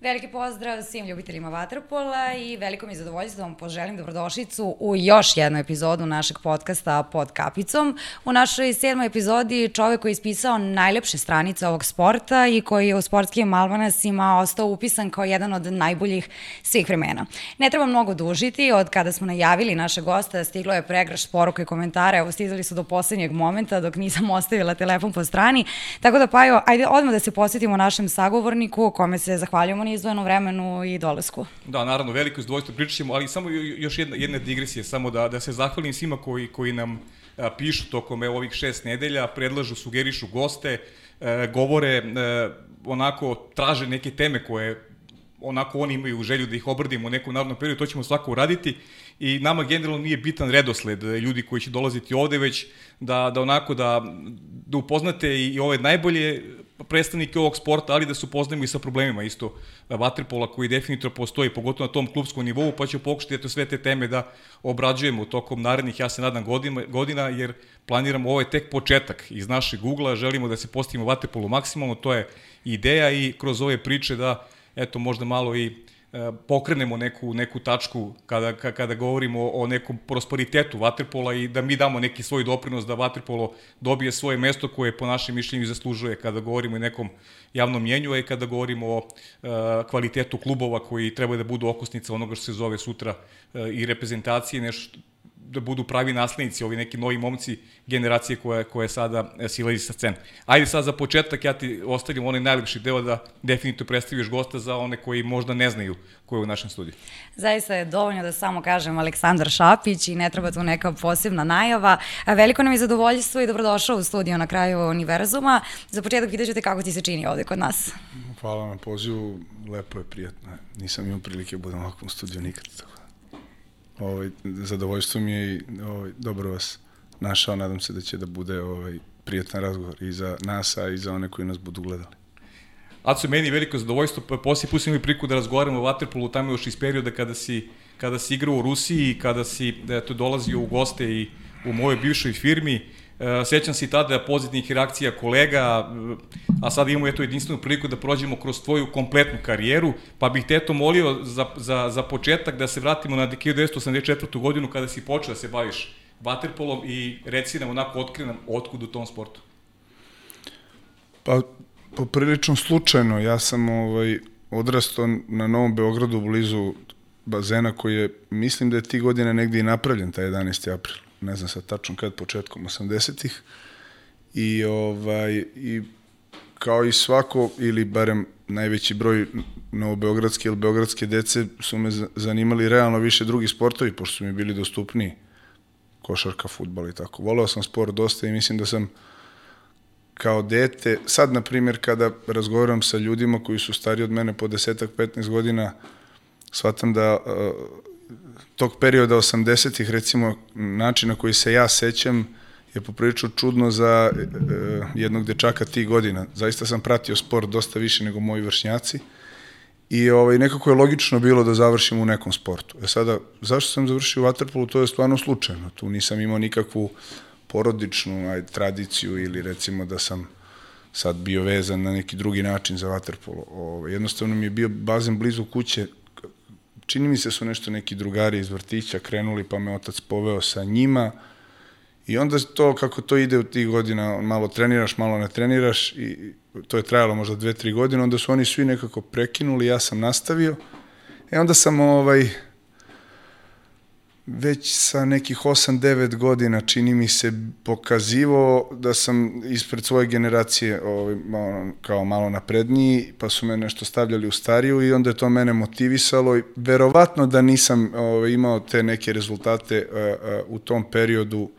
Veliki pozdrav svim ljubiteljima Vatrpola i veliko mi je zadovoljstvo da vam poželim dobrodošlicu u još jednu epizodu našeg podcasta Pod kapicom. U našoj sedmoj epizodi čovek koji je ispisao najlepše stranice ovog sporta i koji je u sportskim almanasima ostao upisan kao jedan od najboljih svih vremena. Ne treba mnogo dužiti, od kada smo najavili naše gosta stiglo je pregraš poruka i komentara, evo stizali su do poslednjeg momenta dok nisam ostavila telefon po strani, tako da Pajo, ajde odmah da se posjetimo našem sagovorniku kome se zahvaljujemo na izdvojenom vremenu i dolasku. Da, naravno, veliko izdvojstvo pričat ali samo još jedna, jedna digresija, samo da, da se zahvalim svima koji, koji nam a, pišu tokom evo, ovih šest nedelja, predlažu, sugerišu goste, a, govore, a, onako traže neke teme koje onako oni imaju želju da ih obradimo u nekom narodnom periodu, to ćemo svako uraditi i nama generalno nije bitan redosled ljudi koji će dolaziti ovde, već da, da onako da, da upoznate i ove najbolje predstavnike ovog sporta, ali da se upoznamo i sa problemima isto vaterpola koji definitivno postoji, pogotovo na tom klubskom nivou, pa ću pokušati eto sve te teme da obrađujemo tokom narednih, ja se nadam, godina, godina jer planiramo, ovo je tek početak iz našeg ugla, želimo da se postavimo vaterpolu maksimalno, to je ideja i kroz ove priče da, eto, možda malo i E, pokrenemo neku, neku tačku kada, kada govorimo o nekom prosperitetu Vaterpola i da mi damo neki svoj doprinos da Vaterpolo dobije svoje mesto koje po našem mišljenju zaslužuje kada govorimo o nekom javnom mjenju, i kada govorimo o e, kvalitetu klubova koji treba da budu okosnica onoga što se zove sutra e, i reprezentacije, nešto da budu pravi naslednici, ovi neki novi momci generacije koje, koje sada e, silazi sa scene. Ajde sad za početak, ja ti ostavljam onaj najlepši deo da definitivno predstaviš gosta za one koji možda ne znaju ko je u našem studiju. Zaista je dovoljno da samo kažem Aleksandar Šapić i ne treba tu neka posebna najava. Veliko nam je zadovoljstvo i dobrodošao u studiju na kraju univerzuma. Za početak pitaću te kako ti se čini ovde kod nas. Hvala na pozivu, lepo je, prijatno. Nisam imao prilike da budem ovakvom studiju nikad. Tako ovaj, zadovoljstvo mi je i ovaj, dobro vas našao, nadam se da će da bude ovaj, prijatan razgovor i za nas, a i za one koji nas budu gledali. Aco, meni je veliko zadovoljstvo, poslije pustimo mi priku da razgovaramo o Waterpolu tamo još iz perioda kada si, kada si igrao u Rusiji, kada si eto, dolazio u goste i u mojoj bivšoj firmi, sećam se i tada pozitivnih reakcija kolega, a sad imamo eto jedinstvenu priliku da prođemo kroz tvoju kompletnu karijeru, pa bih te eto molio za, za, za početak da se vratimo na 1984. godinu kada si počeo da se baviš vaterpolom i reci nam onako otkri nam otkud u tom sportu. Pa, poprilično slučajno. Ja sam ovaj, odrastao na Novom Beogradu blizu bazena koji je, mislim da je ti godine negde i napravljen, taj 11. april ne znam sad tačno kad, početkom 80-ih. I, ovaj, I kao i svako, ili barem najveći broj novobeogradske ili beogradske dece su me zanimali realno više drugi sportovi, pošto su mi bili dostupni košarka, futbal i tako. Voleo sam sport dosta i mislim da sam kao dete, sad na primjer kada razgovaram sa ljudima koji su stari od mene po desetak, 15 godina, shvatam da uh, tog perioda 80-ih, recimo, način na koji se ja sećam je poprilično čudno za e, jednog dečaka tih godina. Zaista sam pratio sport dosta više nego moji vršnjaci i ovaj, nekako je logično bilo da završim u nekom sportu. E sada, zašto sam završio u Waterpolu, to je stvarno slučajno. Tu nisam imao nikakvu porodičnu aj, tradiciju ili recimo da sam sad bio vezan na neki drugi način za Waterpolo. Ovaj, jednostavno mi je bio bazen blizu kuće čini mi se su nešto neki drugari iz vrtića krenuli, pa me otac poveo sa njima i onda to, kako to ide u tih godina, malo treniraš, malo ne treniraš i to je trajalo možda dve, tri godine, onda su oni svi nekako prekinuli, ja sam nastavio. E onda sam ovaj, već sa nekih 8-9 godina čini mi se pokazivo da sam ispred svoje generacije ovaj, malo, kao malo napredniji, pa su me nešto stavljali u stariju i onda je to mene motivisalo i verovatno da nisam ovaj, imao te neke rezultate a, a, u tom periodu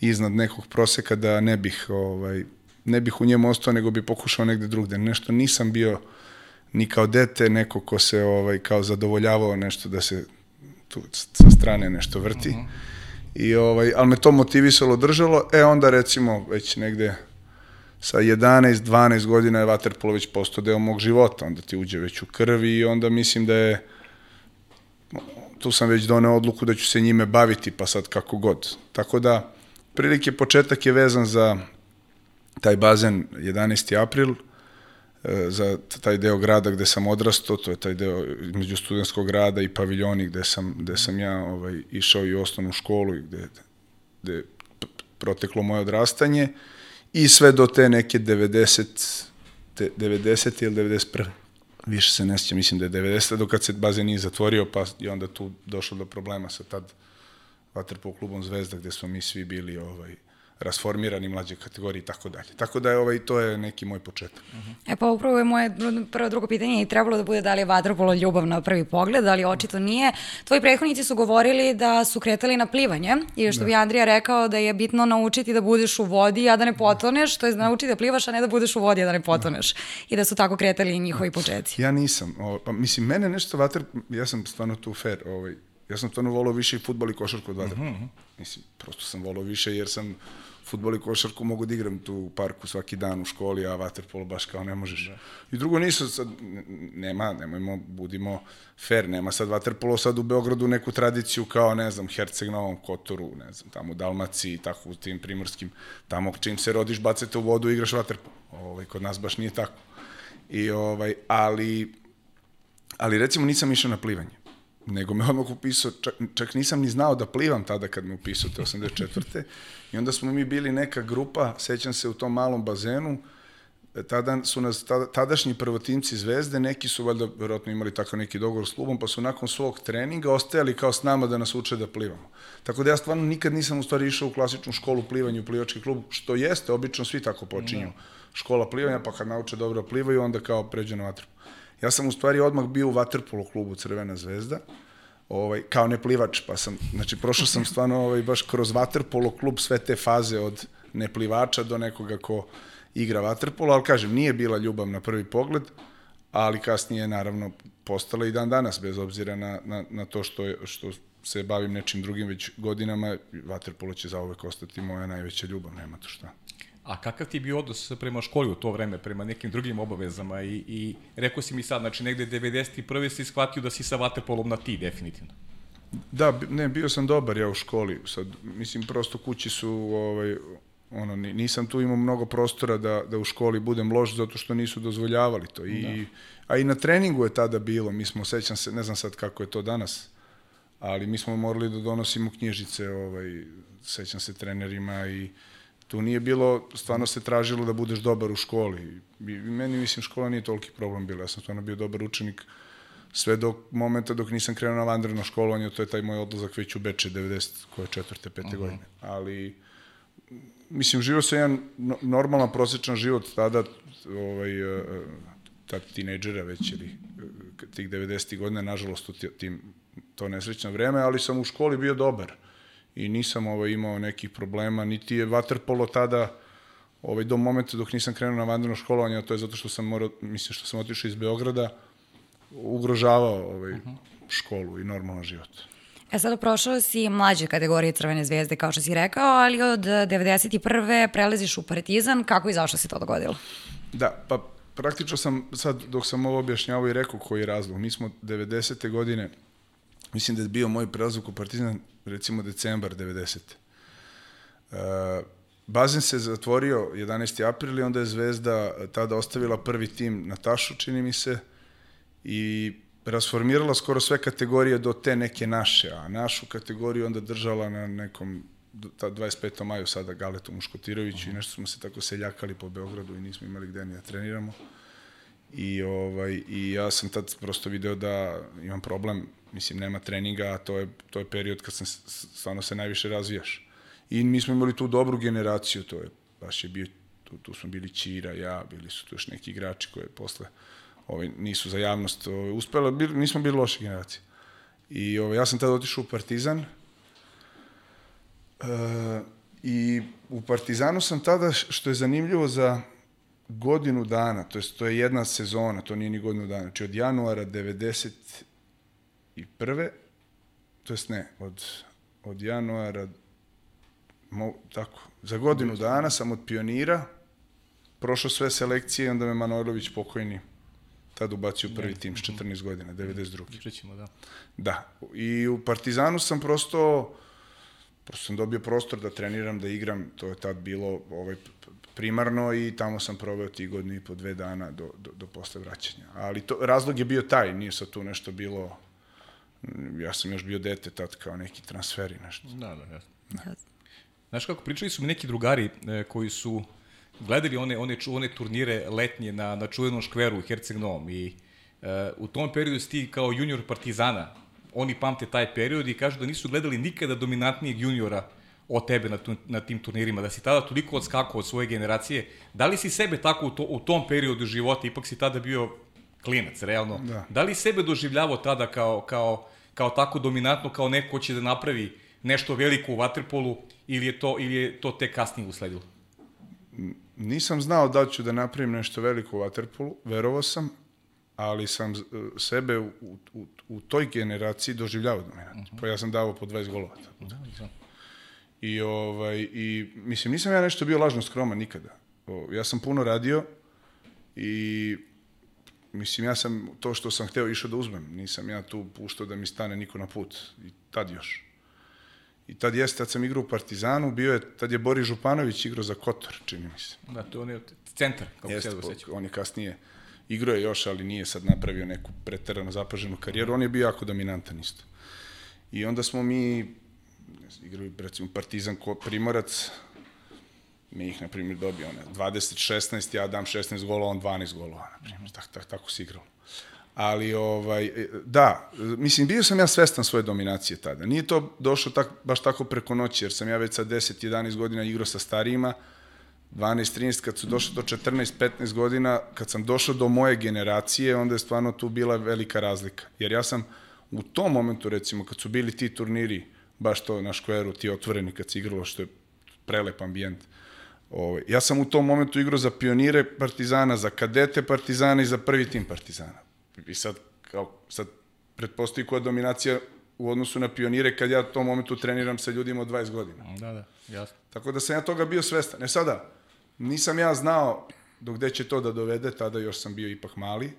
iznad nekog proseka da ne bih ovaj, ne bih u njemu ostao nego bi pokušao negde drugde. Nešto nisam bio ni kao dete neko ko se ovaj kao zadovoljavao nešto da se tu sa strane nešto vrti. Uh mhm. -huh. I ovaj, ali me to motivisalo, držalo, e onda recimo već negde sa 11, 12 godina je vaterpolo već postao deo mog života, onda ti uđe već u krvi i onda mislim da je tu sam već doneo odluku da ću se njime baviti, pa sad kako god. Tako da, prilike početak je vezan za taj bazen 11. april, za taj deo grada gde sam odrastao, to je taj deo među studentskog grada i paviljoni gde sam, gde sam ja ovaj, išao i osnovnu školu i gde, gde je proteklo moje odrastanje i sve do te neke 90, te, 90 ili 91 više se ne sjećam, mislim da je 90. dok kad se bazen nije zatvorio, pa i onda tu došlo do problema sa tad vaterpol klubom Zvezda, gde smo mi svi bili ovaj, rasformirani mlađe kategorije i tako dalje. Tako da je ovaj to je neki moj početak. E pa upravo je moje prvo drugo pitanje i trebalo da bude da li je vaterpolo ljubav na prvi pogled, ali očito nije. Tvoji prethodnici su govorili da su kretali na plivanje i što da. bi Andrija rekao da je bitno naučiti da budeš u vodi, a da ne potoneš, to je naučiti da plivaš, a ne da budeš u vodi, a da ne potoneš. Da. I da su tako kretali i njihovi početci. Ja nisam. O, pa, mislim, mene nešto vater, ja sam stvarno tu fair, ovaj, ja sam stvarno volao više i futbol i košarku od vaterpola. Mm -hmm. Mislim, prosto sam volao više jer sam futbol i košarku mogu da igram tu u parku svaki dan u školi, a vaterpolo baš kao ne možeš. Da. I drugo nisu sad, nema, nemojmo, budimo fair, nema sad vaterpolo sad u Beogradu neku tradiciju kao, ne znam, Herceg Novom Kotoru, ne znam, tamo u Dalmaciji, tako u tim primorskim, tamo čim se rodiš, bacete u vodu i igraš vaterpolo. Ovaj, kod nas baš nije tako. I, ovaj, ali, ali recimo nisam išao na plivanje nego me odmah upisao, čak, čak nisam ni znao da plivam tada kad me upisao te 84. I onda smo mi bili neka grupa, sećam se u tom malom bazenu, e, tada su nas tada, tadašnji prvotimci Zvezde, neki su valjda verovatno imali tako neki dogovor s klubom, pa su nakon svog treninga ostajali kao s nama da nas uče da plivamo. Tako da ja stvarno nikad nisam u stvari išao u klasičnu školu plivanja u plivački klub, što jeste, obično svi tako počinju. Škola plivanja, pa kad nauče dobro da plivaju, onda kao pređe na vatru. Ja sam u stvari odmah bio u Waterpolo klubu Crvena zvezda, ovaj, kao neplivač, pa sam, znači prošao sam stvarno ovaj, baš kroz Waterpolo klub sve te faze od neplivača do nekoga ko igra Waterpolo, ali kažem, nije bila ljubav na prvi pogled, ali kasnije naravno postala i dan danas, bez obzira na, na, na to što, je, što se bavim nečim drugim već godinama, Waterpolo će zauvek ostati moja najveća ljubav, nema to šta. A kakav ti je bio odnos prema školi u to vreme, prema nekim drugim obavezama i, i rekao si mi sad, znači negde 91. si shvatio da si sa vaterpolom na ti, definitivno. Da, ne, bio sam dobar ja u školi, sad, mislim, prosto kući su, ovaj, ono, nisam tu imao mnogo prostora da, da u školi budem loš zato što nisu dozvoljavali to. I, da. A i na treningu je tada bilo, mi smo, sećam se, ne znam sad kako je to danas, ali mi smo morali da donosimo knjižice, ovaj, sećam se trenerima i tu nije bilo, stvarno se tražilo da budeš dobar u školi. I meni, mislim, škola nije toliki problem bila. Ja sam stvarno bio dobar učenik sve do momenta dok nisam krenuo na vanredno školovanje, to je taj moj odlazak već u Beče, 90, koje četvrte, pete uh -huh. godine. Ali, mislim, živo se jedan normalan, prosječan život tada, ovaj, e, tad tinejdžera već, ili tih 90. godina, nažalost, u tim, to nesrećno vreme, ali sam u školi bio dobar i nisam ovaj, imao nekih problema, niti je vaterpolo tada ovaj, do momenta dok nisam krenuo na vanredno školovanje, a to je zato što sam morao, mislim što sam otišao iz Beograda, ugrožavao ovaj, uh mhm. -huh. školu i normalan život. E sada prošao si mlađe kategorije Crvene zvezde, kao što si rekao, ali od 91. prelaziš u Partizan. Kako i zašto se to dogodilo? Da, pa praktično sam sad, dok sam ovo objašnjavao i rekao koji je razlog. Mi smo 90. godine, mislim da je bio moj prelazak u Partizan recimo decembar 90. Uh, bazen se zatvorio 11. april i onda je Zvezda tada ostavila prvi tim na Tašu, čini mi se, i rasformirala skoro sve kategorije do te neke naše, a našu kategoriju onda držala na nekom ta 25. maju sada Galetom Muškotiroviću uh -huh. i nešto smo se tako seljakali po Beogradu i nismo imali gde ni da treniramo. I, ovaj, I ja sam tad prosto video da imam problem mislim, nema treninga, a to je, to je period kad sam, stvarno se najviše razvijaš. I mi smo imali tu dobru generaciju, to je, baš je bio, tu, tu smo bili Ćira, ja, bili su tu još neki igrači koje posle ovaj, nisu za javnost ovaj, uspela, bili, nismo bili loše generacije. I ovaj, ja sam tada otišao u Partizan, e, i u Partizanu sam tada, što je zanimljivo za godinu dana, to je, to je jedna sezona, to nije ni godinu dana, znači od januara 90 i prve, to jest ne, od, od januara, mo, tako, za godinu dana sam od pionira prošao sve selekcije i onda me Manojlović pokojni tad ubacio prvi tim s 14 godina, 92. Pričećemo, da. Da. I u Partizanu sam prosto prosto sam dobio prostor da treniram, da igram, to je tad bilo ovaj, primarno i tamo sam proveo ti godinu i po dve dana do, do, do posle vraćanja. Ali to, razlog je bio taj, nije sad tu nešto bilo, ja sam još bio dete tad kao neki transferi, nešto. Da, da, jasno. Da. Znaš kako, pričali su mi neki drugari e, koji su gledali one, one, one turnire letnje na, na čuvenom škveru u Herceg Novom i e, u tom periodu si ti kao junior Partizana, oni pamte taj period i kažu da nisu gledali nikada dominantnijeg juniora od tebe na, tu, na tim turnirima, da si tada toliko odskakao od svoje generacije. Da li si sebe tako u, to, u tom periodu života, ipak si tada bio klinac, realno, da, da li sebe doživljavao tada kao, kao, kao tako dominantno, kao neko ko će da napravi nešto veliko u Waterpolu ili je to, ili je to te kasnije usledilo? Nisam znao da ću da napravim nešto veliko u Waterpolu, verovao sam, ali sam sebe u, u, u toj generaciji doživljavao dominantno. Uh -huh. Pa ja sam davao po 20 golova. Da, da. I, ovaj, I, mislim, nisam ja nešto bio lažno skroman nikada. O, ja sam puno radio i mislim, ja sam to što sam hteo išao da uzmem. Nisam ja tu puštao da mi stane niko na put. I tad još. I tad jeste, tad sam igrao u Partizanu, bio je, tad je Boris Županović igrao za Kotor, čini mi se. Da, to on je centar, kako jeste, se sećam. On je kasnije igrao je još, ali nije sad napravio neku preterano zapaženu karijeru. On je bio jako dominantan isto. I onda smo mi igraju recimo Partizan Primorac, mi ih, na primjer, dobio one 20-16, ja dam 16 golova, on 12 golova, na primjer, tak, tak, tako se igralo. Ali, ovaj, da, mislim, bio sam ja svestan svoje dominacije tada. Nije to došlo tak, baš tako preko noći, jer sam ja već sa 10-11 godina igrao sa starijima, 12-13, kad su došli do 14-15 godina, kad sam došao do moje generacije, onda je stvarno tu bila velika razlika. Jer ja sam u tom momentu, recimo, kad su bili ti turniri, baš to na škveru, ti otvoreni kad se igralo, što je prelep ambijent. Ovaj, ja sam u tom momentu igrao za pionire Partizana, za kadete Partizana i za prvi tim Partizana. I sad, kao, sad pretpostoji koja dominacija u odnosu na pionire kad ja u tom momentu treniram sa ljudima od 20 godina. Da, da, jasno. Tako da sam ja toga bio svestan. E sada, nisam ja znao do gde će to da dovede, tada još sam bio ipak mali,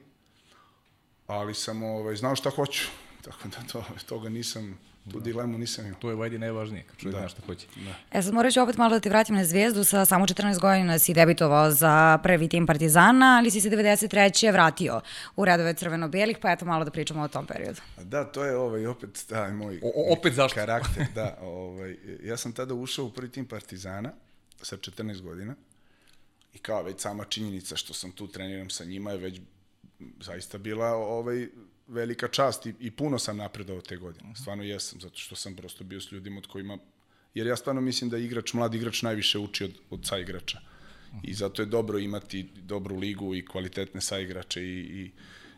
ali sam ovaj, znao šta hoću. Tako da to, toga nisam Tu da. dilemu nisam imao. To je vajdi najvažnije, kad čovjek da. zna šta hoće. Da. E sad morat ću opet malo da ti vratim na Zvijezdu, sa samo 14 godina si debitovao za prvi tim Partizana, ali si se 93. vratio u redove crveno-belih, pa eto malo da pričamo o tom periodu. Da, to je ovaj, opet taj moj o, opet zašto? karakter. da, ovaj, ja sam tada ušao u prvi tim Partizana sa 14 godina i kao već sama činjenica što sam tu treniram sa njima je već zaista bila ovaj, velika čast i, i puno sam napredao te godine. Stvarno jesam, zato što sam prosto bio s ljudima od kojima... Jer ja stvarno mislim da igrač, mladi igrač najviše uči od, od saigrača. I zato je dobro imati dobru ligu i kvalitetne saigrače i, i,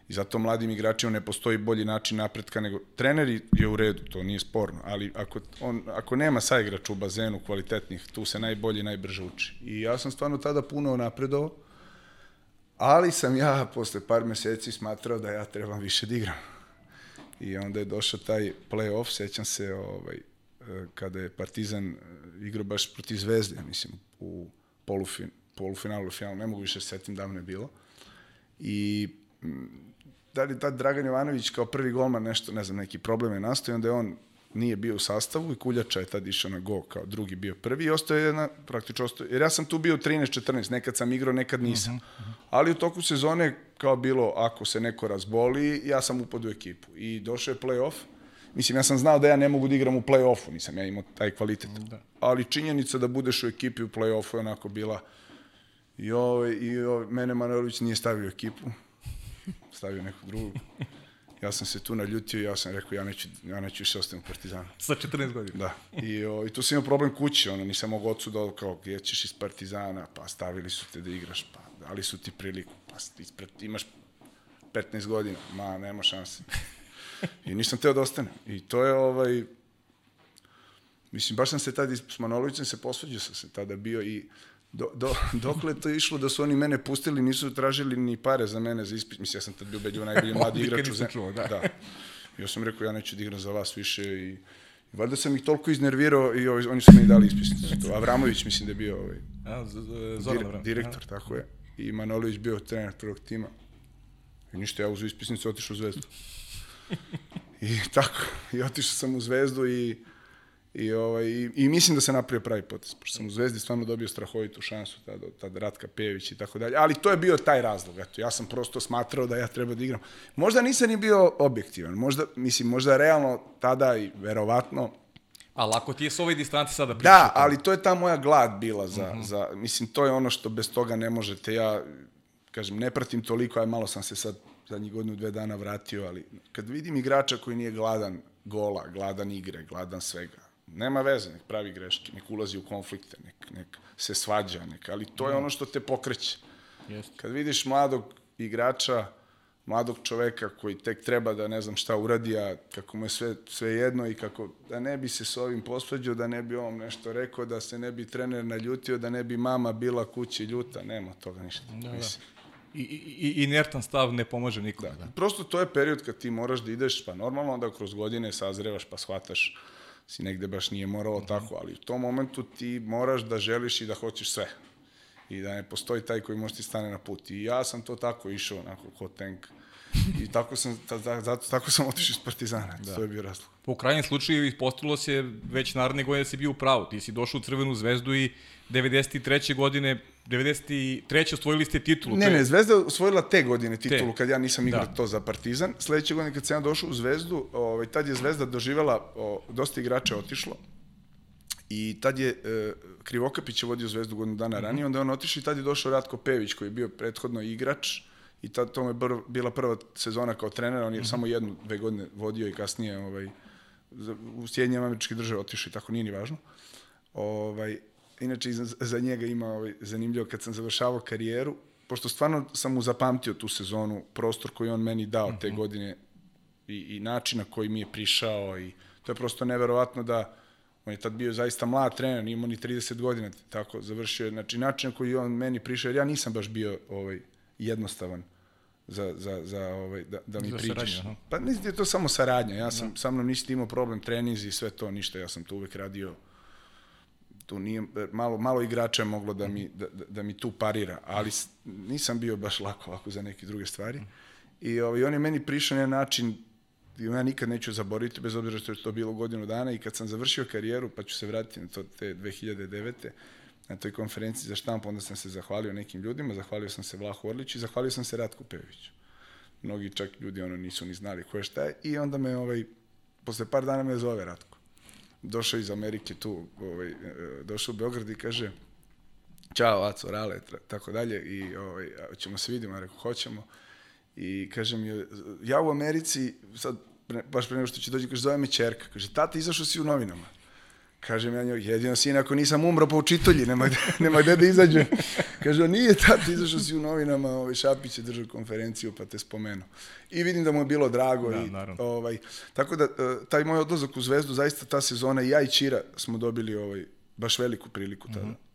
i zato mladim igračima ne postoji bolji način napretka nego... Treneri je u redu, to nije sporno, ali ako, on, ako nema saigrača u bazenu kvalitetnih, tu se najbolje najbrže uči. I ja sam stvarno tada puno napredovao, Ali sam ja posle par meseci smatrao da ja trebam više da igram. I onda je došao taj play-off, sećam se ovaj, e, kada je Partizan e, igrao baš protiv Zvezde, mislim, u polufin, polufinalu, finalu, ne mogu više setim, davno je bilo. I da li tad Dragan Jovanović kao prvi golman nešto, ne znam, neki problem je nastao i onda je on nije bio u sastavu i Kuljača je tad išao na go kao drugi bio prvi i ostao je jedna, praktično ostao, jer ja sam tu bio 13-14, nekad sam igrao, nekad nisam. Uh -huh, uh -huh. Ali u toku sezone kao bilo, ako se neko razboli, ja sam upad u ekipu i došao je play-off. Mislim, ja sam znao da ja ne mogu da igram u play-offu, nisam ja imao taj kvalitet. Da. Ali činjenica da budeš u ekipi u play-offu je onako bila i, ovaj, i ovaj, mene Manojlović nije stavio ekipu, stavio neku drugu. Ja sam se tu naljutio i ja sam rekao ja neću, ja neću više ostaviti u Partizanu. Sa 14 godina? Da. I, o, i tu sam imao problem kući, ono, nisam mogao ocu da, kao, gdje ćeš iz Partizana, pa stavili su te da igraš, pa dali su ti priliku, pa ispred, imaš 15 godina, ma, nema šanse. I nisam teo da ostanem. I to je, ovaj, mislim, baš sam se tada, s Manolovićem se posvađao sam se tada bio i do, do, dokle to išlo da su oni mene pustili, nisu tražili ni pare za mene za ispit. Mislim, ja sam tad bio beđu najbolji mladi igrač u zemlji. Da. da. I ja sam rekao, ja neću da igram za vas više i, valjda sam ih toliko iznervirao i ovaj, oni su mi dali ispisnicu. Avramović mislim da je bio ovaj, A, Zoran dir, direktor, Aha. tako je. I Manojlović bio trener prvog tima. I ništa, ja uzu ispisnicu, otišao u Zvezdu. I tako, i otišao sam u Zvezdu i I, ovaj, i, I mislim da se napravio pravi potez, pošto sam u Zvezdi stvarno dobio strahovitu šansu, tada, tada Ratka Pejević i tako dalje. Ali to je bio taj razlog, eto, ja sam prosto smatrao da ja treba da igram. Možda nisam ni bio objektivan, možda, mislim, možda realno tada i verovatno Ali ako ti je s ove distanci sada priča... Da, ali to je ta moja glad bila za, uh -huh. za, mislim, to je ono što bez toga ne možete. Ja, kažem, ne pratim toliko, aj malo sam se sad zadnjih godinu, dve dana vratio, ali kad vidim igrača koji nije gladan gola, gladan igre, gladan svega, nema veze, nek pravi greške, nek ulazi u konflikte, nek, nek se svađa, nek, ali to je ono što te pokreće. Jeste. Kad vidiš mladog igrača, mladog čoveka koji tek treba da ne znam šta uradi, a kako mu je sve, sve jedno i kako da ne bi se s ovim posveđao, da ne bi ovom nešto rekao, da se ne bi trener naljutio, da ne bi mama bila kući ljuta, nema toga ništa. Da, da. I, i, inertan stav ne pomaže nikom. Da. da. Prosto to je period kad ti moraš da ideš, pa normalno da kroz godine sazrevaš pa shvataš si negde baš nije moralo -hmm. tako, ali u tom momentu ti moraš da želiš i da hoćeš sve. I da ne postoji taj koji može ti stane na put. I ja sam to tako išao, onako, ko tank. I tako sam, ta, zato, tako sam otišao iz Partizana, da. to je bio razlog. Po krajnjem slučaju ispostavilo se već naredne godine da si bio u pravu. Ti si došao u Crvenu zvezdu i 93. godine 93. osvojili ste titulu. Ne, ne, Zvezda je osvojila te godine titulu te. kad ja nisam igrao da. to za Partizan. Sledeće godine kad sam ja došao u Zvezdu, ovaj, tad je Zvezda doživela, o, dosta igrača otišlo. I tad je e, Krivokapić je vodio Zvezdu godinu dana mm -hmm. ranije, onda je on otišao i tad je došao Ratko Pević koji je bio prethodno igrač i tad to je br, bila prva sezona kao trener, on je mm -hmm. samo jednu, dve godine vodio i kasnije ovaj, u Sjedinjama američke države otišao i tako nije ni važno. Ovaj, inače za, njega ima ovaj, zanimljivo kad sam završavao karijeru, pošto stvarno sam mu zapamtio tu sezonu, prostor koji on meni dao te mhm. godine i, i način na koji mi je prišao i to je prosto neverovatno da on je tad bio zaista mlad trener, nije imao ni 30 godina, tako završio je, znači način na koji on meni prišao, jer ja nisam baš bio ovaj, jednostavan za, za, za ovaj, da, da mi za pričaš. Saradnja, pa nisi je to samo saradnja, ja sam, da. sa mnom nisi imao problem trenizi i sve to, ništa, ja sam to uvek radio tu nije, malo, malo igrača je moglo da mi, da, da, da mi tu parira, ali nisam bio baš lako ovako za neke druge stvari. I ovaj, on je meni prišao na način ja nikad neću zaboraviti, bez obzira što je to bilo godinu dana i kad sam završio karijeru, pa ću se vratiti na to te 2009 na toj konferenciji za štamp, onda sam se zahvalio nekim ljudima, zahvalio sam se Vlahu Orliću i zahvalio sam se Ratku Peviću. Mnogi čak ljudi ono nisu ni znali ko je šta je i onda me ovaj, posle par dana me zove Ratko. Došao iz Amerike tu, ovaj, e, došao u Beograd i kaže Ćao, Aco, Rale, tako dalje i ovaj, ćemo se vidimo, ja rekao, hoćemo. I kaže mi, ja u Americi, sad, baš pre nego što će dođi, kaže, zove me čerka, kaže, tata, izašao si u novinama. Kažem ja njoj, jedino sin ako nisam umro po učitolji, nema, gde, nema gde da izađe. Kaže, nije tata, izašao si u novinama, ovaj, Šapić je držao konferenciju pa te spomenu. I vidim da mu je bilo drago. Da, i, naravno. ovaj, tako da, e, taj moj odlazak u Zvezdu, zaista ta sezona, ja i Čira smo dobili ovaj, baš veliku priliku tada. Mm -hmm.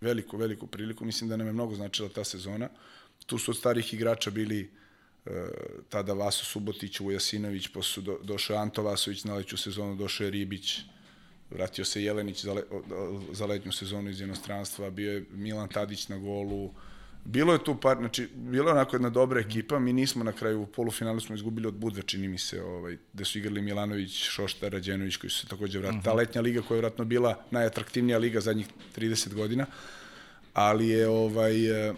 Veliku, veliku priliku. Mislim da nam je mnogo značila ta sezona. Tu su od starih igrača bili uh, tada Vaso Subotić, Vujasinović, posle su do, došao Anto Vasović na leću sezonu, došao je Ribić, vratio se Jelenić za, le, za letnju sezonu iz inostranstva, bio je Milan Tadić na golu, bilo je tu par, znači, bilo je onako jedna dobra ekipa, mi nismo na kraju u polufinalu smo izgubili od Budve, čini mi se, ovaj, gde su igrali Milanović, Šošta, Rađenović, koji su se takođe vratili. Uh -huh. Ta mhm. letnja liga koja je vratno bila najatraktivnija liga zadnjih 30 godina, ali je ovaj, eh,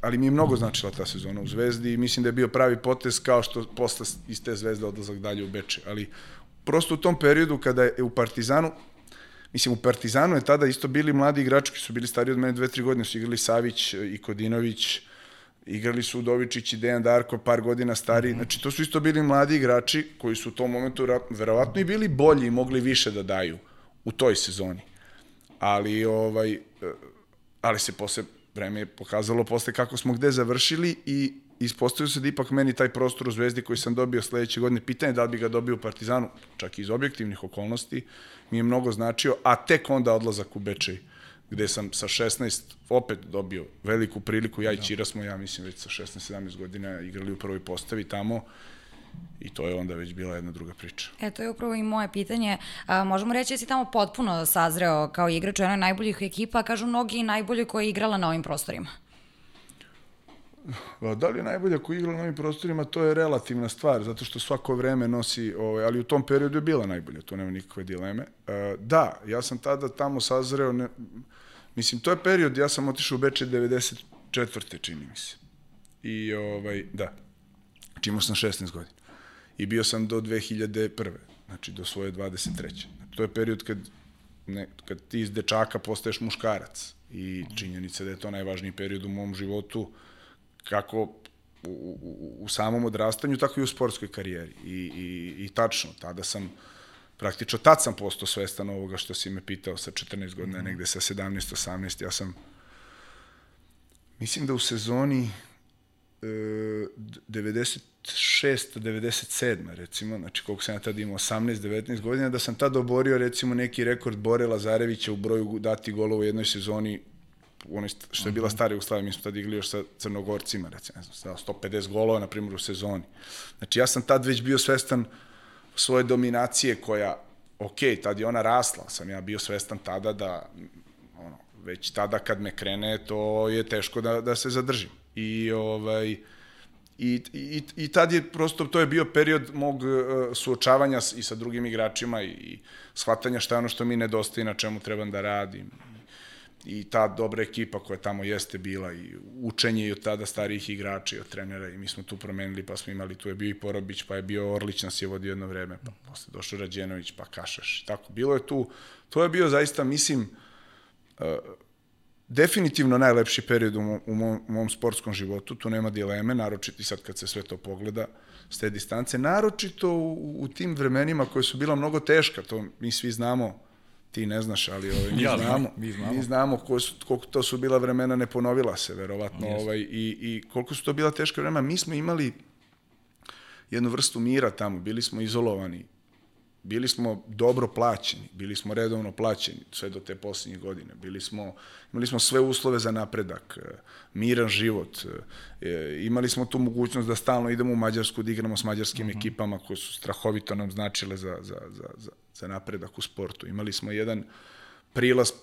ali mi je mnogo značila ta sezona u Zvezdi i mislim da je bio pravi potez kao što posle iz te Zvezde odlazak dalje u Beče, ali prosto u tom periodu kada je u Partizanu, mislim u Partizanu je tada isto bili mladi igrači koji su bili stari od mene dve, tri godine, su igrali Savić i Kodinović, igrali su Udovičić i Dejan Darko, par godina stari, mm -hmm. znači to su isto bili mladi igrači koji su u tom momentu verovatno i bili bolji i mogli više da daju u toj sezoni. Ali, ovaj, ali se posle vreme je pokazalo posle kako smo gde završili i ispostavio se da ipak meni taj prostor u Zvezdi koji sam dobio sledeće godine, pitanje da li bi ga dobio u Partizanu, čak i iz objektivnih okolnosti, mi je mnogo značio, a tek onda odlazak u Bečej, gde sam sa 16 opet dobio veliku priliku, ja i Čira da. smo, ja mislim, već sa 16-17 godina igrali u prvoj postavi tamo, I to je onda već bila jedna druga priča. E, to je upravo i moje pitanje. A, možemo reći da si tamo potpuno sazreo kao igrač u jednoj najboljih ekipa, kažu mnogi najbolji koja je igrala na ovim prostorima. Da li je najbolje ako igra na ovim prostorima, to je relativna stvar, zato što svako vreme nosi, ovaj, ali u tom periodu je bila najbolja, to nema nikakve dileme. E, da, ja sam tada tamo sazreo, ne, mislim, to je period, ja sam otišao u Beče 94. čini mi se. I, ovaj, da, čimo sam 16 godina. I bio sam do 2001. Znači, do svoje 23. Znači, to je period kad, ne, kad ti iz dečaka postaješ muškarac. I činjenica da je to najvažniji period u mom životu, kako u, u, u samom odrastanju, tako i u sportskoj karijeri. I, i, i tačno, tada sam, praktično tad sam postao svestan ovoga što si me pitao sa 14 godina, mm -hmm. negde sa 17, 18, ja sam, mislim da u sezoni e, 96, 97, recimo, znači koliko sam ja tada imao, 18, 19 godina, da sam tada oborio recimo neki rekord Bore Lazarevića u broju dati golova u jednoj sezoni onaj što je bila mhm. stara Jugoslavija, mi smo tada igli još sa Crnogorcima, recimo, ne znam, 150 golova, na primjer, u sezoni. Znači, ja sam tad već bio svestan svoje dominacije koja, ok, tad je ona rasla, sam ja bio svestan tada da, ono, već tada kad me krene, to je teško da, da se zadržim. I, ovaj, I, i, I tad je prosto, to je bio period mog uh, suočavanja i sa drugim igračima i, i shvatanja šta je ono što mi nedostaje na čemu trebam da radim i ta dobra ekipa koja tamo jeste bila i učenje i od tada starijih igrača i od trenera i mi smo tu promenili pa smo imali, tu je bio i Porobić, pa je bio Orlić nas je vodio jedno vreme, pa posle došao Rađenović, pa Kašaš. Tako, bilo je tu, to je bio zaista, mislim, uh, definitivno najlepši period u mom, u mom, mom sportskom životu, tu nema dileme, naročito i sad kad se sve to pogleda s te distance, naročito u, u tim vremenima koje su bila mnogo teška, to mi svi znamo, ti ne znaš, ali ovaj, mi, ja, znamo, mi znamo, mi znamo ko su, koliko to su bila vremena, ne ponovila se, verovatno, yes. ovaj, i, i koliko su to bila teška vremena. Mi smo imali jednu vrstu mira tamo, bili smo izolovani, bili smo dobro plaćeni, bili smo redovno plaćeni sve do te poslednje godine. Bili smo, imali smo sve uslove za napredak, e, miran život. E, imali smo tu mogućnost da stalno idemo u Mađarsku, da igramo s mađarskim uh mhm. -huh. ekipama koje su strahovito nam značile za, za, za, za, za napredak u sportu. Imali smo jedan prilaz e,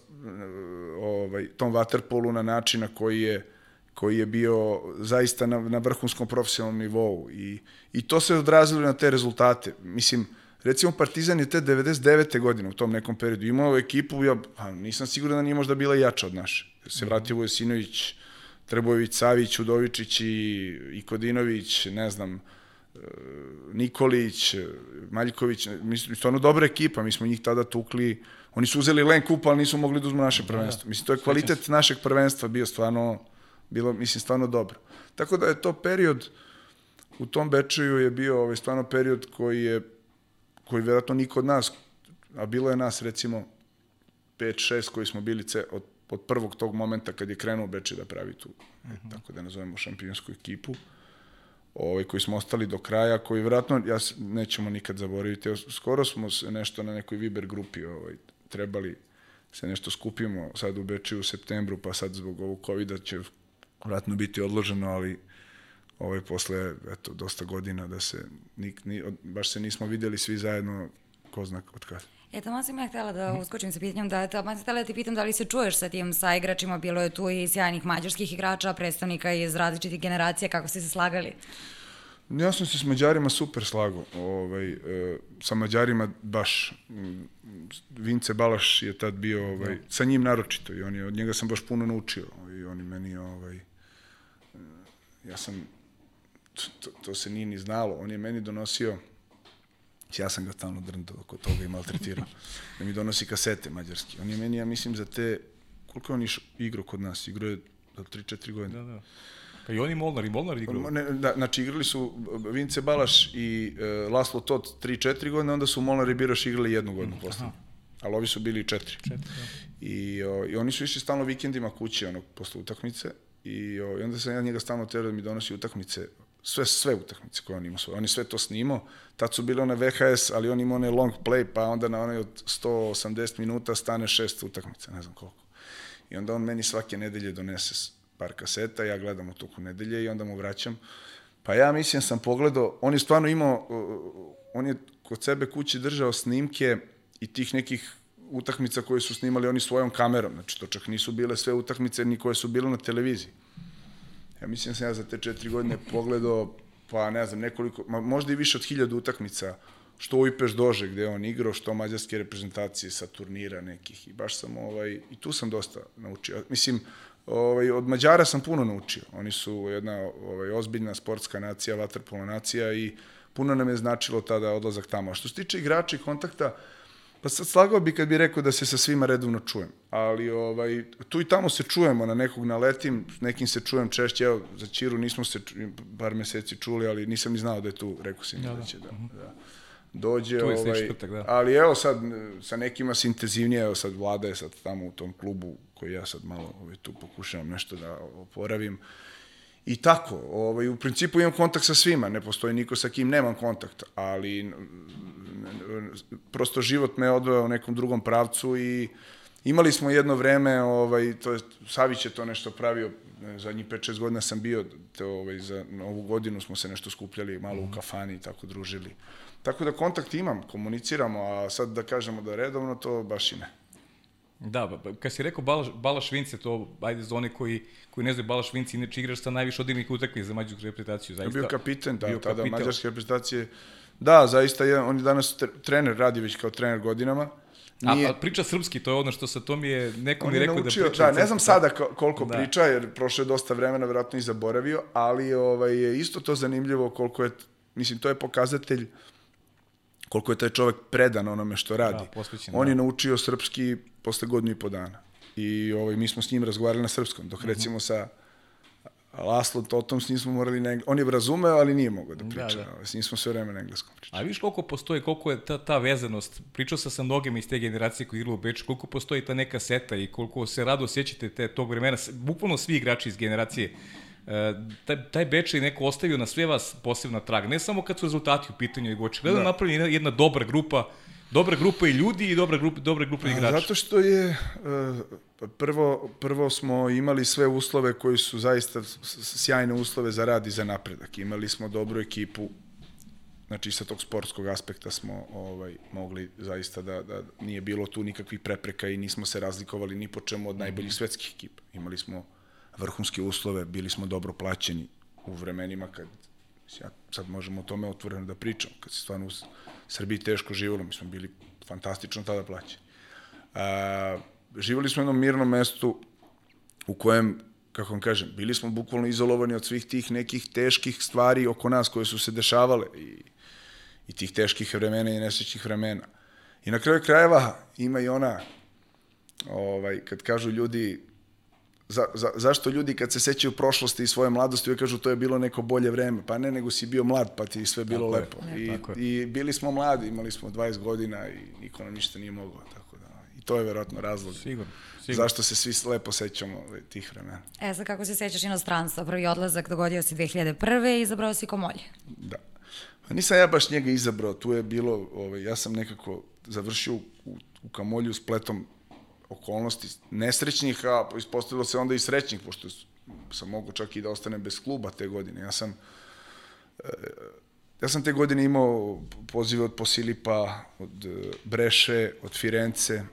ovaj, tom vaterpolu na način na koji je koji je bio zaista na, na vrhunskom profesionalnom nivou i, i to se odrazilo na te rezultate. Mislim, recimo Partizan je te 99. godine u tom nekom periodu imao ekipu, ja pa, nisam siguran da nije možda bila jača od naše. Se mhm. vratio Vojsinović, Trebojević, Savić, Udovičić i, i Kodinović, ne znam, e, Nikolić, Maljković, mislim, stvarno dobra ekipa, mi smo njih tada tukli, oni su uzeli Len Kup, ali nisu mogli da uzmu naše da, prvenstvo. Da. Mislim, to je kvalitet našeg prvenstva bio stvarno, bilo, mislim, stvarno dobro. Tako da je to period, u tom Bečeju je bio ovaj, stvarno period koji je koji verovatno niko od nas, a bilo je nas recimo 5-6 koji smo bili ce, od, od prvog tog momenta kad je krenuo Beče da pravi tu, uh -huh. tako da nazovemo šampionsku ekipu, ovaj, koji smo ostali do kraja, koji verovatno, ja nećemo nikad zaboraviti, skoro smo se nešto na nekoj Viber grupi ovaj, trebali se nešto skupimo sad u Beči u septembru, pa sad zbog ovog COVID-a će vratno biti odloženo, ali ovaj, posle eto, dosta godina da se, ni, ni, baš se nismo videli svi zajedno, ko zna od kada. E, tamo sam ja htela da uskočim sa pitanjem, da, tamo sam htela da ti pitam da li se čuješ sa tim sa igračima, bilo je tu i sjajnih mađarskih igrača, predstavnika iz različitih generacija, kako ste se slagali? Ja sam se s Mađarima super slago. Ovaj, e, sa Mađarima baš, Vince Balaš je tad bio, ovaj, da. sa njim naročito i on je, od njega sam baš puno naučio i oni meni, ovaj, ja sam to, to se nije ni znalo. On je meni donosio, ja sam ga stalno drndo oko toga i maltretirao, da mi donosi kasete mađarski. On je meni, ja mislim, za te, koliko on iš, igrao kod nas? Igrao je do 3-4 godine. Da, da. Pa i oni Molnar, i Molnar igrao. Ne, da, znači igrali su Vince Balaš i uh, Laslo Tot 3-4 godine, onda su Molnar i Biroš igrali jednu godinu mm, posle. Ali ovi su bili četiri. četiri da. I, o, I oni su išli stalno vikendima kući, ono, posle utakmice. I, o, I onda sam ja njega stalno teo da mi donosi utakmice sve, sve utakmice koje on ima svoje. On je sve to snimao. Tad su bile one VHS, ali on ima one long play, pa onda na onaj od 180 minuta stane šest utakmica, ne znam koliko. I onda on meni svake nedelje donese par kaseta, ja gledam u toku nedelje i onda mu vraćam. Pa ja mislim sam pogledao, on je stvarno imao, on je kod sebe kući držao snimke i tih nekih utakmica koje su snimali oni svojom kamerom, znači to čak nisu bile sve utakmice ni koje su bile na televiziji Ja mislim da sam ja za te četiri godine pogledao, pa ne znam, nekoliko, ma, možda i više od hiljada utakmica, što u Ipeš Dože gde on igrao, što mađarske reprezentacije sa turnira nekih i baš sam ovaj, i tu sam dosta naučio. Mislim, ovaj, od Mađara sam puno naučio. Oni su jedna ovaj, ozbiljna sportska nacija, vaterpolna nacija i puno nam je značilo tada odlazak tamo. A što se tiče igrača i kontakta, Pa sad slagao bi kad bi rekao da se sa svima redovno čujem, ali ovaj, tu i tamo se čujemo, na nekog naletim, nekim se čujem češće, evo, za Čiru nismo se par meseci čuli, ali nisam ni znao da je tu, rekao si mi da, da će da, da dođe. Tu je ovaj, četvrtak, da. Ali evo sad, sa nekima se intenzivnije, evo sad vlada je sad tamo u tom klubu koji ja sad malo ovaj, tu pokušavam nešto da oporavim. I tako, ovaj, u principu imam kontakt sa svima, ne postoji niko sa kim nemam kontakt, ali prosto život me odveo u nekom drugom pravcu i imali smo jedno vreme, ovaj, to je, Savić je to nešto pravio, zadnjih 5-6 godina sam bio, te, ovaj, za ovu godinu smo se nešto skupljali malo u kafani i tako družili. Tako da kontakt imam, komuniciramo, a sad da kažemo da redovno, to baš i ne. Da, kad si rekao Balaš, Balaš Vince, to, ajde, za one koji, koji ne znaju Balaš Vince, inače igraš sa najviše odigranih utakmica za mađarsku reprezentaciju, zaista. Bio kapiten, da, bio tada kapitan. mađarske reprezentacije. Da, zaista, je, on je danas trener, radi već kao trener godinama. Nije... A, a priča srpski, to je ono što sa to mi je, neko mi je rekao da naučio, da priča. Da, ne znam sada koliko da. priča, jer prošlo je dosta vremena, verovatno i zaboravio, ali ovaj, je isto to zanimljivo koliko je, mislim, to je pokazatelj koliko je taj čovek predan onome što radi. Da, On da. je naučio srpski posle godinu i po dana. I ovaj, mi smo s njim razgovarali na srpskom, dok uh mhm. -huh. recimo sa Laslo Totom s njim smo morali na On je razumeo, ali nije mogao da priča. Da, da. S njim smo sve vreme na engleskom pričali. A viš koliko postoji, koliko je ta, ta vezanost, pričao sam sa mnogim iz te generacije koji igraju u Beču, koliko postoji ta neka seta i koliko se rado sjećate te, tog vremena, bukvalno svi igrači iz generacije E, taj, taj Bečej neko ostavio na sve vas posebna traga. Ne samo kad su rezultati u pitanju, nego očigledno da. napravljena jedna dobra grupa dobra grupa i ljudi i dobra grupa, dobra grupa igrača. Zato što je e, prvo, prvo smo imali sve uslove koji su zaista sjajne uslove za rad i za napredak. Imali smo dobru ekipu, znači sa tog sportskog aspekta smo ovaj mogli zaista da, da nije bilo tu nikakvih prepreka i nismo se razlikovali ni po čemu od najboljih svetskih ekipa. Imali smo vrhunske uslove, bili smo dobro plaćeni u vremenima kad ja sad možemo o tome otvoreno da pričam, kad se stvarno u Srbiji teško živalo, mi smo bili fantastično tada plaćeni. A, živali smo u jednom mirnom mestu u kojem, kako vam kažem, bili smo bukvalno izolovani od svih tih nekih teških stvari oko nas koje su se dešavale i, i tih teških vremena i nesrećnih vremena. I na kraju krajeva ima i ona, ovaj, kad kažu ljudi, za, za, zašto ljudi kad se sećaju prošlosti i svoje mladosti uvijek kažu to je bilo neko bolje vreme, pa ne, nego si bio mlad pa ti sve bilo tako lepo. Je, I, tako I bili smo mladi, imali smo 20 godina i niko nam ništa nije mogao, tako da. I to je verovatno razlog. Sigurno. Sigurno. Zašto se svi lepo sećamo tih vremena. E, sad kako se sećaš inostranstva? Prvi odlazak dogodio si 2001. i izabrao si Komolje. Da. Pa nisam ja baš njega izabrao, tu je bilo, ovaj, ja sam nekako završio u, u Kamolju s pletom okolnosti nesrećnih, a ispostavilo se onda i srećnih, pošto sam mogu čak i da ostane bez kluba te godine. Ja sam e, ja sam te godine imao pozive od Posilipa, od e, Breše, od Firence,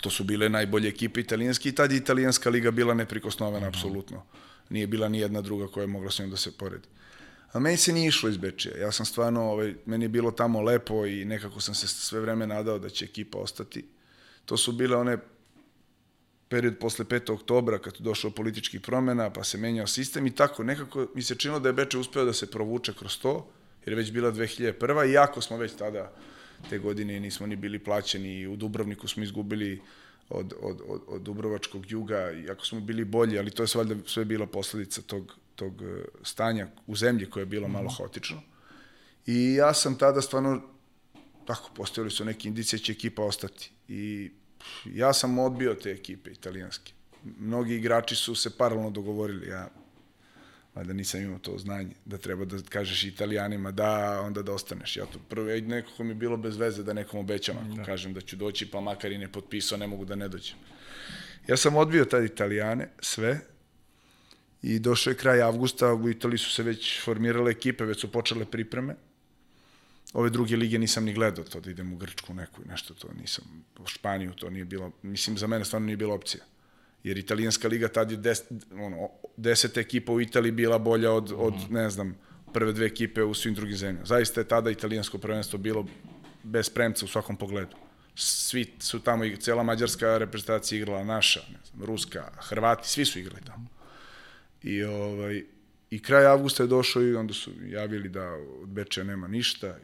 to su bile najbolje ekipe italijanske i tad je italijanska liga bila neprikosnovena, mm -hmm. apsolutno. Nije bila ni jedna druga koja je mogla s njom da se poredi. A meni se nije išlo iz Bečija. Ja sam stvarno, ovaj, meni je bilo tamo lepo i nekako sam se sve vreme nadao da će ekipa ostati to su bile one period posle 5. oktobra kad je došlo političkih promena, pa se menjao sistem i tako. Nekako mi se činilo da je Beče uspeo da se provuče kroz to, jer je već bila 2001. Iako smo već tada te godine nismo ni bili plaćeni i u Dubrovniku smo izgubili od, od, od, od Dubrovačkog juga, iako smo bili bolji, ali to je sve, sve bila posledica tog, tog e, stanja u zemlji koje je bilo malo mhm. haotično. I ja sam tada stvarno, tako, postojali su neke indicije da će ekipa ostati. I ja sam odbio te ekipe italijanske. Mnogi igrači su se paralelno dogovorili, ja da nisam imao to znanje, da treba da kažeš italijanima da, onda da ostaneš. Ja to prvo, nekako mi je bilo bez veze da nekom obećam, ako da. kažem da ću doći, pa makar i ne potpisao, ne mogu da ne dođem. Ja sam odbio tad italijane, sve, i došao je kraj avgusta, u Italiji su se već formirale ekipe, već su počele pripreme, ove druge lige nisam ni gledao to da idem u Grčku neku nešto to nisam u Španiju to nije bilo mislim za mene stvarno nije bila opcija Jer italijanska liga tad je des, ono, deseta ekipa u Italiji bila bolja od, od ne znam, prve dve ekipe u svim drugim zemljama. Zaista je tada italijansko prvenstvo bilo bez premca u svakom pogledu. Svi su tamo, i cela mađarska reprezentacija igrala, naša, ne znam, ruska, Hrvati, svi su igrali tamo. I, ovaj, I kraj avgusta je došao i onda su javili da od Bečeja nema ništa.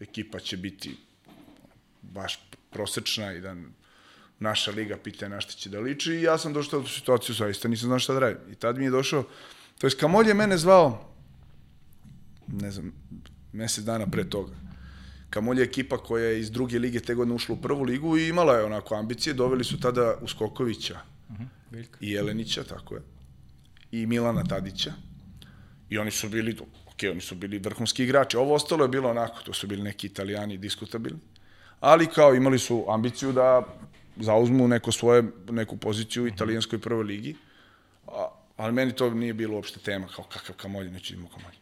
Ekipa će biti baš prosečna i da naša liga pita na šta će da liči i ja sam došao u situaciju zaista nisam znao šta da radim. I tad mi je došao, to je Kamolj je mene zvao ne znam, mesec dana pre toga. Kamolj je ekipa koja je iz druge lige te godine ušla u prvu ligu i imala je onako ambicije, doveli su tada Uskokovića uh -huh, i Jelenića, tako je, i Milana Tadića. I oni su bili, ok, oni su bili vrhunski igrači. Ovo ostalo je bilo onako, to su bili neki italijani diskutabilni. Ali kao imali su ambiciju da zauzmu neko svoje, neku poziciju u italijanskoj prvoj ligi. A, ali meni to nije bilo uopšte tema, kao kakav kamolje, neću imamo kamolje.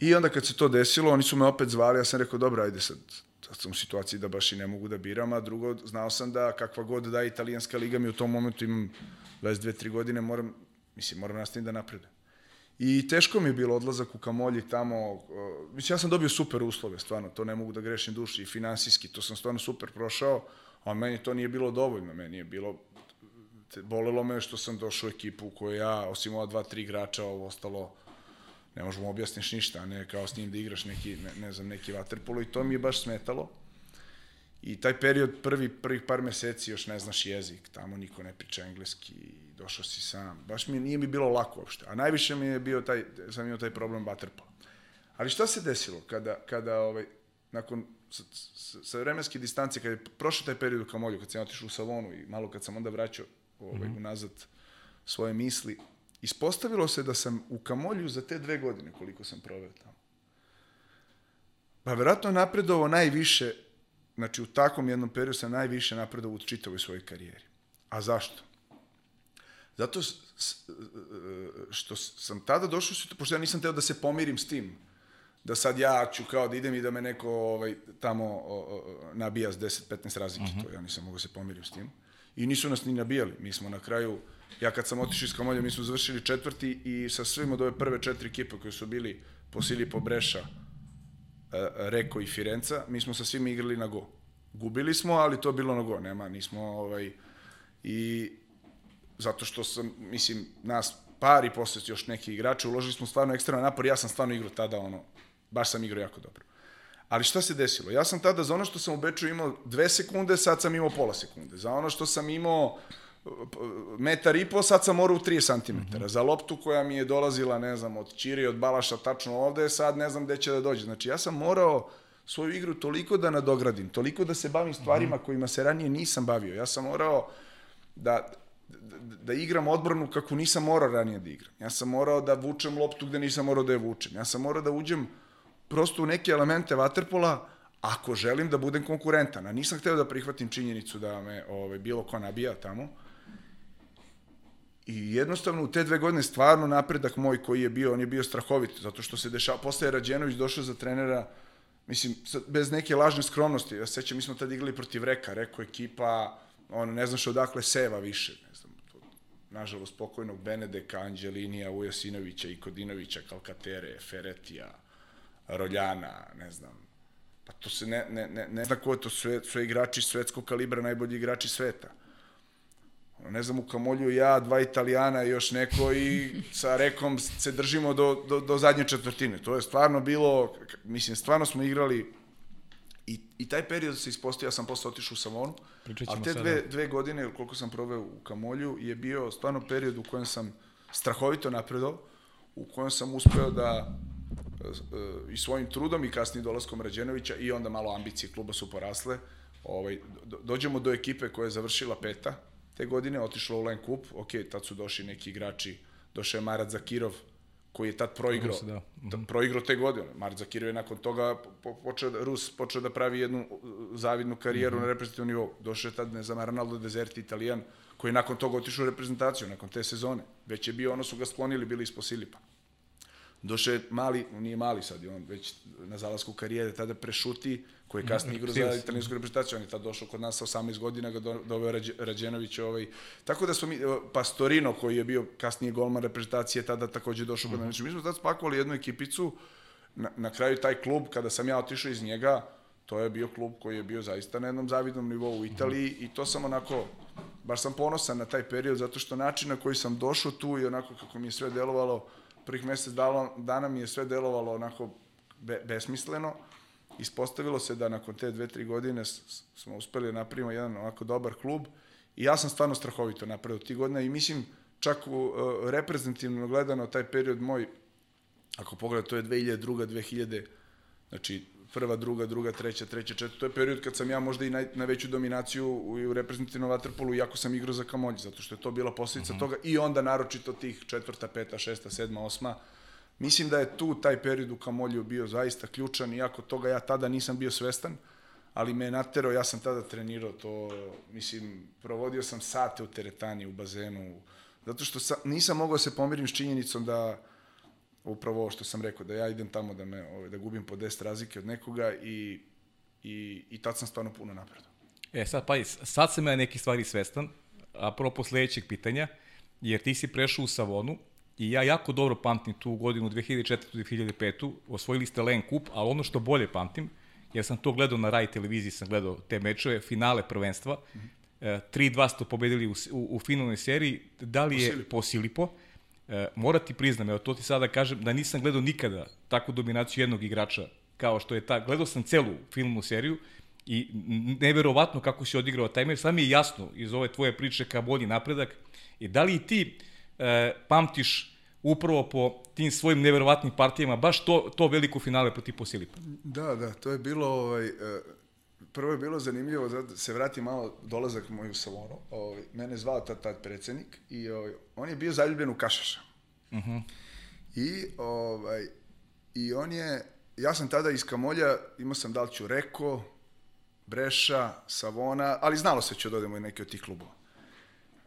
I onda kad se to desilo, oni su me opet zvali, ja sam rekao, dobro, ajde sad, sad sam u situaciji da baš i ne mogu da biram, a drugo, znao sam da kakva god da je italijanska liga, mi u tom momentu imam 22-3 godine, moram, mislim, moram nastaviti da napredujem. I teško mi je bilo odlazak u Kamolji tamo, mislim, ja sam dobio super uslove, stvarno, to ne mogu da grešim duši, i finansijski, to sam stvarno super prošao, a meni to nije bilo dovoljno, meni je bilo, bolelo me što sam došao u ekipu u kojoj ja, osim ova dva, tri igrača, ovo ostalo, ne možemo objasniš ništa, ne kao s njim da igraš neki, ne, ne znam, neki vaterpolo i to mi je baš smetalo. I taj period, prvi, prvih par meseci još ne znaš jezik, tamo niko ne priča engleski, došao si sam, baš mi nije mi bilo lako uopšte. A najviše mi je bio taj, sam imao taj problem vaterpola. Ali šta se desilo kada, kada ovaj, nakon sa, sa, sa vremenske distance, kada je prošao taj period u Kamolju, kad sam otišao u Savonu i malo kad sam onda vraćao ovaj, mm -hmm. unazad svoje misli, ispostavilo se da sam u Kamolju za te dve godine koliko sam proveo tamo. Pa verovatno napredovao najviše, znači u takvom jednom periodu sam najviše napredovao u čitavoj svojoj karijeri. A zašto? Zato što sam tada došao, pošto ja nisam teo da se pomirim s tim, da sad ja ću kao da idem i da me neko ovaj, tamo o, o, nabija s 10-15 razlike, uh -huh. to ja nisam mogao se pomirim s tim. I nisu nas ni nabijali, mi smo na kraju, ja kad sam otišao iz Kamolja, mi smo završili četvrti i sa svim od ove prve četiri ekipe koje su bili po Silipo Breša, e, Reko i Firenca, mi smo sa svim igrali na go. Gubili smo, ali to bilo na go, nema, nismo ovaj, i zato što sam, mislim, nas par i posle još neki igrači, uložili smo stvarno ekstremno napor, ja sam stvarno igrao tada ono, baš sam igrao jako dobro. Ali šta se desilo? Ja sam tada za ono što sam u Beču imao dve sekunde, sad sam imao pola sekunde. Za ono što sam imao metar i po, sad sam morao u 3 cm. Mm -hmm. Za loptu koja mi je dolazila, ne znam, od Čiri, od Balaša, tačno ovde, sad ne znam gde će da dođe. Znači, ja sam morao svoju igru toliko da nadogradim, toliko da se bavim stvarima mm -hmm. kojima se ranije nisam bavio. Ja sam morao da, da, igram odbranu kako nisam morao ranije da igram. Ja sam morao da vučem loptu gde nisam morao da je vučem. Ja sam morao da uđem prosto u neke elemente vaterpola ako želim da budem konkurentan. A nisam hteo da prihvatim činjenicu da me ove, bilo ko nabija tamo. I jednostavno u te dve godine stvarno napredak moj koji je bio, on je bio strahovit, zato što se dešava, posle je Rađenović došao za trenera, mislim, bez neke lažne skromnosti, ja sećam, mi smo tad igrali protiv Reka, Reko ekipa, on ne znaš odakle seva više, nažalost pokojnog Benedeka, Anđelinija, Ujasinovića, Ikodinovića, Kalkatere, Feretija, Roljana, ne znam, pa to se ne, ne, ne, ne zna ko je to, sve, sve igrači svetskog kalibra, najbolji igrači sveta ne znam, u Kamolju ja, dva Italijana i još neko i sa Rekom se držimo do, do, do zadnje četvrtine. To je stvarno bilo, mislim, stvarno smo igrali i, i taj period se ispostavio, ja sam posle otišao u Savonu, a te dve, dve godine, koliko sam proveo u Kamolju, je bio stvarno period u kojem sam strahovito napredao, u kojem sam uspeo da e, i svojim trudom i kasnije dolaskom Rađenovića i onda malo ambicije kluba su porasle, ovaj, dođemo do ekipe koja je završila peta, te godine, otišla u Len Kup, ok, tad su došli neki igrači, došao je Marat Zakirov, koji je tad proigrao, da. Mm -hmm. proigrao te godine. Marat Zakirov je nakon toga počeo, da, Rus počeo da pravi jednu zavidnu karijeru mm -hmm. na reprezentativnom nivou. Došao je tad, ne znam, Ronaldo Deserti, italijan, koji je nakon toga otišao u reprezentaciju, nakon te sezone. Već je bio, ono su ga sklonili, bili ispod Silipa. Doše mali, on nije mali sad, on već na zalasku karijere, tada prešuti, koji je kasnije igrao za italijansku reprezentaciju, on je tad došao kod nas sa 18 godina, ga do- doveo Rađe, Rađenović, ovaj. Tako da smo mi, Pastorino, koji je bio kasnije golman reprezentacije, tada takođe došao kod nas. Znači, mi smo tad spakovali jednu ekipicu, na, na kraju taj klub, kada sam ja otišao iz njega, to je bio klub koji je bio zaista na jednom zavidnom nivou u Italiji i to sam onako, baš sam ponosan na taj period, zato što način na koji sam došao tu i onako kako mi je sve delovalo, prvih mesec dalo, dana mi je sve delovalo onako be, besmisleno. Ispostavilo se da nakon te dve, tri godine smo uspeli da napravimo jedan onako dobar klub i ja sam stvarno strahovito napravio tih godina i mislim čak u, uh, reprezentativno gledano taj period moj ako pogledate, to je 2002. 2000, znači prva, druga, druga, treća, treća, četvrta, to je period kad sam ja možda i naj, najveću dominaciju u, u reprezentativnom vaterpolu, iako sam igrao za Kamolj, zato što je to bila posledica uh -huh. toga. I onda naročito tih četvrta, peta, šesta, sedma, osma, Mislim da je tu taj period u Kamolju bio zaista ključan, iako toga ja tada nisam bio svestan, ali me je naterao, ja sam tada trenirao to, mislim, provodio sam sate u teretani, u bazenu, zato što sa, nisam mogao da se pomirim s činjenicom da, upravo ovo što sam rekao, da ja idem tamo da, me, ovaj, da gubim po 10 razlike od nekoga i, i, i tad sam stvarno puno napredao. E, sad, pa, sad sam ja neki stvari svestan, apropo sledećeg pitanja, jer ti si prešao u Savonu i ja jako dobro pamtim tu godinu 2004-2005, osvojili ste Len Kup, ali ono što bolje pamtim, jer sam to gledao na Rai televiziji, sam gledao te mečeve, finale prvenstva, mm -hmm. 3-2 ste pobedili u, u, u finalnoj seriji, da li je po Silipo, e, mora ti priznam, evo to ti sada kažem, da nisam gledao nikada takvu dominaciju jednog igrača kao što je ta, gledao sam celu filmnu seriju i neverovatno kako si odigrao taj meč, sad mi je jasno iz ove tvoje priče ka bolji napredak i da li ti e, pamtiš upravo po tim svojim neverovatnim partijama, baš to, to veliko finale protiv Posilipa. Da, da, to je bilo, ovaj, e, prvo je bilo zanimljivo, da se vrati malo dolazak moj u Savonu, ovaj, mene je zvao tad, tad predsednik i ovaj, on je bio zaljubljen u Kašaša. Uh -huh. I, ovaj, I on je, ja sam tada iz Kamolja, imao sam da li ću Reko, Breša, Savona, ali znalo se ću da odemo i neke od tih klubova.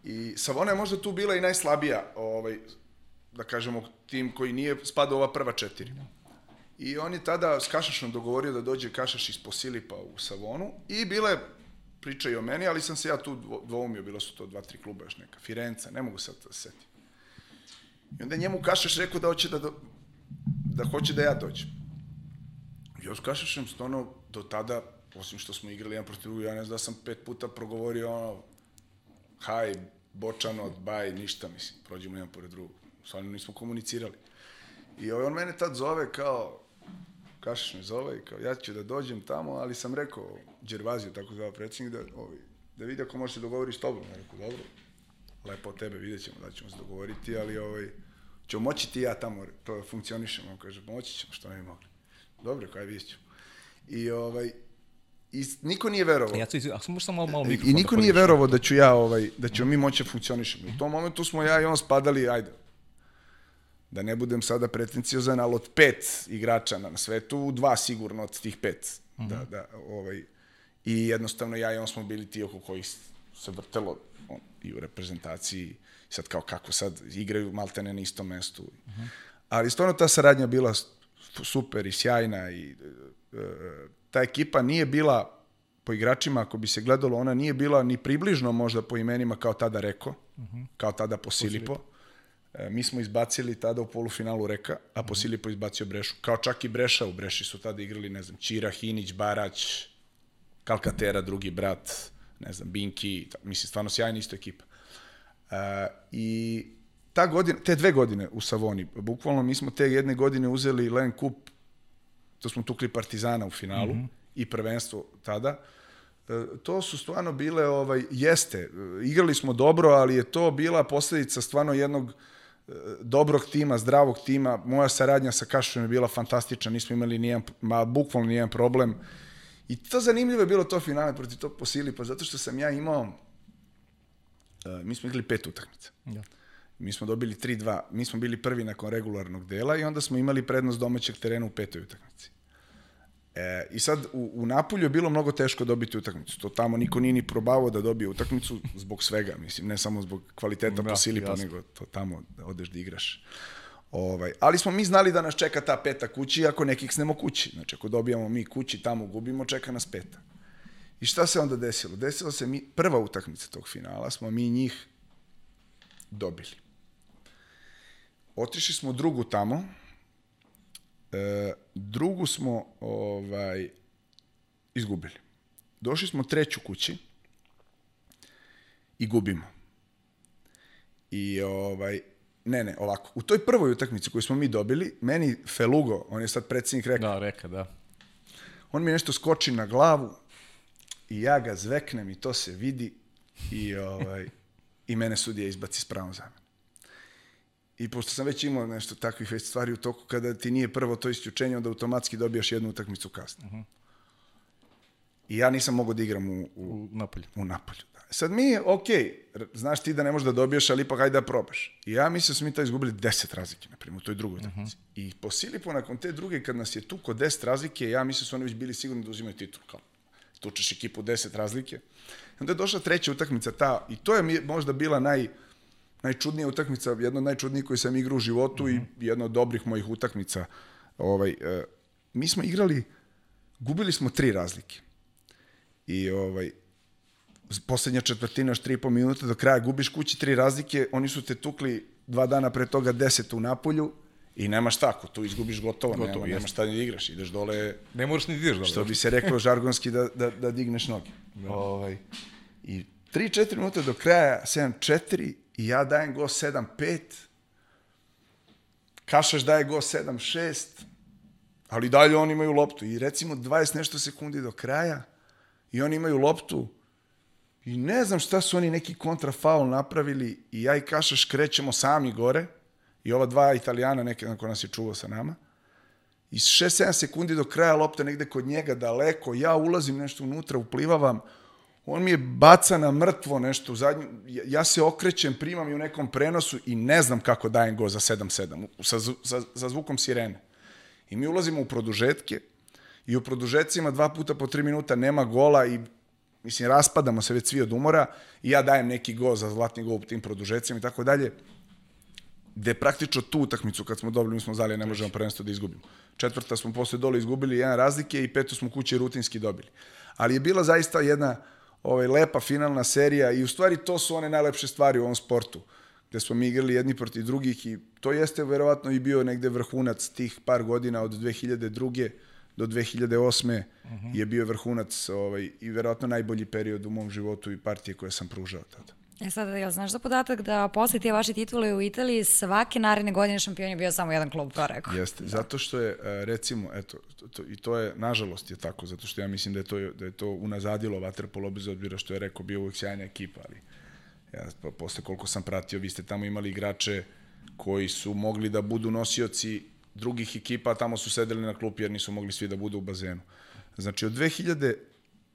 I Savona je možda tu bila i najslabija, ovaj, da kažemo, tim koji nije spadao ova prva četiri. I on je tada s Kašašom dogovorio da dođe Kašaš iz Posilipa u Savonu i bile priča i o meni, ali sam se ja tu dvoumio, bilo su to dva, tri kluba još neka, Firenca, ne mogu sad da se setim. I onda njemu Kašaš rekao da hoće da, do, da hoće da ja dođem. Ja s Kašašem stvarno do tada, osim što smo igrali jedan protiv drugo, ja ne znam da sam pet puta progovorio ono, haj, bočano, baj, ništa, mislim, prođemo jedan pored drugog. Stvarno nismo komunicirali. I on mene tad zove kao, Kašaš me zove i kao, ja ću da dođem tamo, ali sam rekao, Đervaziju, tako zove predsjednik, da, ovaj, da vidi ako može se dogovori s tobom. Ja rekao, dobro, lepo od tebe, vidjet ćemo da ćemo se dogovoriti, ali ovaj, ćemo moći ti ja tamo, to funkcionišemo. On kaže, moći ćemo, što ne bi mogli. Dobro, kaj vidjet ćemo. I ovaj, I niko nije verovao. Ja ću, a samo samo malo, malo I niko nije verovao da ću ja, ovaj, da ćemo mi moći da funkcionišemo. U tom momentu smo ja i on spadali, ajde, da ne budem sada pretenciozan, ali od pet igrača na svetu, dva sigurno od tih pet. Mm -hmm. da, da, ovaj, I jednostavno ja i on smo bili ti oko kojih se vrtelo on, i u reprezentaciji. Sad kao kako sad igraju maltene na istom mestu. Mm -hmm. Ali stvarno ta saradnja bila super i sjajna i e, ta ekipa nije bila po igračima, ako bi se gledalo, ona nije bila ni približno možda po imenima kao tada Reko, uh -huh. kao tada Posilipo. E, mi smo izbacili tada u polufinalu Reka, a Posilipo uh -huh. izbacio Brešu. Kao čak i Breša, u Breši su tada igrali, ne znam, Čira, Hinić, Barać, Kalkatera, drugi brat, ne znam, Binki, mislim, stvarno sjajna isto ekipa. E, I ta godina, te dve godine u Savoni, bukvalno mi smo te jedne godine uzeli Len Kup, to smo tukli Partizana u finalu, mm -hmm. i prvenstvo tada, e, to su stvarno bile, ovaj, jeste, igrali smo dobro, ali je to bila posledica stvarno jednog e, dobrog tima, zdravog tima, moja saradnja sa Kašom je bila fantastična, nismo imali nijedan, ma, bukvalno nijedan problem, i to zanimljivo je bilo to finale protiv tog Posilipa, zato što sam ja imao, uh, mi smo igrali pet utakmica. Ja. Mi smo dobili 3-2, mi smo bili prvi nakon regularnog dela i onda smo imali prednost domaćeg terena u petoj utakmici. E, I sad u, u Napolju je bilo mnogo teško dobiti utakmicu. To tamo niko nije ni probavao da dobije utakmicu zbog svega, mislim, ne samo zbog kvaliteta ja, Posilipa, nego to tamo da odeš da igraš. Ovaj, ali smo mi znali da nas čeka ta peta kući ako nekih snemo kući. Znači, ako dobijamo mi kući, tamo gubimo, čeka nas peta. I šta se onda desilo? Desilo se mi, prva utakmica tog finala, smo mi njih dobili. Otišli smo drugu tamo, e, drugu smo ovaj, izgubili. Došli smo treću kući i gubimo. I ovaj, ne, ne, ovako. U toj prvoj utakmici koju smo mi dobili, meni Felugo, on je sad predsjednik reka, Da, reka, da. on mi nešto skoči na glavu i ja ga zveknem i to se vidi i, ovaj, i mene sudija izbaci s pravom za mene. I pošto sam već imao nešto takvih već stvari u toku, kada ti nije prvo to isključenje, onda automatski dobijaš jednu utakmicu kasno. Uh -huh. I ja nisam mogao da igram u, u, U Napolju. u Napolju. Da. Sad mi je, ok, znaš ti da ne možeš da dobiješ, ali ipak hajde da probaš. I ja mislim da smo mi taj izgubili 10 razlike, na primjer, u toj drugoj utakmici. Uh -huh. I po Silipu, nakon te druge, kad nas je tu kod 10 razlike, ja mislim da su oni već bili sigurni da uzimaju titul. Kao, tučeš ekipu 10 razlike. Onda je došla treća utakmica ta, i to je možda bila naj, najčudnija utakmica, jedna od najčudnijih koju sam igrao u životu mm -hmm. i jedna od dobrih mojih utakmica. Ovaj, e, mi smo igrali, gubili smo tri razlike. I ovaj, poslednja četvrtina, još tri i po minuta do kraja, gubiš kući tri razlike, oni su te tukli dva dana pre toga deset u Napolju i nemaš tako, tu izgubiš gotovo, Gotovo, nema, nemaš šta da igraš, ideš dole, Ne možeš ni da ideš dobro. što bi se reklo žargonski da, da, da digneš noge. Ovaj, I 3-4 minuta do kraja, 7-4 i ja dajem go 7-5, Kašaš daje go 7-6, ali dalje oni imaju loptu. I recimo 20 nešto sekundi do kraja i oni imaju loptu i ne znam šta su oni neki kontrafaul napravili i ja i Kašaš krećemo sami gore i ova dva italijana neke ko nas je čuvao sa nama. I 6-7 sekundi do kraja lopta negde kod njega daleko, ja ulazim nešto unutra, uplivavam, on mi je baca na mrtvo nešto u zadnju, ja, se okrećem, primam i u nekom prenosu i ne znam kako dajem go za 7-7, sa, sa, sa zvukom sirene. I mi ulazimo u produžetke i u produžetcima dva puta po tri minuta nema gola i mislim, raspadamo se već svi od umora i ja dajem neki go za zlatni gol u tim produžecima i tako dalje gde praktično tu utakmicu kad smo dobili, mi smo znali ne možemo prvenstvo da izgubimo. Četvrta smo posle dole izgubili jedan razlike i petu smo kuće rutinski dobili. Ali je bila zaista jedna ovaj, lepa finalna serija i u stvari to su one najlepše stvari u ovom sportu gde smo mi igrali jedni protiv drugih i to jeste verovatno i bio negde vrhunac tih par godina od 2002 do 2008. Uh -huh. je bio vrhunac ovaj, i verovatno najbolji period u mom životu i partije koje sam pružao tada. E sad, jel znaš za podatak da posle te vaše titule u Italiji svake naredne godine šampion je bio samo jedan klub, to rekao? Jeste, zato što je, e, recimo, eto, to, to, i to je, nažalost je tako, zato što ja mislim da je to, da je to unazadilo Vaterpolo bez obzira što je rekao bio uvijek sjajna ekipa, ali ja pa, posle koliko sam pratio, vi ste tamo imali igrače koji su mogli da budu nosioci drugih ekipa, a tamo su sedeli na klupi jer nisu mogli svi da budu u bazenu. Znači, od 2000,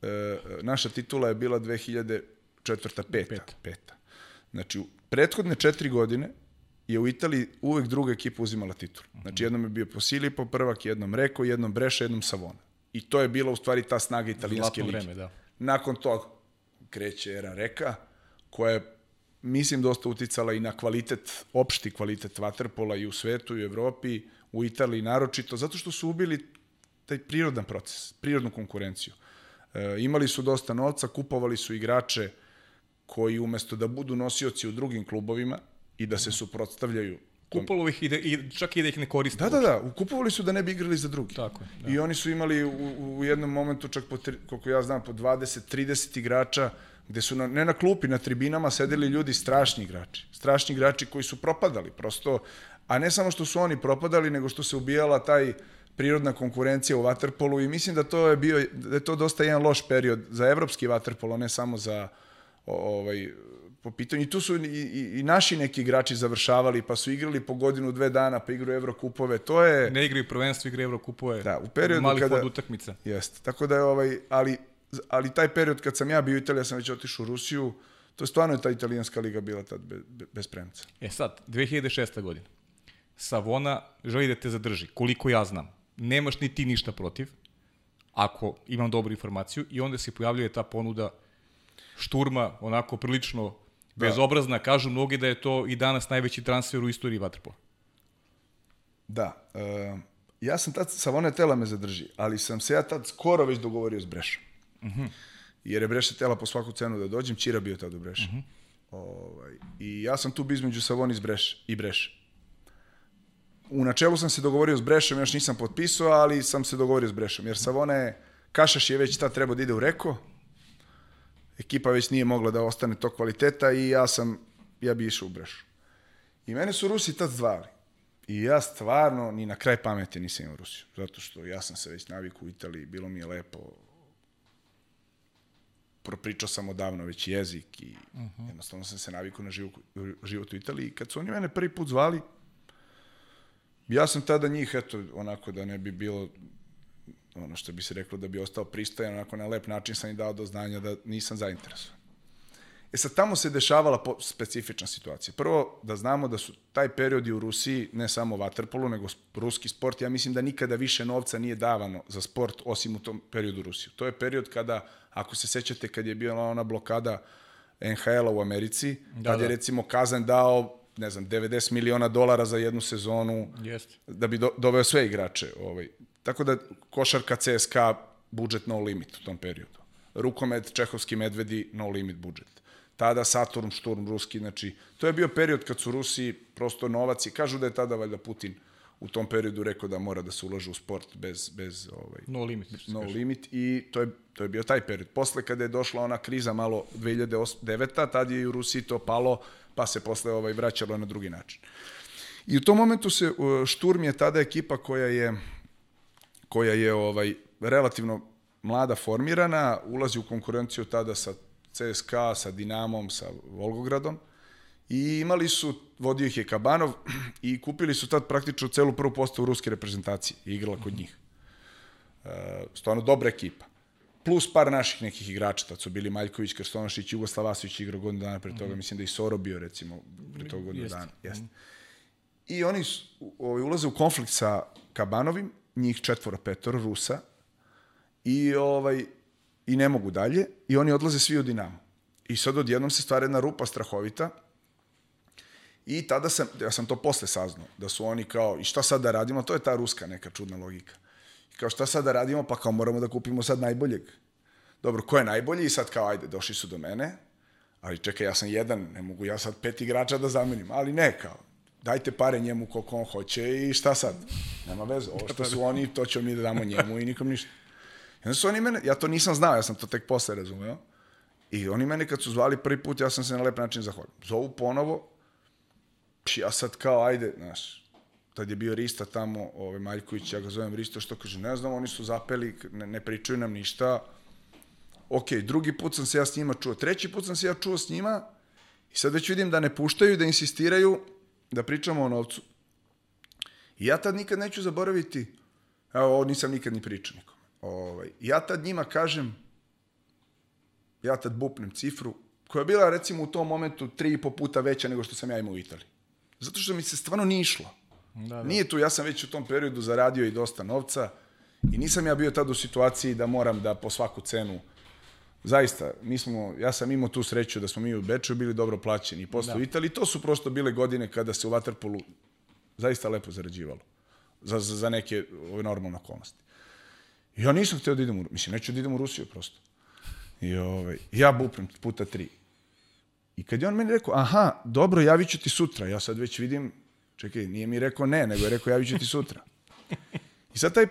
e, naša titula je bila 2004. peta. Peta. peta. Znači, u prethodne četiri godine je u Italiji uvek druga ekipa uzimala titulu. Znači, jednom je bio Posilipo prvak, jednom Reko, jednom Breša, jednom Savona. I to je bila u stvari ta snaga italijanske Zlatno lige. vreme, da. Nakon toga kreće era Reka, koja je mislim dosta uticala i na kvalitet, opšti kvalitet vaterpola i u svetu i u Evropi, u Italiji naročito, zato što su ubili taj prirodan proces, prirodnu konkurenciju. E, imali su dosta novca, kupovali su igrače koji umesto da budu nosioci u drugim klubovima i da se suprotstavljaju Kupalo ih i, da, i čak i da ih ne koriste. Da, da, da, kupovali su da ne bi igrali za drugi. Tako je, da. I oni su imali u, u jednom momentu čak po, tri, koliko ja znam, po 20-30 igrača, gde su na, ne na klupi, na tribinama sedeli ljudi strašni igrači. Strašni igrači koji su propadali, prosto, a ne samo što su oni propadali, nego što se ubijala taj prirodna konkurencija u vaterpolu i mislim da to je bio da je to dosta jedan loš period za evropski vaterpol, a ne samo za ovaj po pitanju i tu su i, i, i naši neki igrači završavali pa su igrali po godinu dve dana pa igraju Evrokupove to je Ne igraju prvenstvo, igraju Evrokupove. Da, u periodu malih kada- kada... utakmica. Jeste. Tako da je ovaj, ali, ali taj period kad sam ja bio u Italiji, ja sam već otišao u Rusiju, to je stvarno ta italijanska liga bila tad be, be, bez premca. E sad, 2006. godina. Savona želi da te zadrži, koliko ja znam. Nemaš ni ti ništa protiv, ako imam dobru informaciju, i onda se pojavljuje ta ponuda šturma, onako prilično bezobrazna, kažu mnogi da je to i danas najveći transfer u istoriji Vatrpola. Da. Uh, ja sam tad, Savone tela me zadrži, ali sam se ja tad skoro već dogovorio s Brešom. Uh -huh. Jer je Breša tela po svaku cenu da dođem, Čira bio tad u Breša. Uh -huh. ovaj, I ja sam tu bi između Savoni iz Breš, i Breša. U načelu sam se dogovorio s Brešom, još nisam potpisao, ali sam se dogovorio s Brešom, jer Savone, Kašaš je već tad trebao da ide u Reko, ekipa već nije mogla da ostane to kvaliteta i ja sam, ja bi išao u Brešu. I mene su Rusi tad zvali. I ja stvarno ni na kraj pameti nisam imao Rusiju. Zato što ja sam se već naviku u Italiji, bilo mi je lepo. Propričao sam odavno već jezik i uh -huh. jednostavno sam se naviku na život, život u Italiji. I kad su oni mene prvi put zvali, ja sam tada njih, eto, onako da ne bi bilo ono što bi se reklo da bi ostao pristojan, onako na lep način sam i dao do znanja da nisam zainteresovan. E sad, tamo se dešavala po, specifična situacija. Prvo, da znamo da su taj period i u Rusiji, ne samo vaterpolu, nego ruski sport, ja mislim da nikada više novca nije davano za sport, osim u tom periodu u Rusiju. To je period kada, ako se sećate, kad je bila ona blokada NHL-a u Americi, da, kad da. je recimo Kazan dao ne znam, 90 miliona dolara za jednu sezonu Jest. da bi do, doveo sve igrače. Ovaj. Tako da košarka CSKA budžet no limit u tom periodu. Rukomet, Čehovski medvedi, no limit budžet tada Saturn, Šturm, ruski, znači, to je bio period kad su Rusi prosto novac i kažu da je tada valjda Putin u tom periodu rekao da mora da se ulaže u sport bez, bez ovaj, no limit. No limit i to je, to je bio taj period. Posle kada je došla ona kriza malo 2009. tad je i u Rusiji to palo, pa se posle ovaj, vraćalo na drugi način. I u tom momentu se Šturm je tada ekipa koja je koja je ovaj relativno mlada formirana, ulazi u konkurenciju tada sa CSKA, sa Dinamom, sa Volgogradom i imali su, vodio ih je Kabanov i kupili su tad praktično celu prvu postavu ruske reprezentacije i igrala kod njih. E, stvarno dobra ekipa. Plus par naših nekih igrača, tad su bili Maljković, Krstonošić, Jugoslav Vasović igrao godinu dana pre toga, mm -hmm. mislim da i Soro bio recimo pre toga godinu dana. Jeste. Mm -hmm. I oni su, ovaj, ulaze u konflikt sa Kabanovim, njih četvora, petoro, Rusa, i ovaj, i ne mogu dalje i oni odlaze svi u Dinamo. I sad odjednom se stvara jedna rupa strahovita i tada sam, ja sam to posle saznao, da su oni kao, i šta sad da radimo, to je ta ruska neka čudna logika. I kao šta sad da radimo, pa kao moramo da kupimo sad najboljeg. Dobro, ko je najbolji i sad kao, ajde, došli su do mene, ali čekaj, ja sam jedan, ne mogu ja sad pet igrača da zamenim, ali ne, kao, dajte pare njemu koliko on hoće i šta sad? Nema veze, ovo što su oni, to ćemo mi da damo njemu i nikom ništa. I onda su oni mene, ja to nisam znao, ja sam to tek posle razumeo. I oni mene kad su zvali prvi put, ja sam se na lep način zahvalio. Zovu ponovo, ja sad kao, ajde, znaš, tad je bio Rista tamo, ovaj, Maljković, ja ga zovem Risto, što kaže, ne znam, oni su zapeli, ne, ne pričaju nam ništa. Ok, drugi put sam se ja s njima čuo, treći put sam se ja čuo s njima i sad već vidim da ne puštaju, da insistiraju da pričamo o novcu. I ja tad nikad neću zaboraviti, evo, ovo nisam nikad ni pričao nikom. Ovaj, ja tad njima kažem, ja tad bupnem cifru, koja je bila recimo u tom momentu tri i po puta veća nego što sam ja imao u Italiji. Zato što mi se stvarno nije išlo. Da, da. Nije tu, ja sam već u tom periodu zaradio i dosta novca i nisam ja bio tad u situaciji da moram da po svaku cenu Zaista, mi smo, ja sam imao tu sreću da smo mi u Beču bili dobro plaćeni i posle da. u Italiji. To su prosto bile godine kada se u Waterpolu zaista lepo zarađivalo. Za, za, za neke ove normalne okolnosti. I ja nisam hteo da idem u, mislim, neću da idem u Rusiju prosto. I ovaj, ja bupnem puta tri. I kad je on meni rekao, aha, dobro, javit ću ti sutra. Ja sad već vidim, čekaj, nije mi rekao ne, nego je rekao javit ću ti sutra. I sad taj,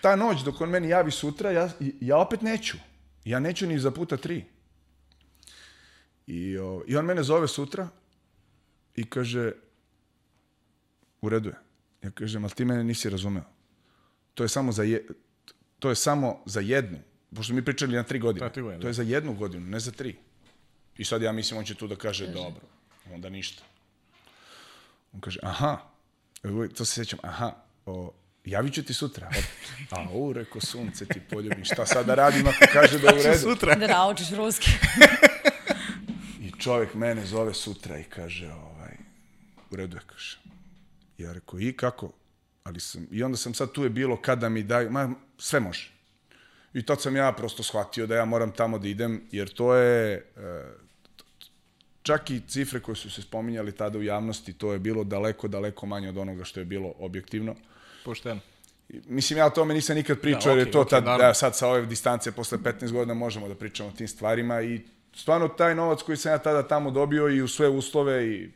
ta noć dok on meni javi sutra, ja, ja opet neću. Ja neću ni za puta tri. I, o, I on mene zove sutra i kaže, u redu je. Ja kažem, ali ti mene nisi razumeo. To je samo za, je, to je samo za jednu, pošto mi pričali na tri godine, godine to je da. za jednu godinu, ne za tri. I sad ja mislim on će tu da kaže, kaže. dobro, onda ništa. On kaže, aha, to se sećam, aha, o, javit ću ti sutra. A, u, reko, sunce ti poljubim, šta sad da radim ako kaže da je u redu? sutra. Da naučiš ruski. I čovjek mene zove sutra i kaže, ovaj, u redu je, kaže. Ja rekao, i kako? Ali sam, I onda sam sad tu je bilo kada mi daju, ma, sve može. I tad sam ja prosto shvatio da ja moram tamo da idem, jer to je, e, čak i cifre koje su se spominjali tada u javnosti, to je bilo daleko, daleko manje od onoga što je bilo objektivno. Pošteno. Mislim, ja o tome nisam nikad pričao, Da, jer je to okej, tad, naravno. da, sad sa ove distance, posle 15 godina možemo da pričamo o tim stvarima i stvarno taj novac koji sam ja tada tamo dobio i u sve uslove i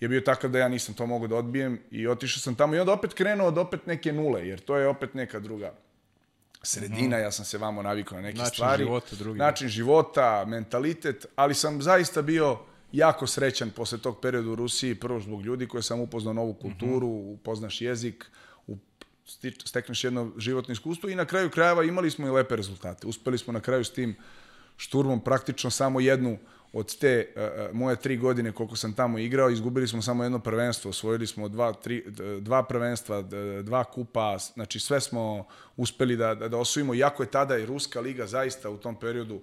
je bio takav da ja nisam to mogao da odbijem i otišao sam tamo i onda opet krenuo od opet neke nule, jer to je opet neka druga sredina, ja sam se vamo navikao na neke Način stvari. života drugi. Način života, mentalitet, ali sam zaista bio jako srećan posle tog perioda u Rusiji, prvo zbog ljudi koje sam upoznao novu kulturu, upoznaš jezik, u, stič- stekneš jedno životno iskustvo i na kraju krajeva imali smo i lepe rezultate. Uspeli smo na kraju s tim šturmom praktično samo jednu od te uh, moje tri godine koliko sam tamo igrao, izgubili smo samo jedno prvenstvo, osvojili smo dva, tri, dva prvenstva, dva kupa, znači sve smo uspeli da, da, da osvojimo, iako je tada i Ruska liga zaista u tom periodu, uh,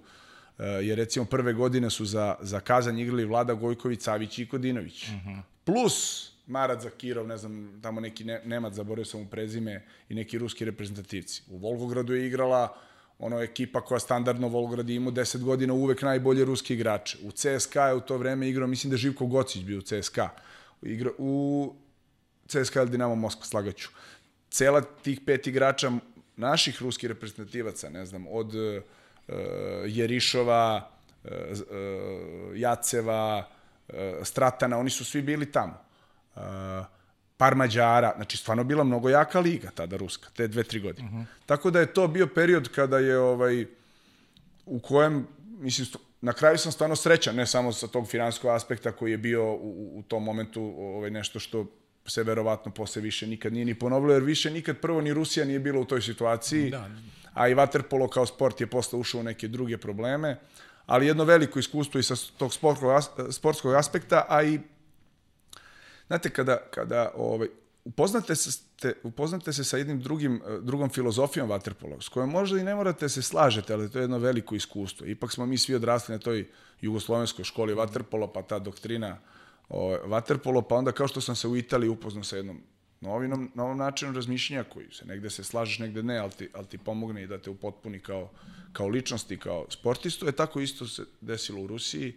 jer recimo prve godine su za, za Kazanj igrali Vlada Gojković, Savić i Kodinović. Uh -huh. Plus Marat Zakirov, ne znam, tamo neki ne, Nemac, zaboravio sam mu prezime, i neki ruski reprezentativci. U Volgogradu je igrala ono ekipa koja standardno Volgograd je imao 10 godina uvek najbolje ruski igrače. U CSKA je u to vreme igrao, mislim da Živko Gocić bio u CSKA. Igra, u CSKA ili Dinamo Moskva, slagaću. Cela tih pet igrača naših ruskih reprezentativaca, ne znam, od uh, Jerišova, uh, uh, Jaceva, uh, Stratana, oni su svi bili tamo. Uh, par Mađara, znači stvarno bila mnogo jaka liga tada ruska, te dve, tri godine. Uh -huh. Tako da je to bio period kada je ovaj, u kojem, mislim, na kraju sam stvarno srećan, ne samo sa tog finanskog aspekta koji je bio u, u tom momentu ovaj, nešto što se verovatno posle više nikad nije ni ponovilo, jer više nikad prvo ni Rusija nije bila u toj situaciji, da. a i Waterpolo kao sport je posle ušao u neke druge probleme, ali jedno veliko iskustvo i sa tog sportskog, sportskog aspekta, a i Znate, kada, kada ovaj, upoznate, se, te, upoznate se sa jednim drugim, drugom filozofijom vaterpola, s kojom možda i ne morate se slažete, ali to je jedno veliko iskustvo. Ipak smo mi svi odrasli na toj jugoslovenskoj školi vaterpola, pa ta doktrina ovaj, vaterpolo, pa onda kao što sam se u Italiji upoznao sa jednom novinom, novom načinu razmišljenja koji se negde se slažeš, negde ne, ali ti, ali ti pomogne i da te upotpuni kao, kao ličnost i kao sportistu. Je tako isto se desilo u Rusiji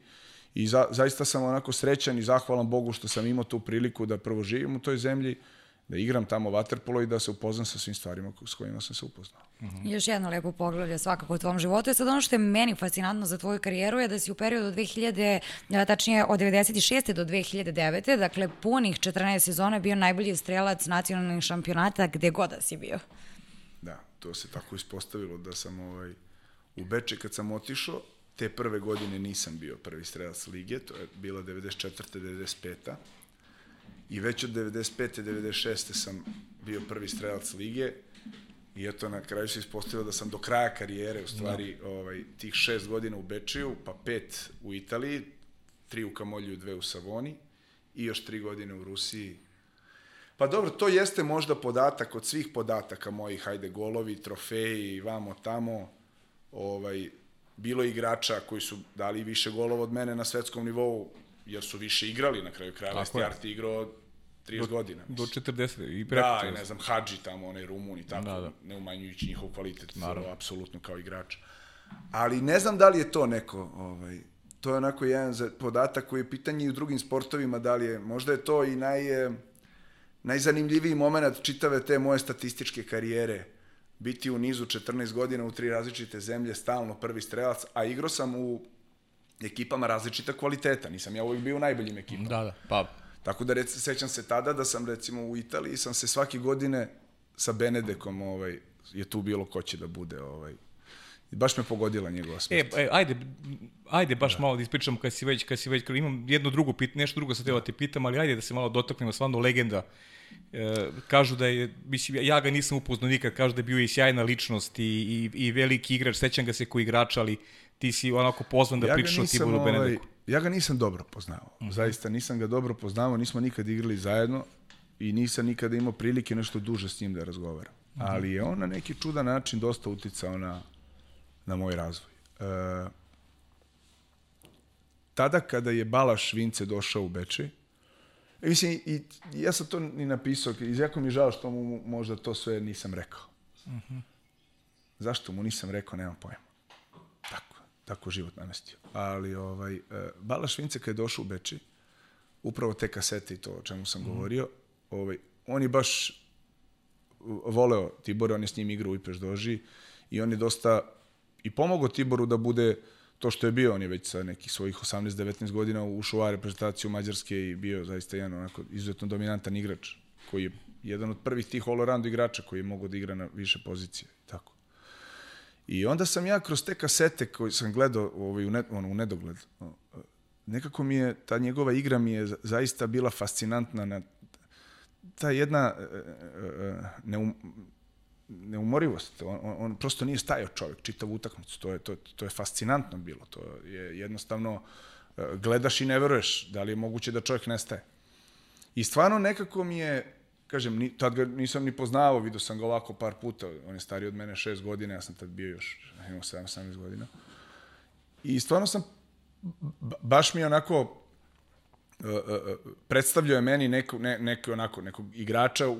i za, zaista sam onako srećan i zahvalan Bogu što sam imao tu priliku da prvo živim u toj zemlji, da igram tamo vaterpolo i da se upoznam sa svim stvarima s kojima sam se upoznao. Mm -hmm. Još jedno lepo poglavlje svakako u tvom životu. Je sad ono što je meni fascinantno za tvoju karijeru je da si u periodu od 2000, tačnije od 96. do 2009. Dakle, punih 14 sezona bio najbolji strelac nacionalnih šampionata gde god da si bio. Da, to se tako ispostavilo da sam ovaj, u Beče kad sam otišao, te prve godine nisam bio prvi strelac lige, to je bila 94. 95. I već od 95. 96. sam bio prvi strelac lige i eto na kraju se ispostavilo da sam do kraja karijere u stvari no. ovaj, tih šest godina u Bečiju, pa pet u Italiji, tri u Kamolju, dve u Savoni i još tri godine u Rusiji. Pa dobro, to jeste možda podatak od svih podataka mojih, hajde, golovi, trofeji, vamo, tamo, ovaj, bilo je igrača koji su dali više golova od mene na svetskom nivou, jer su više igrali na kraju krajeva. Stjarti igrao 30 do, godina. Mislim. Do 40 i preko Da, i ne znam, Hadži tamo, onaj Rumun i tako, da, da. ne umanjujući njihov kvalitet, Naravno. apsolutno kao igrač. Ali ne znam da li je to neko, ovaj, to je onako jedan podatak koji je pitanje i u drugim sportovima, da li je, možda je to i naj, najzanimljiviji moment čitave te moje statističke karijere, biti u nizu 14 godina u tri različite zemlje, stalno prvi strelac, a igrao sam u ekipama različita kvaliteta, nisam ja uvijek bio u najboljim ekipama. Da, da, pa... Tako da rec, sećam se tada da sam recimo u Italiji, sam se svake godine sa Benedekom, ovaj, je tu bilo ko će da bude, ovaj, baš me pogodila njegova smrt. E, e ajde, ajde baš da. malo da ispričamo kad si već, kad si već, imam jedno drugo pit, nešto drugo sa teba da te pitam, ali ajde da se malo dotaknemo, stvarno legenda. E, kažu da je, mislim, ja ga nisam upoznao nikad, kažu da je bio i sjajna ličnost i, i, i veliki igrač, sećam ga se koji igrač, ali ti si onako pozvan da ja pričaš o Tiboru ovaj, Benedeku. Ja ga nisam dobro poznao, uh -huh. zaista nisam ga dobro poznao, nismo nikad igrali zajedno i nisam nikada imao prilike nešto duže s njim da razgovaram. Uh -huh. Ali je on na neki čudan način dosta uticao na, na moj razvoj. E, tada kada je Balaš Vince došao u Bečej, mislim, i, ja sam to ni napisao, i jako mi je žao što mu možda to sve nisam rekao. Uh -huh. Zašto mu nisam rekao, nemam pojma. Tako. tako život namestio. Ali ovaj, e, Balaš Vince kad je došao u Beči, upravo te kasete i to o čemu sam mm. govorio, ovaj, on je baš voleo Tibora, on je s njim igrao u Ipeš Doži i on je dosta i pomogao Tiboru da bude to što je bio, on je već sa nekih svojih 18-19 godina ušao u reprezentaciju Mađarske i bio zaista jedan onako izuzetno dominantan igrač, koji je jedan od prvih tih all-around igrača koji je mogao da igra na više pozicije. Tako. I onda sam ja kroz te kasete koje sam gledao ovaj, u, ne, ono, u nedogled, nekako mi je, ta njegova igra mi je zaista bila fascinantna na ta jedna e, e, e, neum, neumorivost. On, on prosto nije stajao čovjek čitavu utakmicu. To je, to, to je fascinantno bilo. To je jednostavno gledaš i ne veruješ da li je moguće da čovjek nestaje. I stvarno nekako mi je, kažem, ni, tad ga nisam ni poznavao, vidio sam ga ovako par puta, on je stariji od mene šest godina, ja sam tad bio još, imao 7-18 godina. I stvarno sam, baš mi je onako, uh, uh, predstavljao je meni neko, ne, neko, onako, nekog igrača,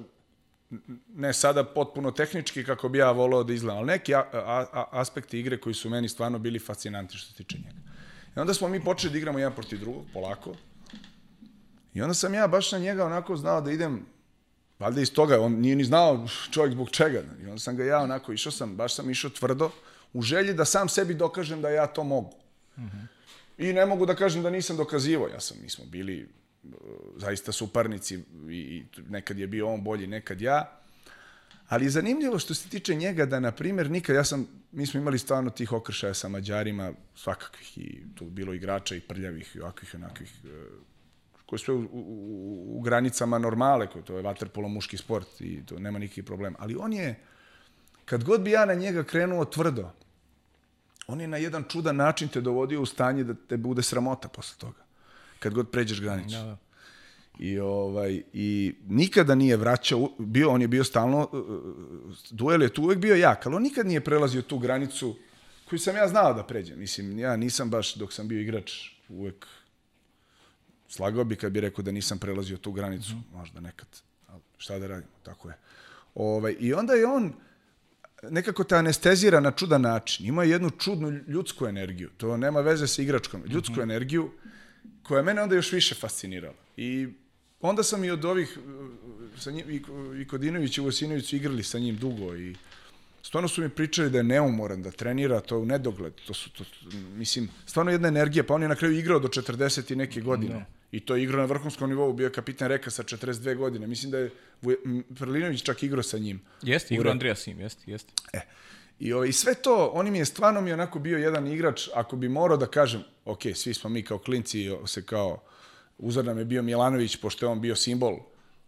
ne sada potpuno tehnički kako bi ja volao da izgledam, ali neki a, a, aspekti igre koji su meni stvarno bili fascinanti što se tiče njega. I onda smo mi počeli da igramo jedan protiv drugog, polako. I onda sam ja baš na njega onako znao da idem, valjda iz toga, on nije ni znao čovjek zbog čega. I onda sam ga ja onako, išao sam, baš sam išao tvrdo, u želji da sam sebi dokažem da ja to mogu. Mm -hmm. I ne mogu da kažem da nisam dokazivo. Ja sam, mi smo bili zaista suparnici i, nekad je bio on bolji, nekad ja. Ali je zanimljivo što se tiče njega da, na primjer, nikad, ja sam, mi smo imali stvarno tih okršaja sa Mađarima, svakakvih i tu bilo igrača i prljavih i ovakvih i onakvih, uh, koji su u, u, u granicama normale, koji to je vaterpolo muški sport i to nema nikakvih problema. Ali on je, kad god bi ja na njega krenuo tvrdo, on je na jedan čudan način te dovodio u stanje da te bude sramota posle toga. Kad god pređeš granicu. Da, da. I ovaj i nikada nije vraćao, bio on je bio stalno duel je tu uvek bio jak, ali on nikad nije prelazio tu granicu koju sam ja znao da pređem. Mislim, ja nisam baš dok sam bio igrač uvek slagao bi kad bi rekao da nisam prelazio tu granicu, mm -hmm. možda nekad. Ali šta da radim, tako je. Ovaj i onda je on nekako te anestezira na čudan način. Ima jednu čudnu ljudsku energiju. To nema veze sa igračkom. Ljudsku mm -hmm. energiju koja mene onda još više fascinirala. I onda sam i od ovih, sa njim, i, i Kodinović i Vosinović su igrali sa njim dugo i stvarno su mi pričali da je neumoran, da trenira to u nedogled. To su, to, mislim, stvarno jedna energija, pa on je na kraju igrao do 40 i neke godine. No. Da. I to je igrao na vrhunskom nivou, bio je kapitan Reka sa 42 godine. Mislim da je Prlinović čak igrao sa njim. Jeste, igrao Andrija Sim, jeste, jeste. E, I, ovaj, sve to, on mi je stvarno mi onako bio jedan igrač, ako bi morao da kažem, ok, svi smo mi kao klinci, se kao, uzor nam je bio Milanović, pošto je on bio simbol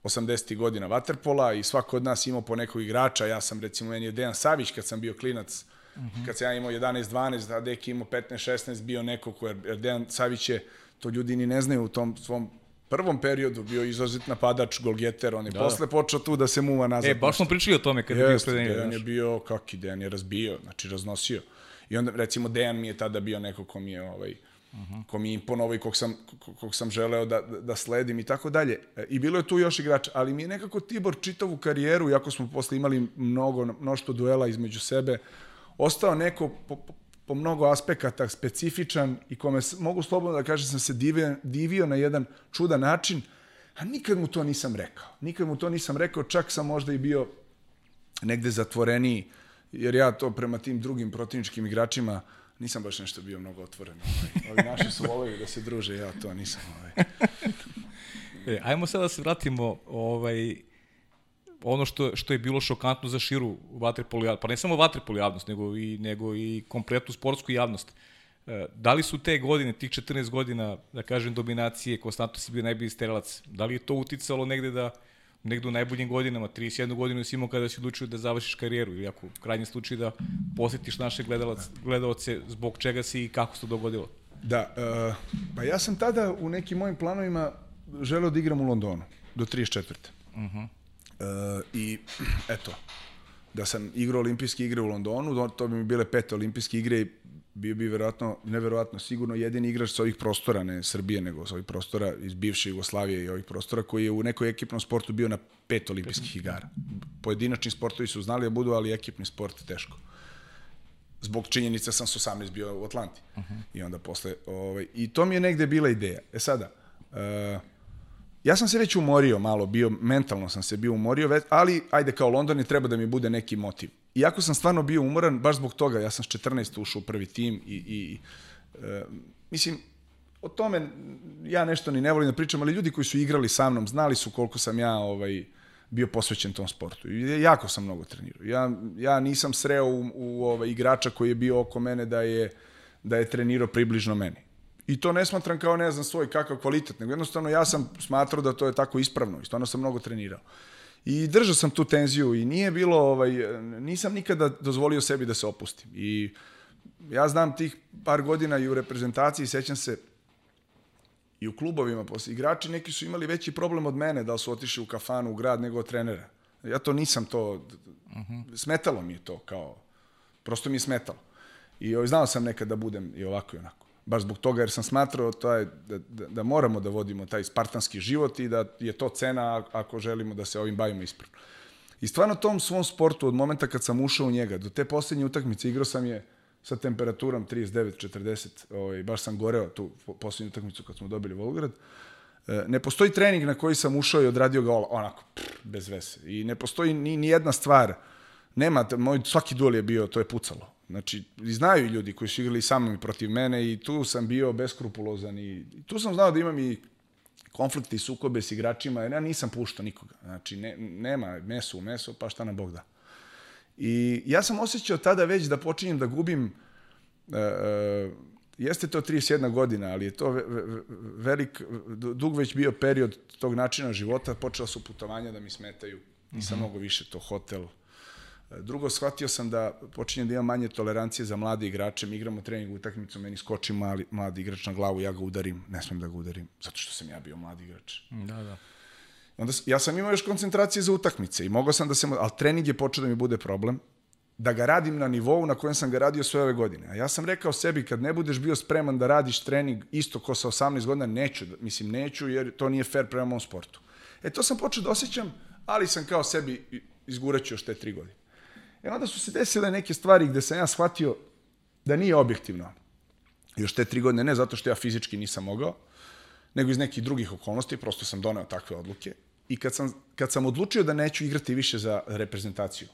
80. godina Waterpola i svako od nas imao po nekog igrača, ja sam recimo, meni je Dejan Savić kad sam bio klinac, mhm. -huh. kad sam ja imao 11-12, a Deki imao 15-16, bio neko ko je, Dejan Savić je to ljudi ni ne znaju u tom svom prvom periodu bio izrazit napadač, golgeter, on je da, posle počeo tu da se muva nazad. E, baš smo pričali o tome kada je bio. Dejan je bio, kaki, Dejan je razbio, znači raznosio. I onda, recimo, Dejan mi je tada bio neko ko mi je, ovaj, uh -huh. ko mi je imponovao i kog sam, kog sam želeo da, da sledim i tako dalje. E, I bilo je tu još igrača, ali mi je nekako Tibor čitavu karijeru, iako smo posle imali mnogo, mnoštvo duela između sebe, ostao neko po, po mnogo aspekata specifičan i kome mogu slobodno da kažem sam se divio, divio na jedan čudan način, a nikad mu to nisam rekao. Nikad mu to nisam rekao, čak sam možda i bio negde zatvoreniji, jer ja to prema tim drugim protivničkim igračima nisam baš nešto bio mnogo otvoren. Ovaj. Ovi naši su voleli da se druže, ja to nisam. Ovaj. E, ajmo sad da se vratimo ovaj, ono što, što je bilo šokantno za širu vaterpolu javnost, pa ne samo vaterpolu javnost, nego i, nego i kompletnu sportsku javnost. E, da li su te godine, tih 14 godina, da kažem, dominacije, konstantno si bio najbolji strelac, da li je to uticalo negde da negde u najboljim godinama, 31 godinu si imao kada si odlučio da završiš karijeru ili ako u krajnjem slučaju da posetiš naše gledalac, gledalce zbog čega si i kako se to dogodilo? Da, uh, pa ja sam tada u nekim mojim planovima želeo da igram u Londonu do 34. Uh -huh. Uh, I eto, da sam igrao olimpijske igre u Londonu, to bi mi bile pete olimpijske igre i bio bi verovatno, neverovatno, sigurno jedini igrač sa ovih prostora, ne Srbije, nego sa ovih prostora iz bivše Jugoslavije i ovih prostora, koji je u nekoj ekipnom sportu bio na pet olimpijskih igara. Pojedinačni sportovi su znali da budu, ali ekipni sport teško. zbog činjenice sam s 18 bio u Atlanti. Uh -huh. I onda posle, ovaj, i to mi je negde bila ideja. E sada, uh, ja sam se već umorio malo, bio, mentalno sam se bio umorio, ali ajde kao London je treba da mi bude neki motiv. Iako sam stvarno bio umoran, baš zbog toga, ja sam s 14 ušao u prvi tim i, i uh, mislim, o tome ja nešto ni ne volim da pričam, ali ljudi koji su igrali sa mnom znali su koliko sam ja ovaj, bio posvećen tom sportu. I jako sam mnogo trenirao. Ja, ja nisam sreo u, u ovaj, igrača koji je bio oko mene da je, da je trenirao približno meni. I to ne smatram kao ne znam svoj kakav kvalitet, nego jednostavno ja sam smatrao da to je tako ispravno i stvarno sam mnogo trenirao. I držao sam tu tenziju i nije bilo, ovaj, nisam nikada dozvolio sebi da se opustim. I ja znam tih par godina i u reprezentaciji, sećam se, i u klubovima posle igrači neki su imali veći problem od mene da su otišli u kafanu u grad nego od trenera. Ja to nisam to uh -huh. smetalo mi je to kao prosto mi je smetalo. I ovaj, znao sam nekad da budem i ovako i onako. Baš zbog toga jer sam smatrao to je, da, da, da moramo da vodimo taj spartanski život i da je to cena ako želimo da se ovim bavimo ispravno. I stvarno tom svom sportu od momenta kad sam ušao u njega do te poslednje utakmice igrao sam je sa temperaturom 39-40, ovaj, baš sam goreo tu poslednju utakmicu kad smo dobili Volgrad. E, ne postoji trening na koji sam ušao i odradio ga onako, pff, bez vese. I ne postoji ni, ni jedna stvar, nema, moj svaki duel je bio, to je pucalo. Znači, znaju ljudi koji su igrali sa mnom i protiv mene i tu sam bio beskrupulozan i, tu sam znao da imam i konflikte i sukobe s igračima, jer ja nisam puštao nikoga. Znači, ne, nema meso u meso, pa šta nam Bog da. I ja sam osjećao tada već da počinjem da gubim, e, e, jeste to 31 godina, ali je to ve, ve, velik, dug već bio period tog načina života, počela su putovanja da mi smetaju, nisam mm -hmm. mogo više to hotel. Drugo, shvatio sam da počinjem da imam manje tolerancije za mlade igrače, mi igramo trening utakmicu, meni skoči mali, mladi igrač na glavu, ja ga udarim, ne smem da ga udarim, zato što sam ja bio mladi igrač. Da, da. Onda, ja sam imao još koncentracije za utakmice i mogao sam da se, ali trening je počeo da mi bude problem, da ga radim na nivou na kojem sam ga radio sve ove godine. A ja sam rekao sebi, kad ne budeš bio spreman da radiš trening isto ko sa 18 godina, neću, mislim, neću, jer to nije fair prema mom sportu. E, to sam počeo da osjećam, ali sam kao sebi izguraću još te tri godine. E, onda su se desile neke stvari gde sam ja shvatio da nije objektivno još te tri godine, ne zato što ja fizički nisam mogao, nego iz nekih drugih okolnosti, prosto sam doneo takve odluke i kad sam, kad sam odlučio da neću igrati više za reprezentaciju,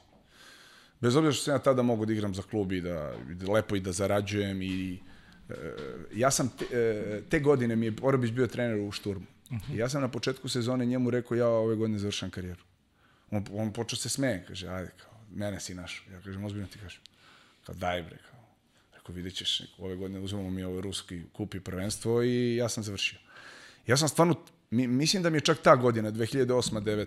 bez obzira što sam ja tada mogu da igram za klub i da, da lepo i da zarađujem i e, ja sam te, e, te godine mi je Orobić bio trener u Šturmu. Uh -huh. I ja sam na početku sezone njemu rekao ja ove godine završam karijeru. On, on počeo se smeje, kaže, ajde, kao, mene si našao. Ja kažem, ozbiljno ti kažem. Kao, daj bre, kao. Rekao, vidjet ćeš, ove godine uzmemo mi ovo ruski kup i prvenstvo i ja sam završio. Ja sam stvarno mi, mislim da mi je čak ta godina, 2008-2009,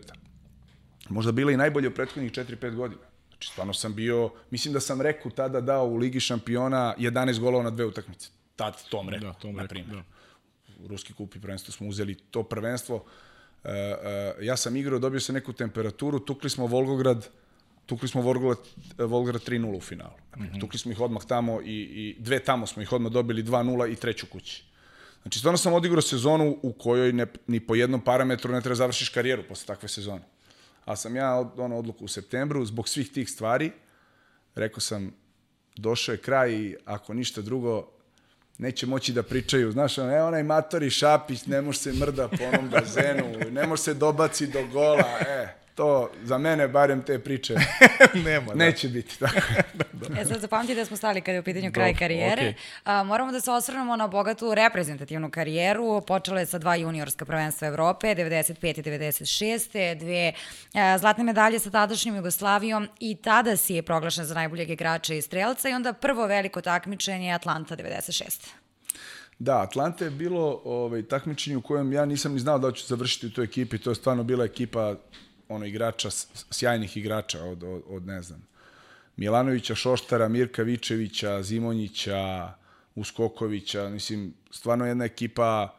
možda bila i najbolje u prethodnih 4-5 godina. Znači, stvarno sam bio, mislim da sam reku tada dao u Ligi šampiona 11 golova na dve utakmice. Tad Tom rekao, da, tom na primjer. Da. U Ruski kup i prvenstvo smo uzeli to prvenstvo. Uh, uh, ja sam igrao, dobio sam neku temperaturu, tukli smo Volgograd, tukli smo Volgograd, Volgograd 3-0 u finalu. Mm -hmm. Tukli smo ih odmah tamo i, i dve tamo smo ih odmah dobili 2-0 i treću kući. Znači, stvarno sam odigrao sezonu u kojoj ne, ni po jednom parametru ne treba završiš karijeru posle takve sezone. A sam ja ono odluku u septembru, zbog svih tih stvari, rekao sam, došao je kraj i ako ništa drugo, neće moći da pričaju. Znaš, on, e, onaj matori Šapić ne može se mrda po onom bazenu, ne može se dobaci do gola, e, to za mene barem te priče Nema, da. neće biti tako. da. E sad zapamtite da smo stali kada je u pitanju kraj Dobro, karijere. Okay. A, moramo da se osvrnemo na bogatu reprezentativnu karijeru. Počela je sa dva juniorska prvenstva Evrope, 95. i 96. Dve a, zlatne medalje sa tadašnjom Jugoslavijom i tada si je proglašen za najboljeg igrača i strelca i onda prvo veliko takmičenje Atlanta 96. Da, Atlanta je bilo ovaj, takmičenje u kojem ja nisam ni znao da ću završiti u toj ekipi. To je stvarno bila ekipa ono igrača, sjajnih igrača od, od, od ne znam, Milanovića, Šoštara, Mirka Vičevića, Zimonjića, Uskokovića, mislim, stvarno jedna ekipa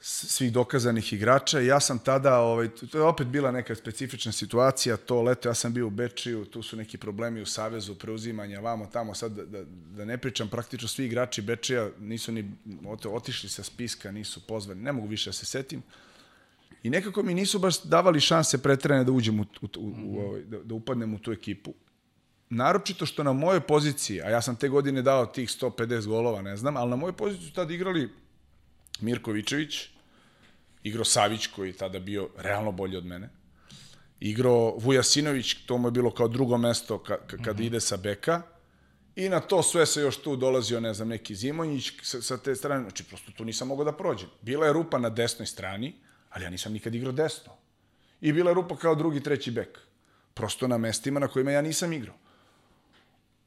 svih dokazanih igrača. Ja sam tada, ovaj, to je opet bila neka specifična situacija, to leto ja sam bio u Bečiju, tu su neki problemi u Savezu, preuzimanja, vamo, tamo, sad da, da, da ne pričam, praktično svi igrači Bečija nisu ni otišli sa spiska, nisu pozvani, ne mogu više da se setim, I nekako mi nisu baš davali šanse pretrene da uđem u, u, u, u, ovaj, da, da upadnem u tu ekipu. naročito što na mojoj poziciji, a ja sam te godine dao tih 150 golova, ne znam, ali na mojoj poziciji su tada igrali Mirko Vičević, igrao Savić koji je tada bio realno bolji od mene, igrao Vujasinović, to mu je bilo kao drugo mesto ka, ka, kad mm -hmm. ide sa beka, I na to sve se još tu dolazio, ne znam, neki Zimonjić sa, sa te strane. Znači, prosto tu nisam mogao da prođem. Bila je rupa na desnoj strani, ali ja nisam nikad igrao desno. I bila je rupa kao drugi, treći bek. Prosto na mestima na kojima ja nisam igrao.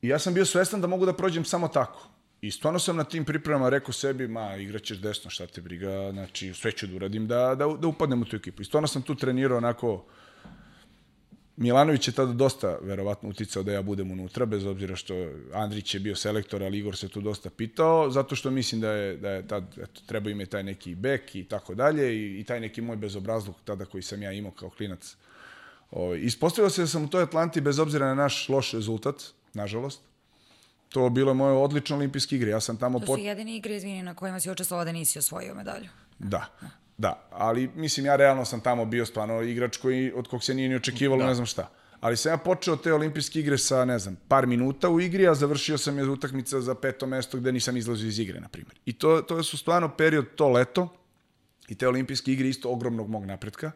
I ja sam bio svestan da mogu da prođem samo tako. I stvarno sam na tim pripremama rekao sebi, ma, igraćeš desno, šta te briga, znači, sve ću da uradim da, da, da upadnem u tu ekipu. I stvarno sam tu trenirao onako, Milanović je tada dosta verovatno uticao da ja budem unutra, bez obzira što Andrić je bio selektor, ali Igor se tu dosta pitao, zato što mislim da je, da je tad, eto, treba ime taj neki bek i tako dalje, i, i taj neki moj bezobrazluk tada koji sam ja imao kao klinac. O, ispostavilo se da sam u toj Atlanti, bez obzira na naš loš rezultat, nažalost, to bilo moje odlične olimpijske igre. Ja sam tamo... To su pot... jedine igre, izvini, na kojima si učestvovao da nisi osvojio medalju. Da. Da, ali mislim ja realno sam tamo bio stvarno igrač koji, od kog se nije ni očekivalo, da. ne znam šta. Ali sam ja počeo te olimpijske igre sa, ne znam, par minuta u igri, a završio sam je utakmica za peto mesto gde nisam izlazio iz igre, na primjer. I to, to su stvarno period, to leto, i te olimpijske igre isto ogromnog mog napretka.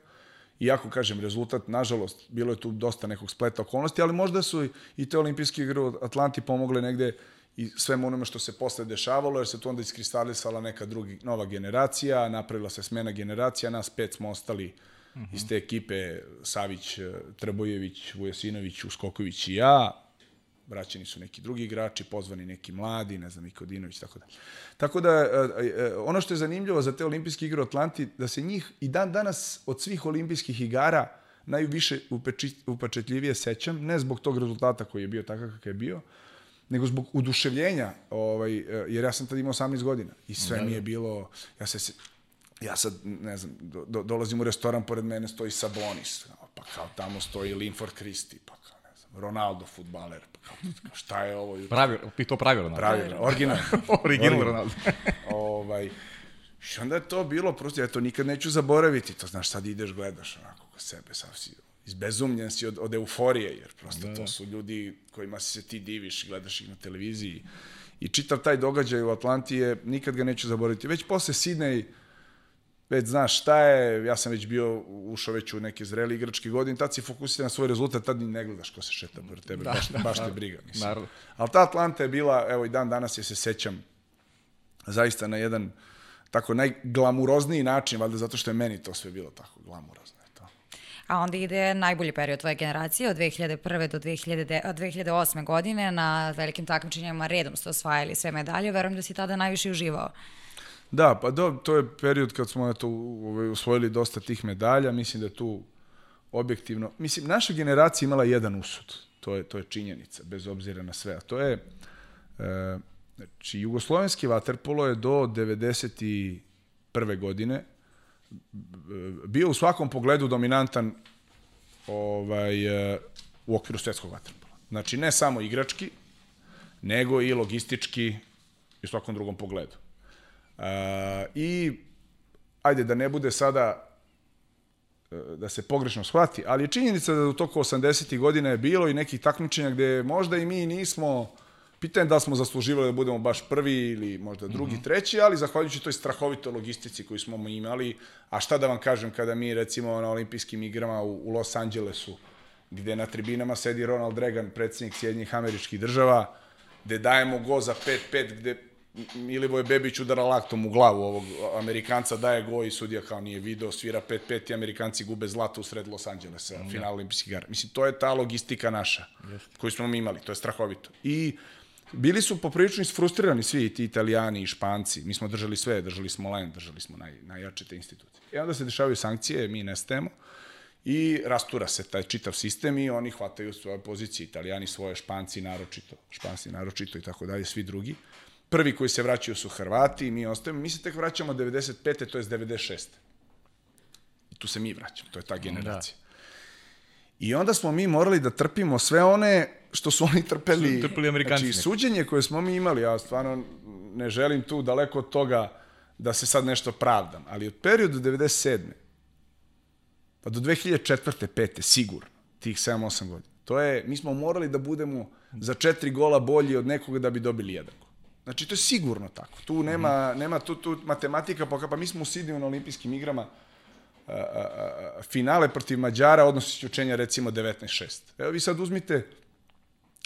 Iako, kažem, rezultat, nažalost, bilo je tu dosta nekog spleta okolnosti, ali možda su i te olimpijske igre od Atlanti pomogle negde i svemu onome što se posle dešavalo, jer se tu onda iskristalisala neka drugi, nova generacija, napravila se smena generacija, nas pet smo ostali uh -huh. iz te ekipe, Savić, Trbojević, Vujasinović, Uskoković i ja, vraćeni su neki drugi igrači, pozvani neki mladi, ne znam, Nikodinović, tako da. Tako da, e, e, ono što je zanimljivo za te olimpijske igre u Atlanti, da se njih i dan danas od svih olimpijskih igara najviše upečetljivije sećam, ne zbog tog rezultata koji je bio takav kakav je bio, nego zbog uduševljenja, ovaj, e, jer ja sam tad imao 18 godina i sve da, mi je da. bilo, ja se, ja sad, ne znam, do, do, dolazim u restoran, pored mene stoji Sabonis, pa kao tamo stoji Linford Christie, pa kao, ne znam, Ronaldo, futbaler, pa kao, kao šta je ovo? Pravi, i to pravi Ronaldo. Pravi, original. original Ronaldo. ovaj, I onda je to bilo, prosto, ja to nikad neću zaboraviti, to znaš, sad ideš, gledaš onako ko sebe, sav si izbezumljen si od, od euforije, jer prosto da, to da. su ljudi kojima se ti diviš, gledaš ih na televiziji. I čitav taj događaj u Atlanti je, nikad ga neću zaboraviti. Već posle Sidney, već znaš šta je, ja sam već bio, ušao već u neke zreli igračke godine, tad si fokusiran na svoj rezultat, tad ni ne gledaš ko se šeta pored tebe, da, baš, da, baš da, te briga. Mislim. Naravno. Ali ta Atlanta je bila, evo i dan danas je se sećam, zaista na jedan tako najglamurozniji način, valjda zato što je meni to sve bilo tako glamurozno a onda ide najbolji period tvoje generacije od 2001. do 2000, 2008. godine na velikim takmičenjima redom ste osvajali sve medalje, verujem da si tada najviše uživao. Da, pa do, to je period kad smo eto, usvojili dosta tih medalja, mislim da tu objektivno, mislim, naša generacija imala jedan usud, to je, to je činjenica, bez obzira na sve, a to je, e, znači, jugoslovenski vaterpolo je do 91. godine bio u svakom pogledu dominantan ovaj, e, u okviru svetskog vaterpola. Znači, ne samo igrački, nego i logistički i u svakom drugom pogledu. Uh, I, ajde, da ne bude sada e, da se pogrešno shvati, ali je činjenica da u toku 80. godina je bilo i nekih takmičenja gde možda i mi nismo Pitanje da smo zasluživali da budemo baš prvi ili možda drugi, mm -hmm. treći, ali zahvaljujući toj strahovitoj logistici koju smo imali, a šta da vam kažem kada mi recimo na olimpijskim igrama u, u Los Angelesu, gde na tribinama sedi Ronald Reagan, predsednik Sjedinjih američkih država, gde dajemo go za 5-5, gde Milivoje Bebić udara laktom u glavu ovog Amerikanca, daje go i sudija kao nije video, svira 5-5 i Amerikanci gube zlato u sred Los Angelesa, mm, final olimpijskih igara. Mislim, to je ta logistika naša, yes. koju smo mi imali, to je strahovito. I bili su poprilično isfrustrirani svi ti italijani i španci. Mi smo držali sve, držali smo len, držali smo naj, najjače te institucije. I onda se dešavaju sankcije, mi nestajemo i rastura se taj čitav sistem i oni hvataju svoje pozicije, italijani svoje, španci naročito, španci naročito i tako dalje, svi drugi. Prvi koji se vraćaju su Hrvati, mi ostajemo, mi se tek vraćamo 95. to je 96. I tu se mi vraćamo, to je ta da. generacija. Da. I onda smo mi morali da trpimo sve one što su oni trpeli. Su trpeli Amerikanci. Znači, suđenje koje smo mi imali, ja stvarno ne želim tu daleko od toga da se sad nešto pravdam, ali od periodu 97. pa do 2004. 5. sigurno, tih 7-8 godina, To je, mi smo morali da budemo za četiri gola bolji od nekoga da bi dobili jedan gol. Znači, to je sigurno tako. Tu nema, nema tu, tu matematika, pa, pa mi smo u Sidniju na olimpijskim igrama, a, a, a, finale protiv Mađara, odnos isključenja recimo 19-6. Evo vi sad uzmite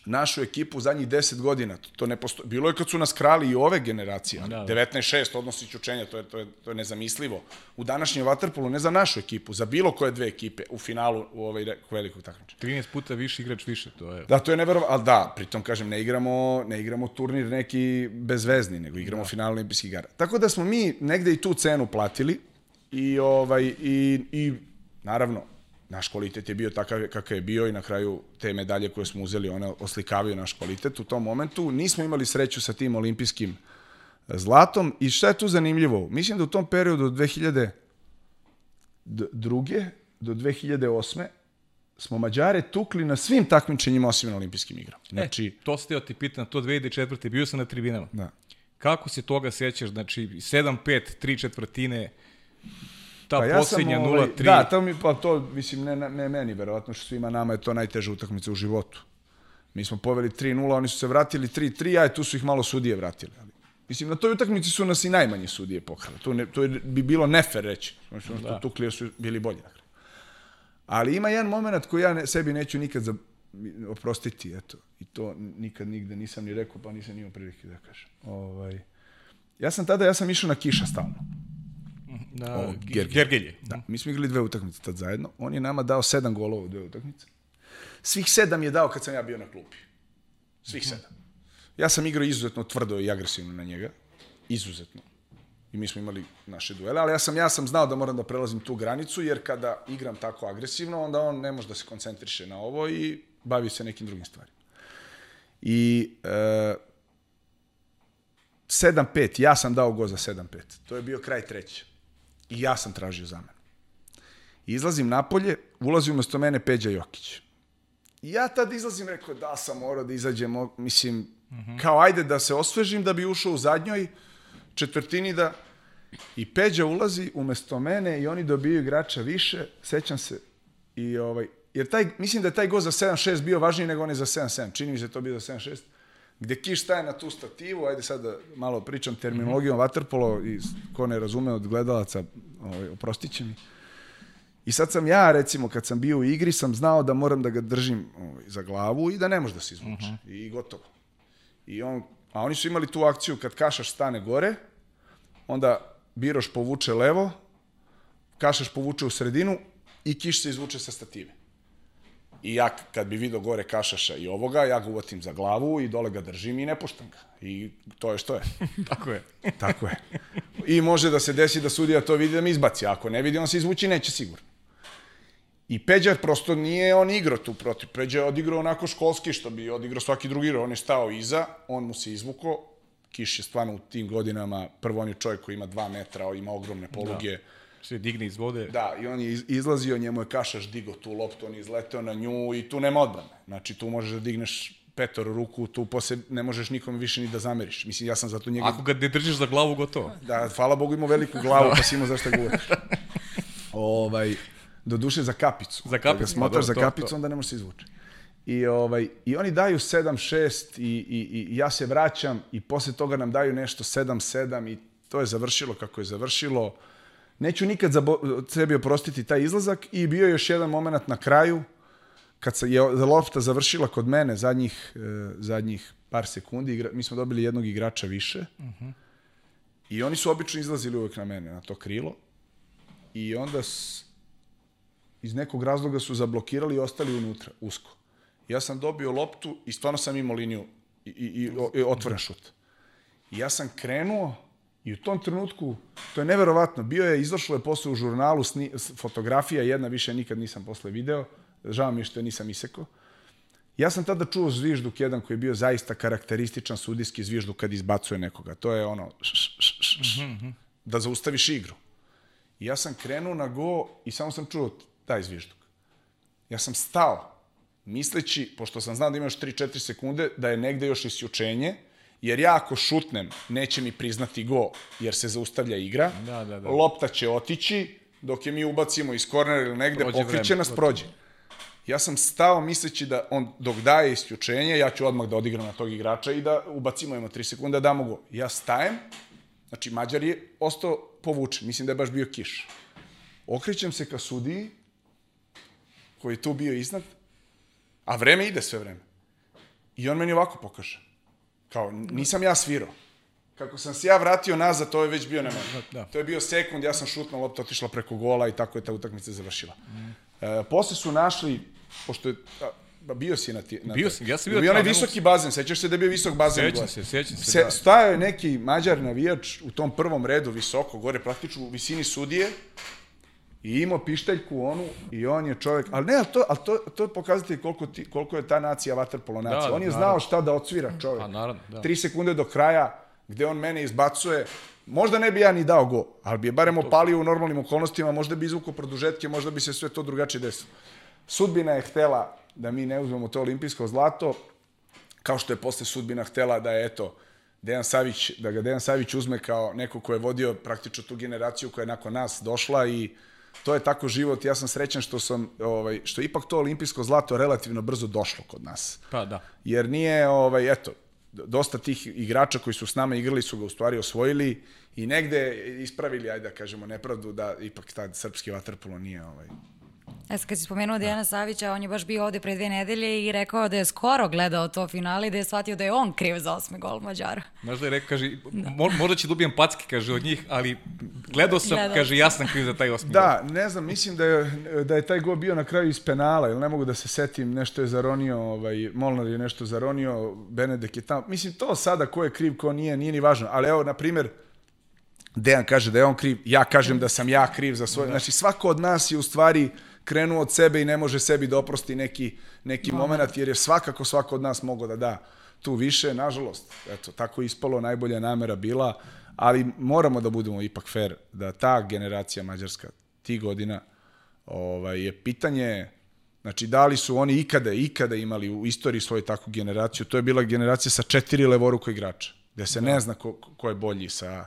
našu ekipu zadnjih 10 godina. To ne postoji. Bilo je kad su nas krali i ove generacije. Da, da. 19-6 odnos isključenja, to je, to, je, to je nezamislivo. U današnjem Waterpolu, ne za našu ekipu, za bilo koje dve ekipe u finalu u ovaj velikog takmičenja. 13 puta više igrač više, to je... Da, to je neverovatno, ali da, pritom kažem, ne igramo, ne igramo turnir neki bezvezni, nego igramo da. final olimpijskih igara. Tako da smo mi negde i tu cenu platili i, ovaj, i, i naravno, naš kvalitet je bio takav kakav je bio i na kraju te medalje koje smo uzeli, one oslikavaju naš kvalitet u tom momentu. Nismo imali sreću sa tim olimpijskim zlatom i šta je tu zanimljivo? Mislim da u tom periodu od 2002. do 2008 smo Mađare tukli na svim takmičenjima osim na olimpijskim igrama. Znači, e, to ste ti pitan, to 2004. bio sam na tribinama. Da. Kako se toga sećaš? Znači, 7-5, 3 četvrtine, ta Pa ja posljednja ovaj, 0-3. Da, to mi, pa to, mislim, ne, ne meni, verovatno što svima nama je to najteža utakmica u životu. Mi smo poveli 3-0, oni su se vratili 3-3, a tu su ih malo sudije vratili. Ali, mislim, na toj utakmici su nas i najmanje sudije pokrali. To, ne, to je, bi bilo nefer reći. Znači, ono Da. tukli jer su bili bolji. kraju. Ali ima jedan moment koji ja ne, sebi neću nikad za, oprostiti, eto. I to nikad nigde nisam ni rekao, pa nisam imao prilike da kažem. Ovaj, ja sam tada, ja sam išao na kiša stalno. Na, O, Gergelje. Gergelje. Gergelje. Da, mi smo igrali dve utakmice tad zajedno. On je nama dao sedam golova u dve utakmice. Svih sedam je dao kad sam ja bio na klupi. Svih sedam. Ja sam igrao izuzetno tvrdo i agresivno na njega. Izuzetno. I mi smo imali naše duele, ali ja sam, ja sam znao da moram da prelazim tu granicu, jer kada igram tako agresivno, onda on ne može da se koncentriše na ovo i bavi se nekim drugim stvarima. I e, 7-5, ja sam dao go za 7-5. To je bio kraj treće. I ja sam tražio zamenu. Izlazim napolje, ulazi umesto mene Peđa Jokić. I ja tad izlazim, rekao, da sam morao da izađem, mislim, uh -huh. kao ajde da se osvežim, da bi ušao u zadnjoj četvrtini da... I Peđa ulazi umesto mene i oni dobiju igrača više, sećam se. I ovaj, jer taj, mislim da je taj go za 7-6 bio važniji nego onaj za 7-7. Čini mi se da to bio za 7-6 gde Kiš staje na tu stativu, ajde sad da malo pričam terminologijom vaterpolo i ko ne razume od gledalaca, ovaj, oprostit će mi. I sad sam ja, recimo, kad sam bio u igri, sam znao da moram da ga držim ovaj, za glavu i da ne može da se izvuče. Uh -huh. I gotovo. I on, a oni su imali tu akciju kad Kašaš stane gore, onda Biroš povuče levo, Kašaš povuče u sredinu i Kiš se izvuče sa stative. I ja kad bi video gore Kašaša i ovoga, ja ga uvatim za glavu i dole ga držim i ne puštam ga. I to je što je. Tako je. Tako je. I može da se desi da sudija to vidi da me izbaci. Ako ne vidi, on se izvući neće sigurno. I Peđa prosto nije on igrao tu protiv. Peđa je odigrao onako školski što bi odigrao svaki drugi igrao. On je stao iza, on mu se izvuko. Kiš je stvarno u tim godinama, prvo on je čovjek koji ima dva metra, ima ogromne poluge. Da. Se digne iz vode. Da, i on je iz- izlazio, njemu je Kašaš digo tu loptu, on je izleteo na nju i tu nema odbrane. Znači, tu možeš da digneš petoru ruku, tu posle ne možeš nikome više ni da zameriš. Mislim, ja sam zato njega... Ako ga ne držiš za glavu, gotovo. Da, hvala Bogu imao veliku glavu, pa si imao zašto ga uvatiš. ovaj, do duše za kapicu. Za kapicu, Kad ga smotaš pa za dobro, to- kapicu, to. onda ne može se izvući. I, ovaj, I oni daju 7-6 i, i, i ja se vraćam i posle toga nam daju nešto 7-7 i to je završilo kako je završilo. Neću nikad sebi oprostiti taj izlazak i bio je još jedan moment na kraju kad se je lopta završila kod mene zadnjih, e, zadnjih par sekundi, igra, mi smo dobili jednog igrača više. I oni su obično izlazili uvek na mene, na to krilo. I onda s, iz nekog razloga su zablokirali i ostali unutra, usko. Ja sam dobio loptu i stvarno sam imao liniju i, i, i, i otvoren šut. I ja sam krenuo i u tom trenutku, to je neverovatno, bio je, izašlo je posle u žurnalu sni, fotografija, jedna više nikad nisam posle video, žao mi je što je nisam isekao. Ja sam tada čuo zvižduk jedan koji je bio zaista karakterističan sudijski zvižduk kad izbacuje nekoga. To je ono, š, š, š, š, š, da zaustaviš igru. I ja sam krenuo na go i samo sam čuo taj zvižduk. Ja sam stao, misleći, pošto sam znao da ima još 3-4 sekunde, da je negde još isjučenje, jer ja ako šutnem, neće mi priznati go, jer se zaustavlja igra. Da, da, da. Lopta će otići, dok je mi ubacimo iz kornera ili negde, Prođe pokriće vreme, nas, prođe. Ja sam stao misleći da on dok daje isključenje, ja ću odmah da odigram na tog igrača i da ubacimo ima 3 sekunde, damo go. Ja stajem, znači Mađar je ostao povučen, mislim da je baš bio kiš. Okrećem se ka sudiji, koji je tu bio iznad, a vreme ide sve vreme. I on meni ovako pokaže. Kao, nisam ja svirao. Kako sam se ja vratio nazad, to je već bio nema. Da. To je bio sekund, ja sam šutnuo, lopta otišla preko gola i tako je ta utakmica završila. Mm. E, posle su našli, pošto je, a, bio si na ti... Na Bio sam, ja sam bio Bio onaj visoki bazen, sećaš se da je bio visok bazen? Sećam gore? se, sećam se, se da. Stajao je neki mađar navijač u tom prvom redu visoko, gore praktično u visini sudije, i imao pištaljku onu i on je čovjek, ali ne, ali to, ali to, to je pokazatelj koliko, ti, koliko je ta nacija vaterpolo nacija. Da, on je naravno. znao šta da odsvira čovjek. Pa, naravno, da. Tri sekunde do kraja, gde on mene izbacuje, možda ne bi ja ni dao go, ali bi je barem opalio u normalnim okolnostima, možda bi izvukao produžetke, možda bi se sve to drugačije desilo. Sudbina je htela da mi ne uzmemo to olimpijsko zlato, kao što je posle sudbina htela da je, eto, Dejan Savić, da ga Dejan Savić uzme kao neko ko je vodio praktično tu generaciju koja je nakon nas došla i to je tako život. Ja sam srećan što sam, ovaj, što ipak to olimpijsko zlato relativno brzo došlo kod nas. Pa da. Jer nije, ovaj, eto, dosta tih igrača koji su s nama igrali su ga u stvari osvojili i negde ispravili, ajde da kažemo, nepravdu da ipak tad srpski vaterpolo nije ovaj, E, sad kad si spomenuo Dejana Savića, on je baš bio ovde pre dve nedelje i rekao da je skoro gledao to finale i da je shvatio da je on kriv za osmi gol Mađara. Možda je rekao, kaže, mo, možda će dobijem packe, kaže, od njih, ali gledao sam, Gledao kaže, ja sam kriv za taj osmi Da, ne znam, mislim da je, da je taj gol bio na kraju iz penala, ili ne mogu da se setim, nešto je zaronio, ovaj, Molnar je nešto zaronio, Benedek je tamo. Mislim, to sada ko je kriv, ko nije, nije ni važno. Ali evo, na primjer, Dejan kaže da je on kriv, ja kažem da sam ja kriv za svoje. Znači, svako od nas je u stvari krenuo od sebe i ne može sebi da oprosti neki, neki moment, jer je svakako svako od nas mogao da da tu više, nažalost. Eto, tako ispalo, najbolja namera bila, ali moramo da budemo ipak fair, da ta generacija mađarska, ti godina, ovaj, je pitanje, znači da li su oni ikada, ikada imali u istoriji svoju takvu generaciju, to je bila generacija sa četiri levoruka igrača, gde se ne zna ko, ko je bolji sa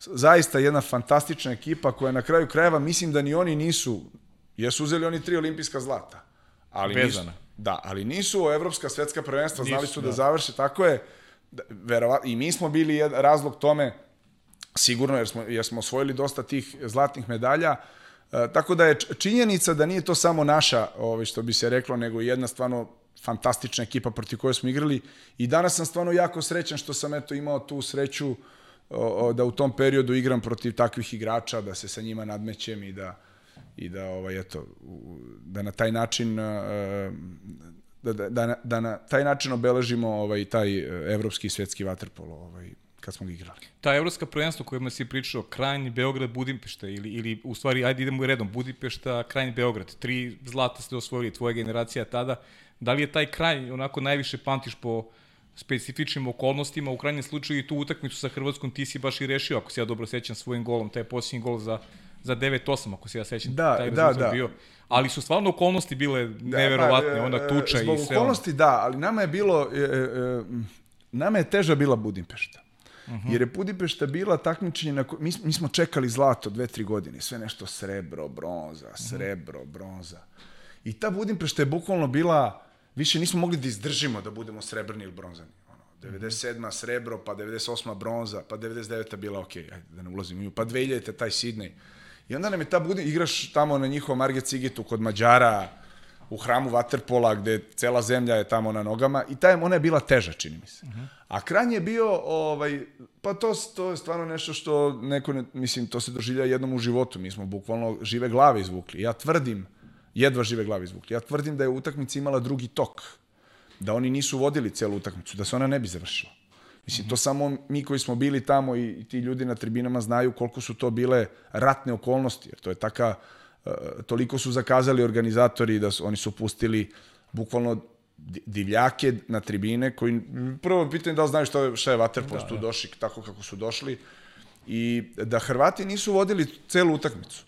zaista jedna fantastična ekipa koja na kraju krajeva mislim da ni oni nisu jesu uzeli oni tri olimpijska zlata ali Vezana. nisu, da, ali nisu evropska svetska prvenstva, znali Nisu, su da, da. završe, tako je da, verova, i mi smo bili jed, razlog tome sigurno jer smo, jer smo osvojili dosta tih zlatnih medalja E, tako da je činjenica da nije to samo naša, ovaj, što bi se reklo, nego jedna stvarno fantastična ekipa protiv koje smo igrali i danas sam stvarno jako srećan što sam eto imao tu sreću o, o, da u tom periodu igram protiv takvih igrača, da se sa njima nadmećem i da i da ovaj eto da na taj način da, da, da, na, da na taj način obeležimo ovaj taj e, evropski i svetski vaterpolo ovaj kad smo ga igrali. Ta evropska prvenstva kojima si pričao, Krajnji, Beograd, Budimpešta ili, ili u stvari, ajde idemo redom, Budimpešta, Krajnji, Beograd, tri zlata ste osvojili, tvoja generacija tada. Da li je taj kraj onako najviše pamtiš po specifičnim okolnostima, u krajnjem slučaju i tu utakmicu sa Hrvatskom ti si baš i rešio, ako se ja dobro sećam svojim golom, taj posljednji gol za za 9-8, ako se ja sećam, Da, taj da, da. bio. Ali su stvarno okolnosti bile neverovatne, pa, ona e, tuča i zbog sve ono. okolnosti, da, ali nama je bilo, e, e, e, nama je teža bila Budimpešta. Uh Mhm. -huh. Jer je Budimpešta bila takmičenje na ko... mi, mi smo čekali zlato dve, tri godine, sve nešto srebro, bronza, Mhm. srebro, bronza. I ta Budimpešta je bukvalno bila, više nismo mogli da izdržimo da budemo srebrni ili bronzani. Ono, 97. srebro, pa 98. bronza, pa 99. bila ok, ajde da ne ulazim u nju, pa 2000. taj Sidney. I onda nam je ta Budim, igraš tamo na njihovom Marget Cigitu kod Mađara, u hramu Waterpola, gde cela zemlja je tamo na nogama, i taj, ona je bila teža, čini mi se. Uh -huh. A Kranj je bio, ovaj, pa to, to je stvarno nešto što neko, ne, mislim, to se doživlja jednom u životu. Mi smo bukvalno žive glave izvukli. Ja tvrdim, jedva žive glave izvukli, ja tvrdim da je utakmica imala drugi tok. Da oni nisu vodili celu utakmicu, da se ona ne bi završila. Mislim, to samo mi koji smo bili tamo i, i ti ljudi na tribinama znaju koliko su to bile ratne okolnosti, jer to je taka, uh, toliko su zakazali organizatori da su, oni su pustili bukvalno di- divljake na tribine koji, prvo pitanje da li znaju šta je, šta je Waterpost da, tu došli tako kako su došli. I da Hrvati nisu vodili celu utakmicu.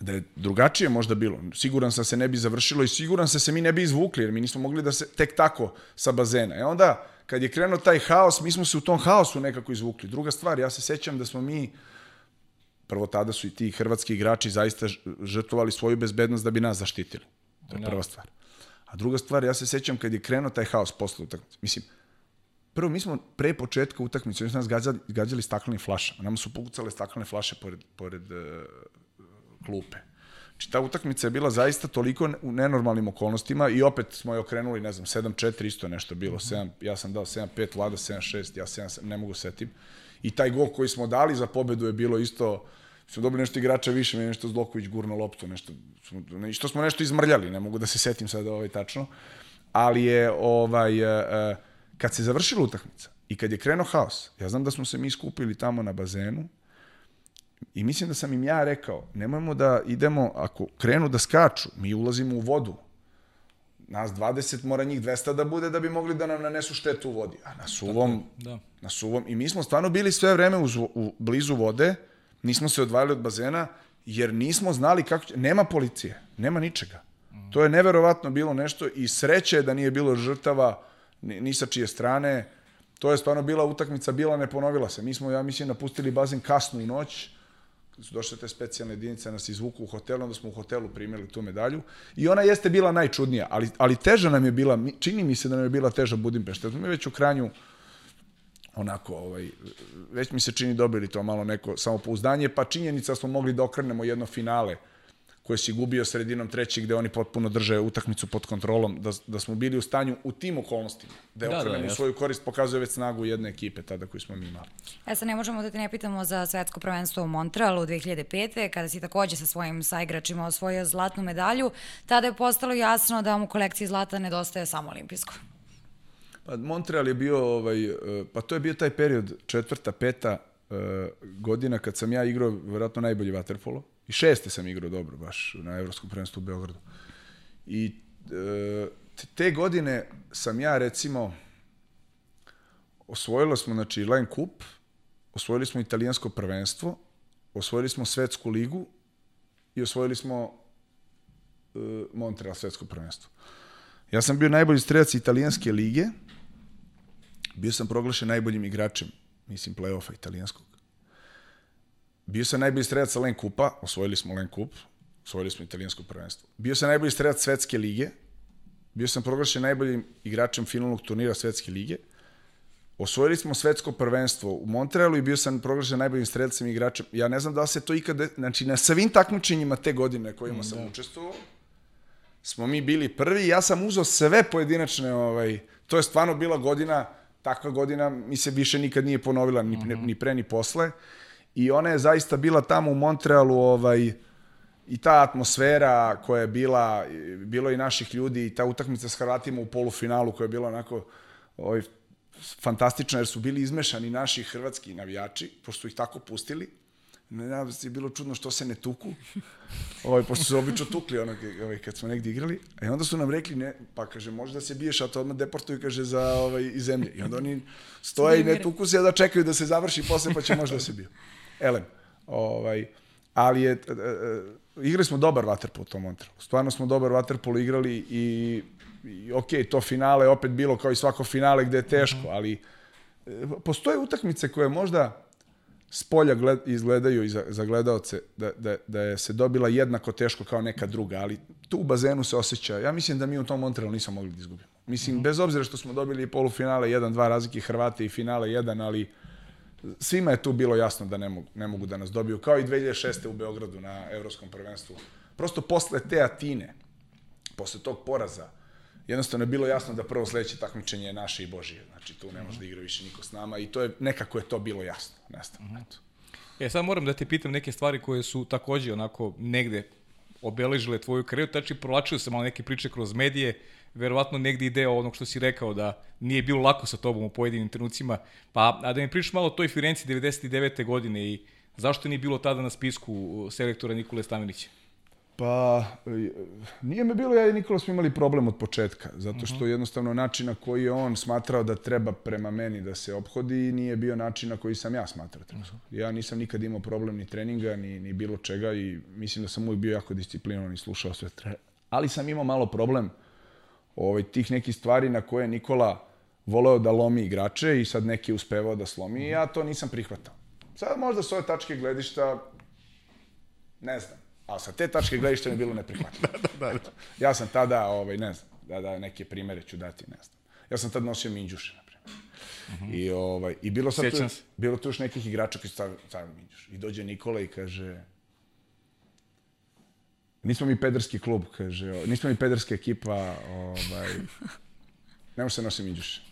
Da je drugačije možda bilo. Siguran sam se ne bi završilo i siguran sam se mi ne bi izvukli, jer mi nismo mogli da se tek tako sa bazena. E onda, kad je krenuo taj haos, mi smo se u tom haosu nekako izvukli. Druga stvar, ja se sećam da smo mi, prvo tada su i ti hrvatski igrači zaista žrtvovali svoju bezbednost da bi nas zaštitili. To je Da. prva stvar. A druga stvar, ja se sećam kad je krenuo taj haos posle utakmice. Mislim, prvo mi smo pre početka utakmice, oni su nas gađali, gađali staklenim flašama. Nama su pucale staklene flaše pored, pored uh, klupe. Znači, ta utakmica je bila zaista toliko ne- u nenormalnim okolnostima i opet smo je okrenuli, ne znam, 7-4 isto je nešto bilo. 7, ja sam dao 7-5, Vlada 7-6, ja 7, ne mogu setim. I taj gol koji smo dali za pobedu je bilo isto, smo dobili nešto igrača više, meni je nešto Zloković gurno loptu, nešto, smo, što smo nešto izmrljali, ne mogu da se setim sad ovaj tačno. Ali je, ovaj, e, e, kad se završila utakmica i kad je krenuo haos, ja znam da smo se mi skupili tamo na bazenu, I mislim da sam im ja rekao, nemojmo da idemo, ako krenu da skaču, mi ulazimo u vodu. Nas 20, mora njih 200 da bude da bi mogli da nam nanesu štetu u vodi. A na suvom, da. na suvom, i mi smo stvarno bili sve vreme uz, u blizu vode, nismo se odvajali od bazena, jer nismo znali kako će, nema policije, nema ničega. To je neverovatno bilo nešto i sreće je da nije bilo žrtava ni, ni sa čije strane. To je stvarno bila utakmica, bila ne ponovila se. Mi smo, ja mislim, napustili bazen kasno u noć, su došle te specijalne jedinice, nas izvuku u hotelu, onda smo u hotelu primili tu medalju. I ona jeste bila najčudnija, ali, ali teža nam je bila, čini mi se da nam je bila teža Budimpešta. Mi već u Kranju onako, ovaj, već mi se čini dobili to malo neko samopouzdanje, pa činjenica smo mogli da okrenemo jedno finale koje si gubio sredinom trećeg, gde oni potpuno drže utakmicu pod kontrolom, da, da smo bili u stanju u tim okolnostima, da je Da, da, okrenemo u jasno. svoju korist, pokazuje već snagu jedne ekipe tada koju smo mi imali. E sad ne možemo da te ne pitamo za svetsko prvenstvo u Montrealu 2005. kada si takođe sa svojim saigračima osvojio zlatnu medalju. Tada je postalo jasno da vam u kolekciji zlata nedostaje samo olimpijsko. Pa Montreal je bio, ovaj, eh, pa to je bio taj period, četvrta, peta eh, godina kad sam ja igrao verovatno najbolji vaterpolo. I šeste sam igrao dobro baš na Evropskom prvenstvu u Beogradu. I eh, te- godine sam ja recimo osvojili smo znači Line Cup, osvojili smo italijansko prvenstvo, osvojili smo svetsku ligu i osvojili smo eh, Montreal svetsko prvenstvo. Ja sam bio najbolji strelac italijanske lige, bio sam proglašen najboljim igračem, mislim, play-offa italijanskog. Bio sam najbolji strelac Len Kupa, osvojili smo Len Kup, osvojili smo italijansko prvenstvo. Bio sam najbolji strelac svetske lige, bio sam proglašen najboljim igračem finalnog turnira svetske lige, osvojili smo svetsko prvenstvo u Montrealu i bio sam proglašen najboljim strelcem i igračem. Ja ne znam da se to ikada, znači na svim takmičenjima te godine kojima sam učestvovao, smo mi bili prvi, ja sam uzeo sve pojedinačne, ovaj, to je stvarno bila godina, takva godina mi se više nikad nije ponovila, ni, ne, ni pre ni posle, i ona je zaista bila tamo u Montrealu, ovaj, i ta atmosfera koja je bila, bilo i naših ljudi, i ta utakmica s Hrvatima u polufinalu koja je bila onako ovaj, fantastična, jer su bili izmešani naši hrvatski navijači, pošto su ih tako pustili, ne znam da je bilo čudno što se ne tuku, ovaj, pošto su obično tukli ono, ovaj, kad smo negdje igrali, i onda su nam rekli, ne, pa kaže, može da se biješ, a to odmah deportuju, kaže, za ovaj, iz zemlje. I onda oni stoje i ne tuku se, da čekaju da se završi posle, pa će možda da se biju. Elem, ovaj, ali je, e, e, igrali smo dobar vaterpolo u tom Montrealu. Stvarno smo dobar vaterpolo igrali i, i ok, to finale opet bilo kao i svako finale gde je teško, ali e, postoje utakmice koje možda s polja gled, izgledaju i za, za gledaoce da, da, da je se dobila jednako teško kao neka druga, ali tu u bazenu se osjeća, ja mislim da mi u tom Montrealu nismo mogli da izgubimo. Mislim, bez obzira što smo dobili polufinale 1-2 razlike Hrvate i finale 1, ali svima je tu bilo jasno da ne mogu, ne mogu da nas dobiju, kao i 2006. u Beogradu na Evropskom prvenstvu. Prosto posle te Atine, posle tog poraza, jednostavno je bilo jasno da prvo sledeće takmičenje je naše i Božije. Znači, tu ne može da igra više niko s nama i to je, nekako je to bilo jasno. Nastavno, eto. E, sad moram da te pitam neke stvari koje su takođe onako negde obeležile tvoju karijeru, tači provlačio sam malo neke priče kroz medije, verovatno negde ideja onog što si rekao da nije bilo lako sa tobom u pojedinim trenucima, pa a da mi pričaš malo o toj Firenci 99. godine i zašto nije bilo tada na spisku uh, selektora Nikole Stavinića? Pa, nije me bilo, ja i Nikola smo imali problem od početka, zato što jednostavno način na koji je on smatrao da treba prema meni da se obhodi nije bio način na koji sam ja smatrao da treba. Ja nisam nikad imao problem ni treninga, ni, ni bilo čega i mislim da sam uvijek bio jako disciplinovan i slušao sve tre. Ali sam imao malo problem ovaj, tih nekih stvari na koje je Nikola voleo da lomi igrače i sad neki je uspevao da slomi i ja to nisam prihvatao. Sad možda s ove tačke gledišta ne znam. A sa te tačke gledišta mi je bilo neprihvatljivo. da, da, da. Ja sam tada, ovaj, ne znam, da, da neke primere ću dati, ne znam. Ja sam tad nosio minđuše, na primjer. I, ovaj, I bilo, sad tu, se. bilo tu još nekih igrača koji su stavili, stavili minđuš. I dođe Nikola i kaže, nismo mi pederski klub, kaže, nismo mi pederska ekipa, ovaj, ne se nosi minđuše.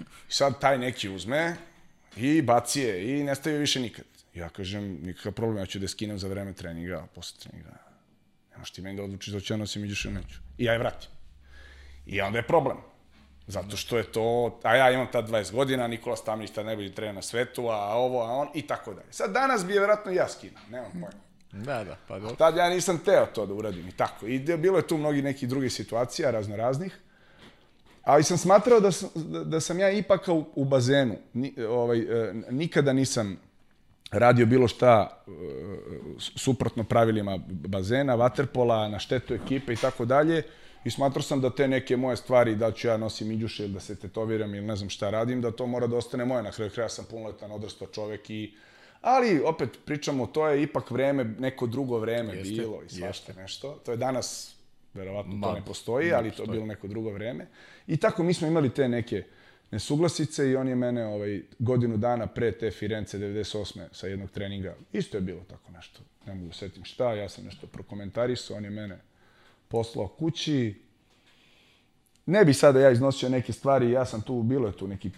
I sad taj neki uzme i baci je i ne stavi je više nikad. Ja kažem, nikakav problem, ja ću da skinem za vreme treninga, posle treninga ne možeš ti meni da odlučiš da ću ja nosim minđuše ili neću. I ja je vratim. I onda je problem. Zato što je to, a ja imam tad 20 godina, Nikola Stamnić tad najbolji trener na svetu, a ovo, a on, i tako dalje. Sad danas bi je vjerojatno ja skinuo, nemam pojma. Da, da, pa dobro. Tad ja nisam teo to da uradim i tako. I de- bilo je tu mnogi nekih drugih situacija, razno raznih. Ali sam smatrao da sam, da, da sam ja ipak u, u bazenu. Ni, ovaj, e, nikada nisam radio bilo šta e, suprotno pravilima bazena, vaterpola, na štetu ekipe i tako dalje. I smatrao sam da te neke moje stvari, da ću ja nosim iđuše ili da se tetoviram ili ne znam šta radim, da to mora da ostane moje. Na kraju kraja sam punoletan, odrastao čovek i Ali, opet pričamo, to je ipak vreme, neko drugo vreme Jeste, bilo i svašta jeste. nešto. To je danas, verovatno Ma, to ne postoji, ne ali to je postoji. bilo neko drugo vreme. I tako mi smo imali te neke nesuglasice i on je mene ovaj, godinu dana pre te Firence 98. sa jednog treninga, isto je bilo tako nešto, ne mogu da setim šta, ja sam nešto prokomentarisao, on je mene poslao kući. Ne bi sada ja iznosio neke stvari, ja sam tu, bilo je tu neki,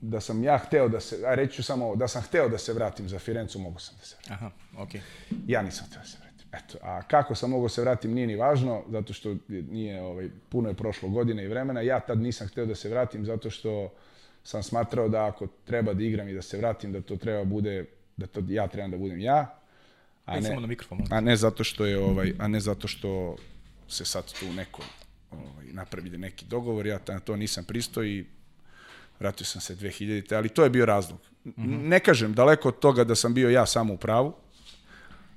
da sam ja hteo da se, a reći ću samo ovo, da sam hteo da se vratim za Firencu, mogu sam da se vratim. Aha, okej. Ja nisam hteo da se vratim. Eto, a kako sam mogao se vratim nije ni važno, zato što je- nije, ovaj, puno je prošlo godine i vremena. Ja tad nisam hteo da se vratim zato što sam smatrao da ako treba da igram i da se vratim, da to treba bude, da to ja trebam da budem ja, a ne, samo na mikrofon. a ne zato što je ovaj, a ne zato što se sad tu neko ovaj, napravi neki dogovor, ja na to nisam pristao i vratio sam se 2000. Ali to je bio razlog. Mm Ne kažem, daleko od toga da sam bio ja samo u pravu,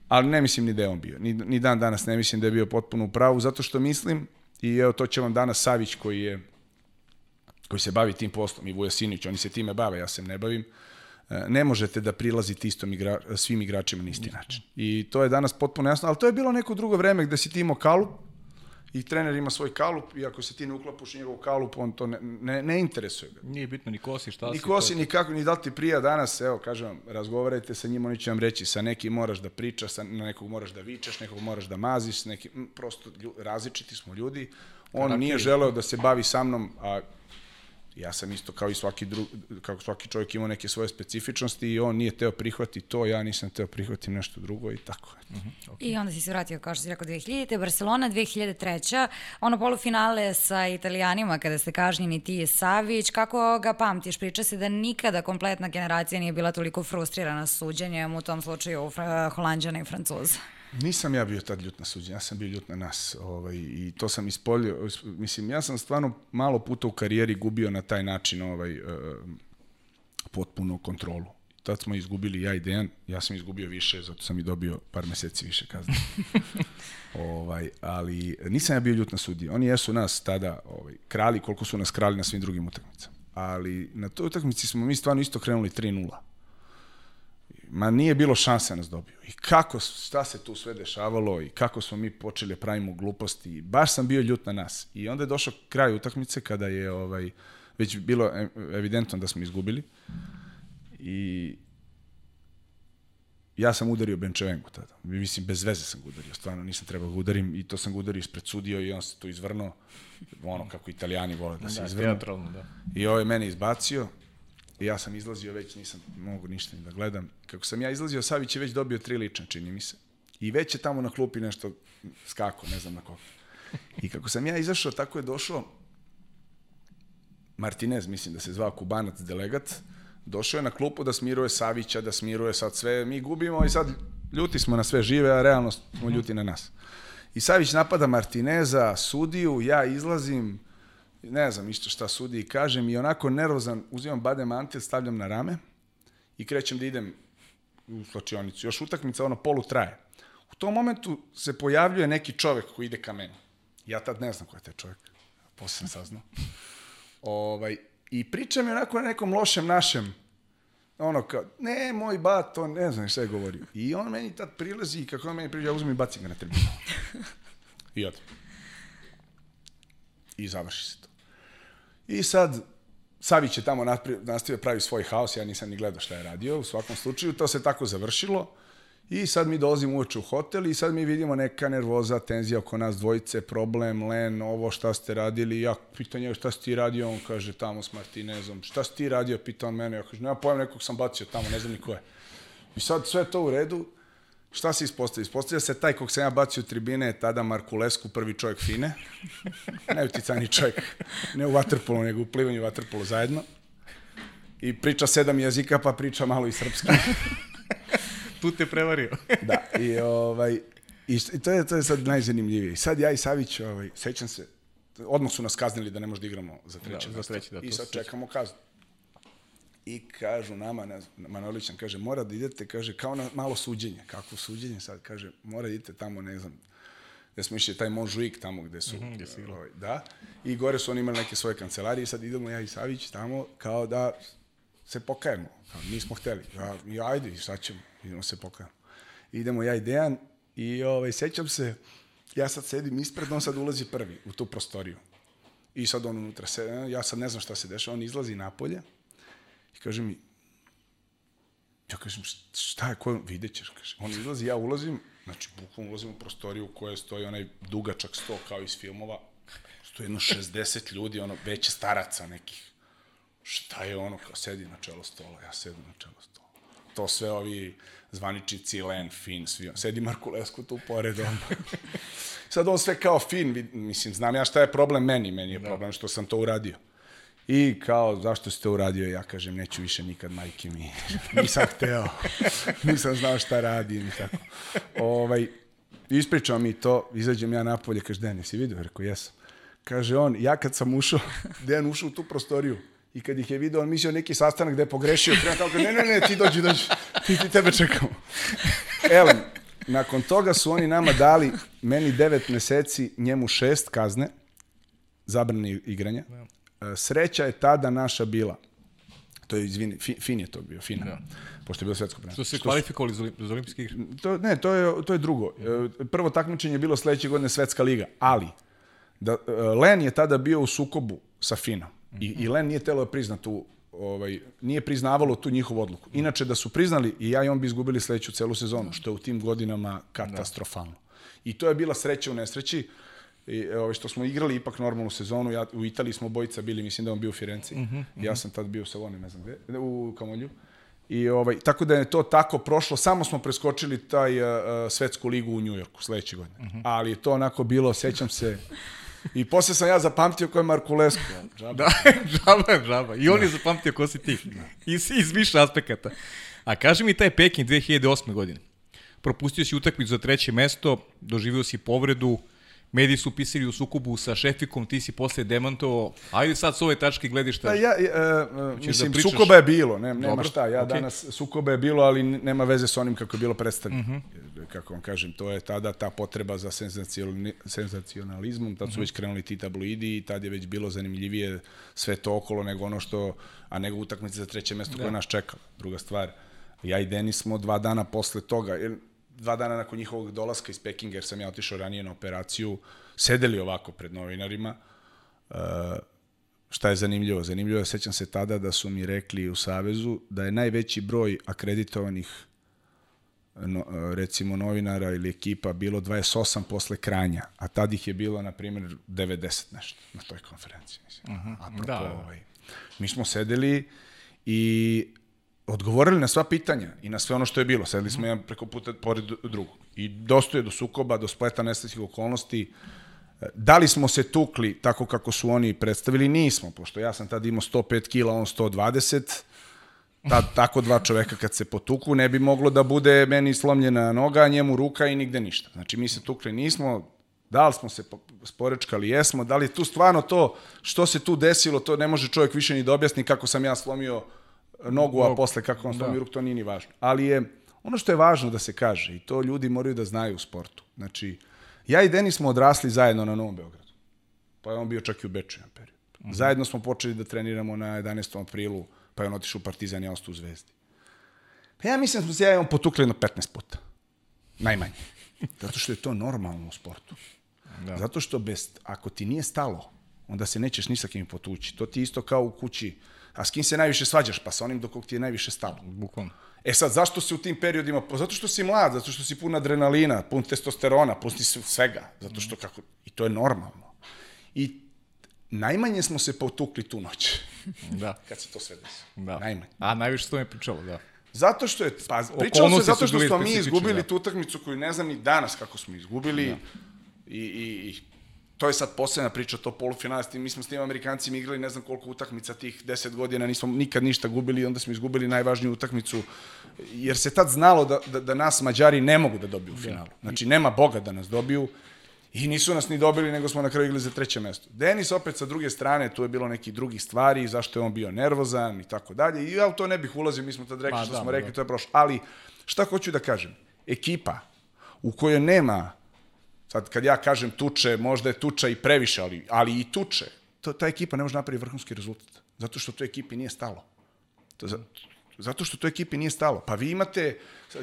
ali ne mislim ni da je on bio. Ni, ni dan danas ne mislim da je bio potpuno u pravu, zato što mislim, i evo to će vam danas Savić koji je koji se bavi tim poslom i Vuja Sinić, oni se time bave, ja se ne bavim, e, ne možete da prilazite istom igra, svim igračima na isti način. I to je danas potpuno jasno, ali to je bilo neko drugo vreme gde si ti imao kalup i trener ima svoj kalup i ako se ti ne uklapuš u njegov kalup, on to ne, ne, ne interesuje ga. Nije bitno ni ko si, šta si. Ni ko to- si, ni kako, ni da li ti prija danas, evo, kažem vam, razgovarajte sa njima, oni će vam reći, sa nekim moraš da pričaš, sa, nekog moraš da vičeš, nekog moraš da maziš, s nekim, m, prosto lju, različiti smo ljudi. On Karakteri. nije želeo da se bavi sa mnom, a ja sam isto kao i svaki drug, kako svaki čovjek imao neke svoje specifičnosti i on nije teo prihvati to, ja nisam teo prihvati nešto drugo i tako. eto. I onda si se vratio, kao što si rekao, 2000. Barcelona 2003. Ono polufinale sa italijanima kada ste kažnjeni ti i Savić. Kako ga pamtiš? Priča se da nikada kompletna generacija nije bila toliko frustrirana suđenjem, u tom slučaju Holandjana i Francuza. Nisam ja bio tad ljut na suđenje, ja sam bio ljut na nas ovaj, i to sam ispolio. Mislim, ja sam stvarno malo puta u karijeri gubio na taj način ovaj, uh, potpuno kontrolu. Tad smo izgubili ja i Dejan, ja sam izgubio više, zato sam i dobio par meseci više kazne. ovaj, ali nisam ja bio ljut na sudije. Oni jesu nas tada ovaj, krali koliko su nas krali na svim drugim utakmicama. Ali na toj utakmici smo mi stvarno isto krenuli 3-0 ma nije bilo šanse nas dobiju. I kako, šta se tu sve dešavalo i kako smo mi počeli da pravimo gluposti. I baš sam bio ljut na nas. I onda je došao kraj utakmice kada je ovaj, već bilo e- evidentno da smo izgubili. I ja sam udario Benčevengu tada. Mislim, bez veze sam ga udario. Stvarno nisam trebao da ga udarim i to sam ga udario ispred sudio i on se tu izvrnuo. Ono kako italijani vole da se Da, izvrnu. da. I ovo je mene izbacio. Ja sam izlazio već, nisam mogu ništa ni da gledam. Kako sam ja izlazio, Savić je već dobio tri lične, čini mi se. I već je tamo na klupi nešto skako, ne znam na koga. I kako sam ja izašao, tako je došao Martinez, mislim da se zvao Kubanac delegat, došao je na klupu da smiruje Savića, da smiruje sad sve, mi gubimo i sad ljuti smo na sve žive, a realno smo ljuti na nas. I Savić napada Martineza, sudiju, ja izlazim, ne znam isto šta sudi i kažem i onako nervozan uzimam bade mantil, stavljam na rame i krećem da idem u slačionicu. Još utakmica ono polu traje. U tom momentu se pojavljuje neki čovek koji ide ka meni. Ja tad ne znam ko je taj čovek. Posle sam saznao. Ovaj, I priča mi onako na nekom lošem našem ono kao, ne, moj bat, on ne znam šta je govorio. I on meni tad prilazi i kako on meni prilazi, ja uzmem i bacim ga na tribunu. I odem. I završi se to. I sad, Savić je tamo nastavio pravi svoj haos, ja nisam ni gledao šta je radio, u svakom slučaju, to se tako završilo. I sad mi dolazimo uveče u hotel i sad mi vidimo neka nervoza, tenzija oko nas dvojice, problem, Len, ovo šta ste radili, ja pitan njega šta si ti radio, on kaže tamo s Martinezom, šta si ti radio, pita on mene, ja kažem, nema pojma, nekog sam bacio tamo, ne znam ni ko je. I sad sve to u redu, šta se ispostavlja? Ispostavlja se taj kog sam ja bacio u tribine je tada Markulesku, prvi čovjek Fine, najuticajniji čovjek, ne u vaterpolu, nego u plivanju vaterpolu zajedno. I priča sedam jezika, pa priča malo i srpski. Tu te prevario. Da, i ovaj, i, i to je, to je sad najzanimljivije. I sad ja i Savić, ovaj, sećam se, odmah su nas kaznili da ne možemo da igramo za treće Da, za treće, da, I sad čekamo kaznu. I kažu nama, ne znam, Manolić nam kaže, mora da idete, kaže, kao na malo suđenje. Kako suđenje sad? Kaže, mora da idete tamo, ne znam, gde smo išli taj Monžuik tamo gde su, gde si igrao. ovaj, da, i gore su oni imali neke svoje kancelarije i sad idemo ja i Savić tamo kao da se pokajemo. Kao, nismo hteli. Ja, i ajde, sad ćemo, idemo se pokajemo. Idemo ja i Dejan i ovaj, sećam se, ja sad sedim ispred, on sad ulazi prvi u tu prostoriju. I sad on unutra se, ja sad ne znam šta se dešava, on izlazi napolje i kaže mi, ja kažem, šta je, ko, vidjet ćeš, kaže. On izlazi, ja ulazim, znači, bukvalno ulazim u prostoriju u kojoj stoji onaj dugačak sto kao iz filmova, stoji jedno 60 ljudi, ono, veće staraca nekih. Šta je ono, kao sedi na čelo stola, ja sedim na čelo stola. To sve ovi zvaničici, Len, Fin, svi, on- sedi Marko Lesko tu pored, on. Sad on sve kao Fin, mislim, znam ja šta je problem meni, meni je problem što sam to uradio. I kao, zašto si to uradio? Ja kažem, neću više nikad, majke mi. Nisam hteo. Nisam znao šta radim i tako. Ovaj, ispričao mi to, izađem ja napolje, kaže, Dejan, jesi vidio? Rekao, jesam. Kaže on, ja kad sam ušao, Dejan ušao u tu prostoriju i kad ih je video, on mislio neki sastanak da je pogrešio. Prema tako, ne, ne, ne, ti dođi, dođi, ti, ti tebe čekamo. Elem, nakon toga su oni nama dali, meni devet meseci, njemu šest kazne, zabrane igranja. Sreća je tada naša bila, to je, izvini, Fi- Fin je to bio, Fina, Da. pošto je bilo svetsko prvenstvo. Što se kvalifikovali za, olim- za olimpijske igre. To, ne, to je, to je drugo. E, Prvo takmičenje je bilo sledeće godine Svetska liga, ali da, e, Len je tada bio u sukobu sa Finom I, i Len nije telo da prizna tu ovaj, nije priznavalo tu njihovu odluku. Inače, da su priznali, i ja i on bi izgubili sledeću celu sezonu, što je u tim godinama katastrofalno. I to je bila sreća u nesreći, i, ovaj, što smo igrali ipak normalnu sezonu. Ja, u Italiji smo bojica bili, mislim da je on bio u Firenci. Ja sam tad bio u Savoni, ne znam gde, u Kamolju. I ovaj, tako da je to tako prošlo, samo smo preskočili taj uh, svetsku ligu u Njujorku sledeće godine. Ali je to onako bilo, sećam se, i posle sam ja zapamtio ko je Markulescu. Džaba. Da, džaba, džaba. I on je zapamtio ko si ti. Iz, iz više aspekata. A kaži mi taj Peking 2008. godine. Propustio si utakmicu za treće mesto, doživio si povredu, mediji su pisali u sukobu sa Šefikom, ti si posle demantovao. Ajde sad s ove tačke gledišta. Pa ja, uh, uh, mislim, pričaš? sukoba je bilo, ne, nema Dobro, šta, ja okej. danas, sukoba je bilo, ali nema veze s onim kako je bilo predstavljeno. Kako vam kažem, to je tada ta potreba za senzacionalizmom, tad su već krenuli ti tabloidi i tad je već bilo zanimljivije sve to okolo nego ono što, a nego utakmice za treće mesto koje nas čekalo. Druga stvar, ja i Denis smo dva dana posle toga, jer dva dana nakon njihovog dolaska iz Pekinga, jer sam ja otišao ranije na operaciju, sedeli ovako pred novinarima, Šta je zanimljivo? Zanimljivo je, sećam se tada da su mi rekli u Savezu da je najveći broj akreditovanih no, recimo novinara ili ekipa bilo 28 posle kranja, a tad ih je bilo, na primjer, 90 nešto na toj konferenciji. Mislim. Uh -huh. Apropo, da. Ovaj, mi smo sedeli i odgovorili na sva pitanja i na sve ono što je bilo. Sedeli smo jedan preko puta pored drugog. I dosto je do sukoba, do spleta nesrećnih okolnosti. Da li smo se tukli tako kako su oni predstavili? Nismo, pošto ja sam tad imao 105 kila, on 120. Tad, tako dva čoveka kad se potuku, ne bi moglo da bude meni slomljena noga, njemu ruka i nigde ništa. Znači, mi se tukli nismo, da li smo se po- sporečkali, jesmo, da li tu stvarno to, što se tu desilo, to ne može čovjek više ni da objasni kako sam ja slomio nogu, a posle kako on slomio ruku, to nije ni važno. Ali je, ono što je važno da se kaže, i to ljudi moraju da znaju u sportu, znači, ja i Denis smo odrasli zajedno na Novom Beogradu. Pa je on bio čak i u Beču jedan period. Zajedno smo počeli da treniramo na 11. aprilu, pa je on otišao u Partizan i ja ostao u Zvezdi. Pa ja mislim da smo se ja i on potukli jedno 15 puta. Najmanje. Zato što je to normalno u sportu. Da. Zato što bez, ako ti nije stalo, onda se nećeš ni sa kim potući. To ti isto kao u kući. A s kim se najviše svađaš? Pa sa onim do kog ti je najviše stalo. Bukvalno. E sad, zašto se u tim periodima, pa zato što si mlad, zato što si pun adrenalina, pun testosterona, pun si svega, zato što kako, i to je normalno. I najmanje smo se potukli tu noć. Da. Kad se to sve desi. Da. Najmanje. A najviše što mi je pričalo, da. Zato što je, pa pričalo se zato što smo mi izgubili da. tu utakmicu koju ne znam ni danas kako smo izgubili. Da. I, i, i to je sad posebna priča, to polufinale, mi smo s tim Amerikancima igrali ne znam koliko utakmica tih 10 godina, nismo nikad ništa gubili i onda smo izgubili najvažniju utakmicu, jer se tad znalo da, da, da nas Mađari ne mogu da dobiju u finalu. Znači, nema Boga da nas dobiju i nisu nas ni dobili, nego smo na kraju igrali za treće mesto. Denis opet sa druge strane, tu je bilo neki drugih stvari, zašto je on bio nervozan i tako dalje, i ja u to ne bih ulazio, mi smo tad rekli Pa, što da, smo da. rekli, to je prošlo. Ali, šta hoću da kažem? Ekipa u kojoj nema Sad, kad ja kažem tuče, možda je tuča i previše, ali, ali i tuče. To, ta ekipa ne može napraviti vrhunski rezultat. Zato što toj ekipi nije stalo. To, za, zato što toj ekipi nije stalo. Pa vi imate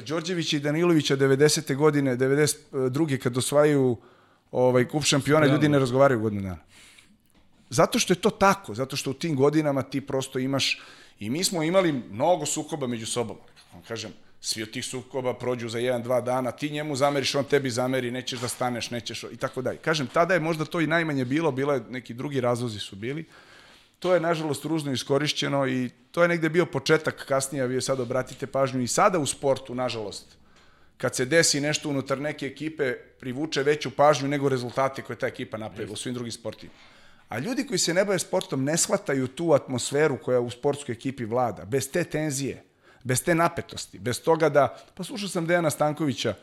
Đorđevića i Danilovića 90. godine, 92. kad osvajaju ovaj, kup šampiona, ljudi ne razgovaraju godinu dana. Zato što je to tako, zato što u tim godinama ti prosto imaš, i mi smo imali mnogo sukoba među sobom. Kažem, svi od tih sukoba prođu za jedan, dva dana, ti njemu zameriš, on tebi zameri, nećeš da staneš, nećeš, i tako dalje. Kažem, tada je možda to i najmanje bilo, bilo je neki drugi razlozi su bili. To je, nažalost, ružno iskorišćeno i to je negde bio početak kasnije, vi sad obratite pažnju i sada u sportu, nažalost, kad se desi nešto unutar neke ekipe, privuče veću pažnju nego rezultate koje ta ekipa napravila u svim drugim sportima. A ljudi koji se ne bave sportom ne shvataju tu atmosferu koja u sportskoj ekipi vlada. Bez te tenzije, bez te napetosti, bez toga da... Pa slušao sam Dejana Stankovića,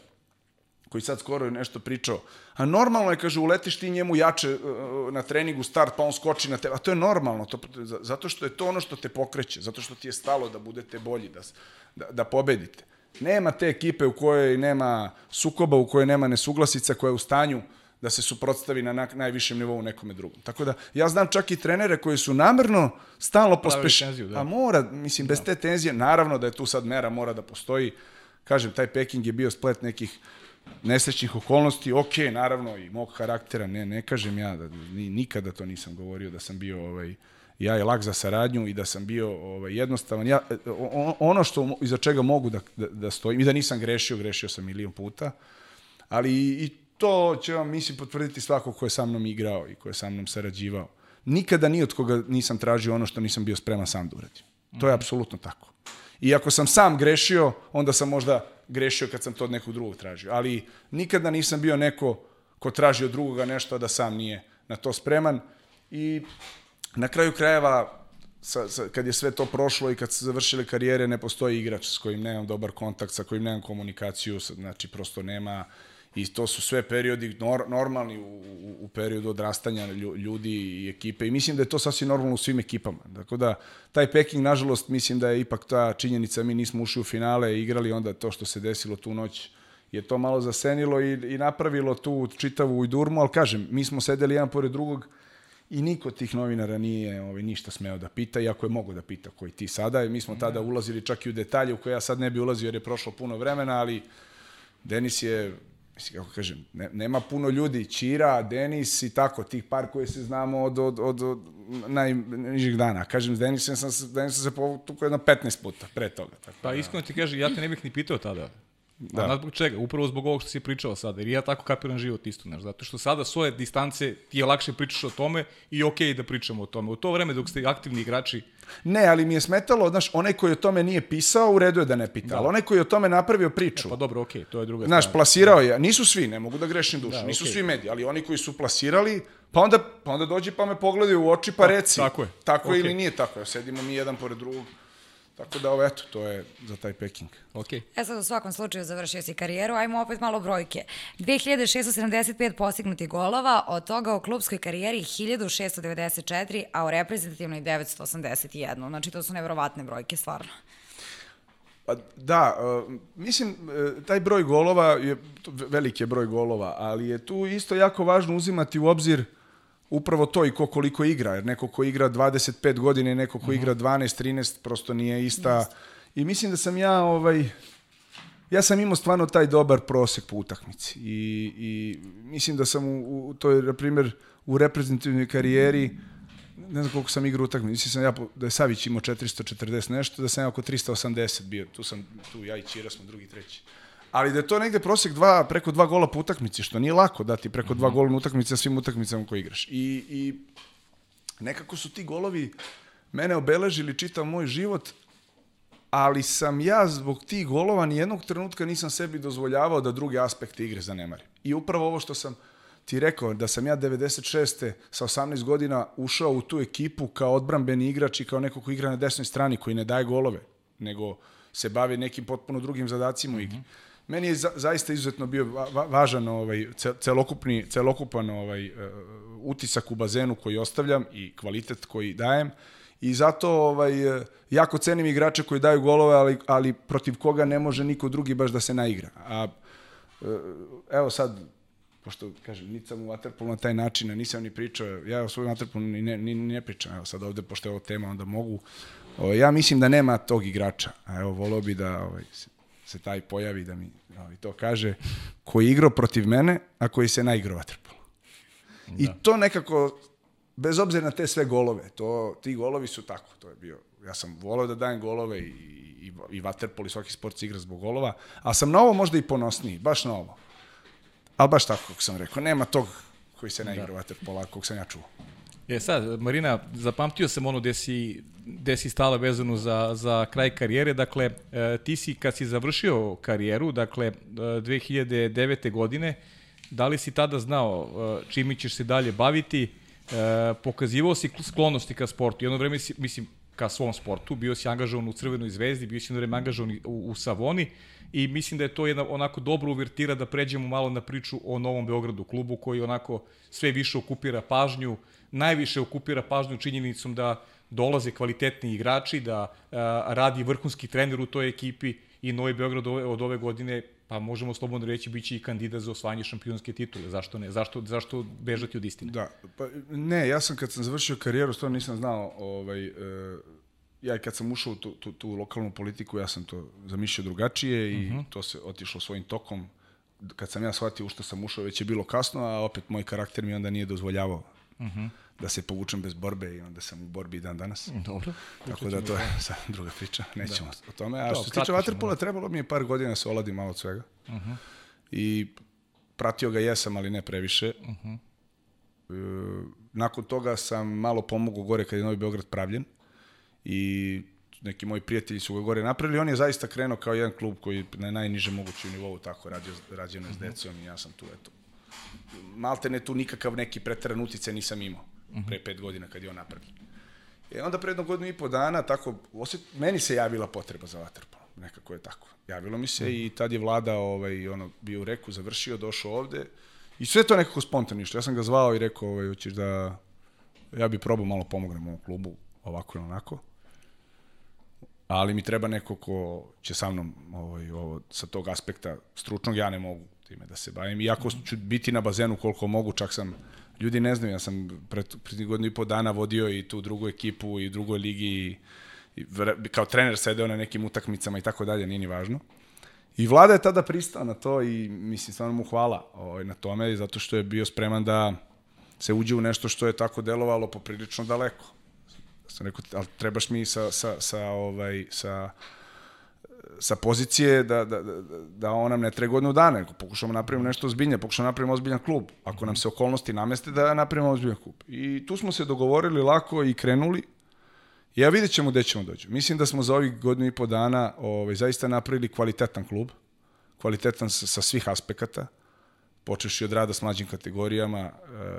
koji sad skoro je nešto pričao, a normalno je, kaže, uletiš ti njemu jače uh, na treningu start, pa on skoči na tebe, a to je normalno, to, zato što je to ono što te pokreće, zato što ti je stalo da budete bolji, da, da, da pobedite. Nema te ekipe u kojoj nema sukoba, u kojoj nema nesuglasica, koja je u stanju da se suprotstavi na na najvišem nivou nekome drugom. Tako da, ja znam čak i trenere koji su namerno stalno pospeš... tenziju, da. A mora, mislim, bez te tenzije, naravno da je tu sad mera, mora da postoji. Kažem, taj Peking je bio splet nekih nesrećnih okolnosti, ok, naravno, i mog karaktera, ne, ne kažem ja, da, ni, nikada to nisam govorio da sam bio ovaj, ja je lag za saradnju i da sam bio ovaj, jednostavan. Ja, o- ono što, iza čega mogu da, da, da stojim i da nisam grešio, grešio sam milion puta, ali i, i to će vam, mislim, potvrditi svako ko je sa mnom igrao i ko je sa mnom sarađivao. Nikada ni od koga nisam tražio ono što nisam bio spreman sam da uradim. To je apsolutno tako. I ako sam sam grešio, onda sam možda grešio kad sam to od nekog drugog tražio. Ali nikada nisam bio neko ko traži od drugoga nešto, a da sam nije na to spreman. I na kraju krajeva, sa, sa, kad je sve to prošlo i kad su završile karijere, ne postoji igrač s kojim nemam dobar kontakt, sa kojim nemam komunikaciju, znači prosto nema i to su sve periodi nor, normalni u, u, u periodu odrastanja lju- ljudi i ekipe i mislim da je to sasvim normalno u svim ekipama. Tako da, taj Peking, nažalost, mislim da je ipak ta činjenica, mi nismo ušli u finale i igrali onda to što se desilo tu noć, je to malo zasenilo i, i napravilo tu čitavu ujdurmu, ali kažem, mi smo sedeli jedan pored drugog i niko od tih novinara nije ovaj, ništa smeo da pita, iako je mogo da pita koji ti sada. Mi smo tada ulazili čak i u detalje u koje ja sad ne bi ulazio jer je prošlo puno vremena, ali Denis je, mislim, kako kažem, ne, nema puno ljudi, Ćira, Denis i tako, tih par koje se znamo od, od, od, od najnižih dana. Kažem, s Denisom sam, Denisom se potukao jedno 15 puta pre toga. Tako. Pa iskreno ti kaže, ja te ne bih ni pitao tada. Da. A znaš zbog čega? Upravo zbog ovog što si pričao sada. Jer ja tako kapiram život isto, znaš. Zato što sada svoje distance ti je lakše pričaš o tome i okej okay da pričamo o tome. U to vreme dok ste aktivni igrači, Ne, ali mi je smetalo, znaš, onaj koji o tome nije pisao, u redu je da ne pita, da. ali onaj koji je o tome napravio priču, pa dobro, okej, okay, to je druga Znaš, strana. plasirao je, nisu svi, ne mogu da grešim dušu, Da, da, nisu okej. svi mediji, ali oni koji su plasirali, pa onda, pa onda dođi pa me pogledaju u oči pa reci. tako je. Tako je Okej. ili nije tako, sedimo mi jedan pored drugog. Tako da, ovo, eto, to je za taj Peking. Okej. E sad u svakom slučaju završio si karijeru, ajmo opet malo brojke. 2675 postignutih golova, od toga u klubskoj karijeri 1694, a u reprezentativnoj 981. Znači to su neverovatne brojke, stvarno. Pa da, uh, mislim, uh, taj broj golova je, veliki je broj golova, ali je tu isto jako važno uzimati u obzir upravo to i ko koliko igra, jer neko ko igra 25 godina i neko ko igra 12, 13, prosto nije ista, I mislim da sam ja, ovaj, ja sam imao stvarno taj dobar prosek po utakmici. I, i mislim da sam u, u toj, na primjer, u reprezentativnoj karijeri, ne znam koliko sam igrao utakmice, mislim sam ja, da je Savić imao 440 nešto, da sam ja oko 380 bio, tu sam, tu ja i Čira smo drugi, treći. Ali da je to negde prosek dva, preko dva gola po utakmici, što nije lako dati preko dva gola na utakmici na svim utakmicama koje igraš. I, I nekako su ti golovi mene obeležili čitav moj život, ali sam ja zbog tih golova ni jednog trenutka nisam sebi dozvoljavao da druge aspekte igre zanemarim. I upravo ovo što sam ti rekao, da sam ja 96. sa 18 godina ušao u tu ekipu kao odbrambeni igrač i kao neko ko igra na desnoj strani, koji ne daje golove, nego se bavi nekim potpuno drugim zadacima u igri. Meni je za, zaista izuzetno bio va, va- važan ovaj ce- celokupni celokupan ovaj uh, utisak u bazenu koji ostavljam i kvalitet koji dajem i zato ovaj eh, jako cenim igrače koji daju golove, ali ali protiv koga ne može niko drugi baš da se naigra. A eh, evo sad pošto kažem, niti sam u Waterpolu na taj način, a nisam ni pričao, ja o svojom Waterpolu ni ne, ni, ne pričam, evo sad ovde, pošto je ovo tema, onda mogu. O, ja mislim da nema tog igrača, a evo, volao bi da ovaj, se, taj pojavi, da mi ovaj, to kaže, koji je igrao protiv mene, a koji se naigrao Waterpolu. I to nekako, bez obzira na te sve golove, to, ti golovi su tako, to je bio, ja sam volao da dajem golove i, i, i Waterpol i svaki sport se igra zbog golova, a sam na ovo možda i ponosniji, baš na ovo. Ali baš tako kako sam rekao, nema tog koji se ne igra da. waterpola, kog sam ja čuo. E sad, Marina, zapamtio sam ono gde si, gde si stala vezano za, za kraj karijere. Dakle, e, ti si kad si završio karijeru, dakle, e, 2009. godine, da li si tada znao e, čime ćeš se dalje baviti? E, pokazivao si sklonosti ka sportu. Jedno vreme si, mislim, ka svom sportu, bio si angažovan u Crvenoj zvezdi, bio si jedno vreme angažovan u, u Savoni i mislim da je to jedna onako dobra uvertira da pređemo malo na priču o Novom Beogradu klubu koji onako sve više okupira pažnju, najviše okupira pažnju činjenicom da dolaze kvalitetni igrači, da a, radi vrhunski trener u toj ekipi i Novi Beograd ove, od ove godine pa možemo slobodno reći biće i kandidat za osvajanje šampionske titule. Zašto ne? Zašto, zašto bežati od istine? Da, pa ne, ja sam kad sam završio karijeru, stvarno nisam znao, ovaj, e, ja kad sam ušao u tu, tu, tu lokalnu politiku, ja sam to zamišljao drugačije i uh -huh. to se otišlo svojim tokom. Kad sam ja shvatio u što sam ušao, već je bilo kasno, a opet moj karakter mi onda nije dozvoljavao uh -huh. da se povučem bez borbe i onda sam u borbi dan danas. Dobro. Tako da to je sad druga priča, nećemo da. o tome. A što se tiče Waterpola, trebalo mi je par godina da se oladim malo od svega. Uh -huh. I pratio ga jesam, ali ne previše. Uh -huh. e, nakon toga sam malo pomogao gore kad je Novi Beograd pravljen i neki moji prijatelji su ga gore napravili. On je zaista krenuo kao jedan klub koji na najnižem mogućem nivou tako radio, rađeno s decom i ja sam tu, eto. Malte ne tu nikakav neki preteran utice nisam imao pre pet godina kad je on napravljen. E onda pre jednog godinu i po dana, tako, osjet, meni se javila potreba za vaterpolo. Nekako je tako. Javilo mi se mm. i tad je vlada ovaj, ono, bio u reku, završio, došao ovde. I sve to nekako spontano išlo. Ja sam ga zvao i rekao, ovaj, hoćeš da... Ja bi probao malo pomognem ovom klubu, ovako ili onako ali mi treba neko ko će sa mnom ovaj, ovo, sa tog aspekta stručnog, ja ne mogu time da se bavim. Iako ću biti na bazenu koliko mogu, čak sam, ljudi ne znaju, ja sam pred, pred godinu i po dana vodio i tu drugu ekipu i drugoj ligi i, i kao trener sedeo na nekim utakmicama i tako dalje, nije ni važno. I vlada je tada pristao na to i mislim, stvarno mu hvala ovaj, na tome, zato što je bio spreman da se uđe u nešto što je tako delovalo poprilično daleko sam rekao, ali trebaš mi sa, sa, sa, ovaj, sa, sa pozicije da, da, da, da on nam ne tre godinu dana, nego pokušamo napravimo nešto ozbiljnije, pokušamo napravimo ozbiljan klub. Ako nam se okolnosti nameste, da napravimo ozbiljan klub. I tu smo se dogovorili lako i krenuli. Ja vidjet ćemo gde ćemo doći. Mislim da smo za ovih godinu i po dana ovaj, zaista napravili kvalitetan klub, kvalitetan sa, sa svih aspekata, počeši od rada s mlađim kategorijama, e,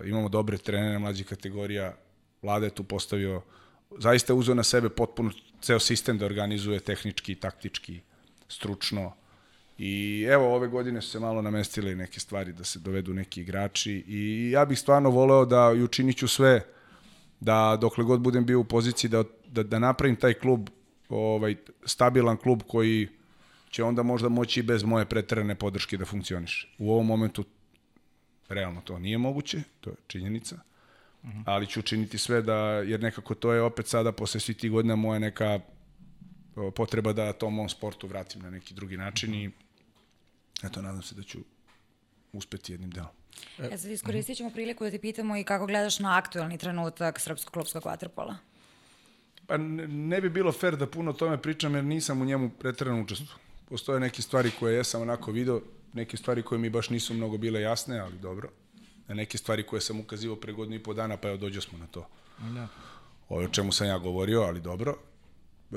imamo dobre trenere mlađih kategorija, vlada je tu postavio zaista uzeo na sebe potpuno ceo sistem da organizuje tehnički, taktički, stručno. I evo, ove godine su se malo namestile neke stvari da se dovedu neki igrači i ja bih stvarno voleo da i učinit ću sve da dokle god budem bio u poziciji da, da, da napravim taj klub, ovaj, stabilan klub koji će onda možda moći i bez moje preterane podrške da funkcioniše. U ovom momentu realno to nije moguće, to je činjenica ali ću učiniti sve da, jer nekako to je opet sada posle svih tih godina moja neka potreba da tom mom sportu vratim na neki drugi način i eto, nadam se da ću uspeti jednim delom. E sad iskoristit ćemo priliku da te pitamo i kako gledaš na aktuelni trenutak srpskog klubskog vaterpola. Pa ne, ne bi bilo fair da puno o tome pričam jer nisam u njemu pretredno učestvovao. Postoje neke stvari koje jesam onako video, neke stvari koje mi baš nisu mnogo bile jasne, ali dobro. Na neke stvari koje sam ukazivao pre godinu i po dana, pa evo dođo smo na to. Da. Ovo o čemu sam ja govorio, ali dobro. E,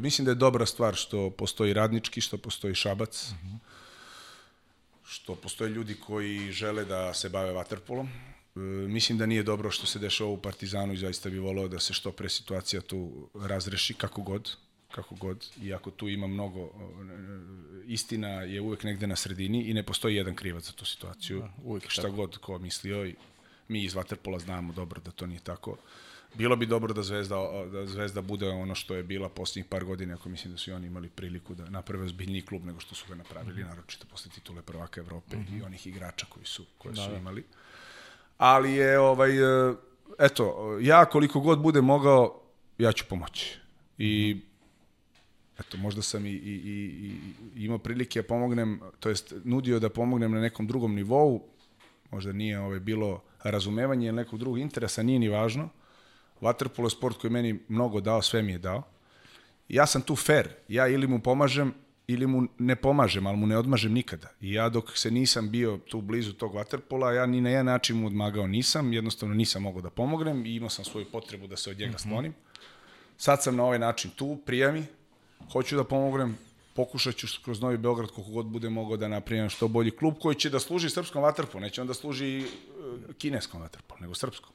mislim da je dobra stvar što postoji radnički, što postoji šabac, uh -huh. što postoje ljudi koji žele da se bave vaterpolom. E, mislim da nije dobro što se dešava u Partizanu i zaista bi volao da se što pre situacija tu razreši kako god kako god, iako tu ima mnogo istina je uvek negde na sredini i ne postoji jedan krivac za tu situaciju. Da, uvek šta tako. god ko mislio i mi iz Waterpola znamo dobro da to nije tako. Bilo bi dobro da Zvezda, da Zvezda bude ono što je bila poslednjih par godina, ako mislim da su i oni imali priliku da naprave ozbiljniji klub nego što su ga napravili, mm -hmm. naročito posle titule prvaka Evrope mm -hmm. i mhm. onih igrača koji su, koje da, su da. imali. Ali je, ovaj, e, eto, ja koliko god bude mogao, ja ću pomoći. I mm -hmm eto, možda sam i, i, i, i imao prilike da pomognem, to jest nudio da pomognem na nekom drugom nivou, možda nije ovaj, bilo razumevanje ili nekog drugog interesa, nije ni važno. Waterpolo je sport koji meni mnogo dao, sve mi je dao. Ja sam tu fair, ja ili mu pomažem ili mu ne pomažem, ali mu ne odmažem nikada. I ja dok se nisam bio tu blizu tog waterpola, ja ni na jedan način mu odmagao nisam, jednostavno nisam mogao da pomognem i imao sam svoju potrebu da se od njega mhm. sklonim. Sad sam na ovaj način tu, prijami, hoću da pomognem, pokušat ću kroz Novi Beograd koliko god bude mogao da naprijem što bolji klub koji će da služi srpskom vaterpolu, neće on da služi uh, kineskom vaterpolu, nego srpskom.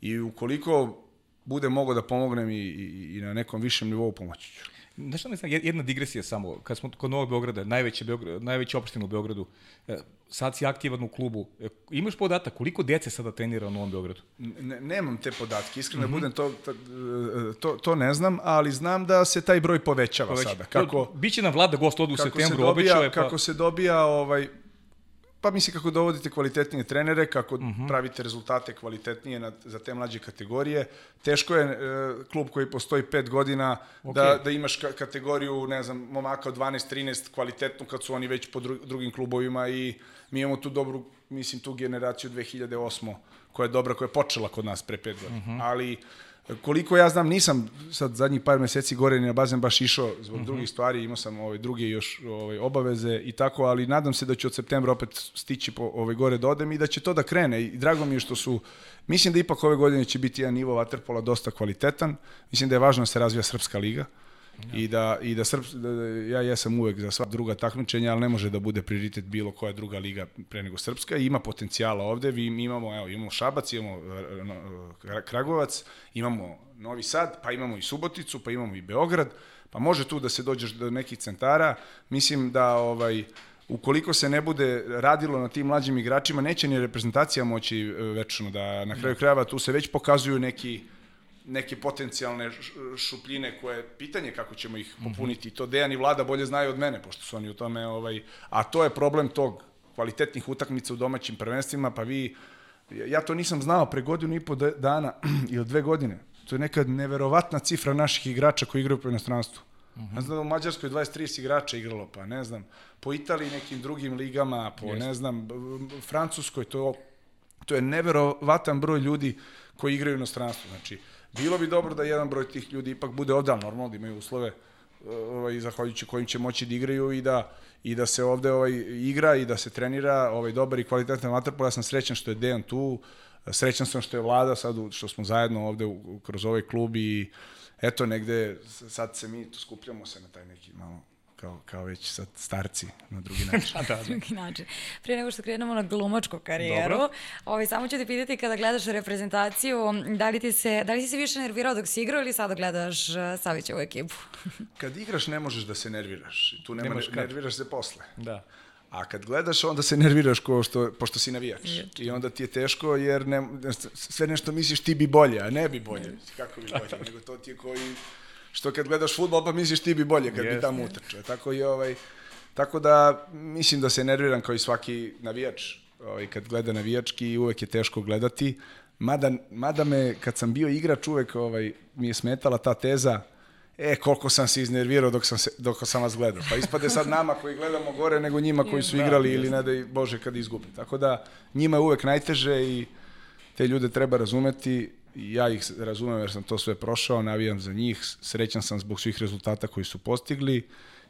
I ukoliko bude mogao da pomognem i, i, i na nekom višem nivou, pomoći ću. Znaš šta mi znam, jedna digresija samo, kad smo kod Novog Beograda, najveće, Beograd, najveće opštine u Beogradu, e, sad si aktivan u klubu, e, imaš podatak koliko dece sada trenira u Novom Beogradu? Ne, nemam te podatke, iskreno mm -hmm. budem, to, to, to ne znam, ali znam da se taj broj povećava Poveć. sada. Kako, Biće nam vlada gost od u septembru, običao je pa... Kako se dobija ovaj, Pa mislim kako dovodite kvalitetnije trenere, kako uh mhm. -huh. pravite rezultate kvalitetnije na, za te mlađe kategorije. Teško je e, klub koji postoji pet godina okay. da, da imaš ka, kategoriju, ne znam, momaka od 12-13 kvalitetnu kad su oni već po dru, drugim klubovima i mi imamo tu dobru, mislim, tu generaciju 2008 koja je dobra, koja je počela kod nas pre pet godina. Uh mhm. -huh. Ali Koliko ja znam, nisam sad zadnjih par meseci gore ni na bazen baš išao zbog mhm. -huh. drugih stvari, imao sam ove druge još ove obaveze i tako, ali nadam se da će od septembra opet stići po ove gore da odem i da će to da krene i drago mi je što su mislim da ipak ove godine će biti jedan nivo waterpola dosta kvalitetan. Mislim da je važno da se razvija srpska liga. Uh, I da, i da, Srps, da, da ja jesam uvek za sva druga takmičenja, ali ne može da bude prioritet bilo koja druga liga pre nego Srpska. I ima potencijala ovde, vi imamo, evo, imamo Šabac, imamo Kragovac, imamo Novi Sad, pa imamo i Suboticu, pa imamo i Beograd, pa može tu da se dođeš do nekih centara. Mislim da ovaj, ukoliko se ne bude radilo na tim mlađim igračima, neće ni reprezentacija moći e, večno da na kraju krajeva tu se već pokazuju neki neke potencijalne šupljine koje pitanje kako ćemo ih mhm. popuniti. To Dejan i Vlada bolje znaju od mene, pošto su oni u tome, ovaj, a to je problem tog kvalitetnih utakmica u domaćim prvenstvima, pa vi, ja to nisam znao pre godinu i po dana ili dve godine. To je neka neverovatna cifra naših igrača koji igraju po inostranstvu. Uh -huh. Ne znam da u Mađarskoj 23 igrača igralo, pa ne znam, po Italiji nekim drugim ligama, po Jeste. ne znam, Francuskoj, to, to je neverovatan broj ljudi koji igraju u inostranstvu. Znači, Bilo bi dobro da jedan broj tih ljudi ipak bude ovde, normalno da imaju uslove ovaj, zahvaljujući kojim će moći da igraju i da, i da se ovde ovaj, igra i da se trenira ovaj, dobar i kvalitetan vaterpol. Ja sam srećan što je Dejan tu, srećan sam što je Vlada sad, što smo zajedno ovde u, kroz ovaj klub i eto negde sad se mi tu skupljamo se na taj neki malo kao, kao već sad starci na drugi način. da, da. drugi način. Prije nego što krenemo na glumačku karijeru, Dobro. ovaj, samo ću te pitati kada gledaš reprezentaciju, da li, ti se, da li si se više nervirao dok si igrao ili sada gledaš uh, Savićevu ekipu? kad igraš ne možeš da se nerviraš. Tu nema, Nemaš kad. nerviraš se posle. Da. A kad gledaš, onda se nerviraš ko što, pošto si navijač. I onda ti je teško, jer ne, sve nešto misliš ti bi bolje, a ne bi bolje. Kako bi bolje, nego to ti je koji što kad gledaš futbol pa misliš ti bi bolje kad yes, bi tamo utrčao. Tako i ovaj tako da mislim da se nerviram kao i svaki navijač. Ovaj kad gleda navijački uvek je teško gledati. Mada, mada me kad sam bio igrač uvek ovaj mi je smetala ta teza e, koliko sam se iznervirao dok sam, se, dok sam vas gledao. Pa ispade sad nama koji gledamo gore nego njima koji su igrali ili ne da Bože kad izgubi. Tako da njima je uvek najteže i te ljude treba razumeti i ja ih razumem jer sam to sve prošao, navijam za njih, srećan sam zbog svih rezultata koji su postigli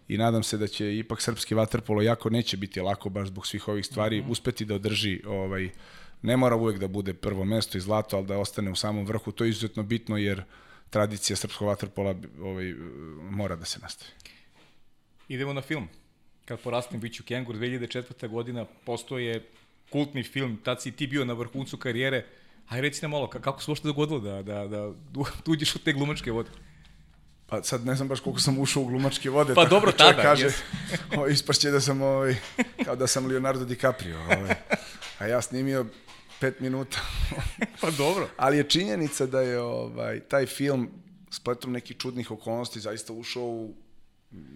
i nadam se da će ipak srpski vaterpolo jako neće biti lako baš zbog svih ovih stvari mm -hmm. uspeti da održi ovaj ne mora uvek da bude prvo mesto i zlato, ali da ostane u samom vrhu, to je izuzetno bitno jer tradicija srpskog vaterpola ovaj, mora da se nastavi. Idemo na film. Kad porastim biću Kengur, 2004. godina postoje kultni film, tad si ti bio na vrhuncu karijere, Aj reci nam malo, kako se uopšte dogodilo da, da, da, uđeš u te glumačke vode? Pa sad ne znam baš koliko sam ušao u glumačke vode. Pa dobro, da tada, kaže, o, ispašće da sam, ovaj, kao da sam Leonardo DiCaprio. Ovaj. A ja snimio pet minuta. pa dobro. Ali je činjenica da je ovaj, taj film spletom nekih čudnih okolnosti zaista ušao u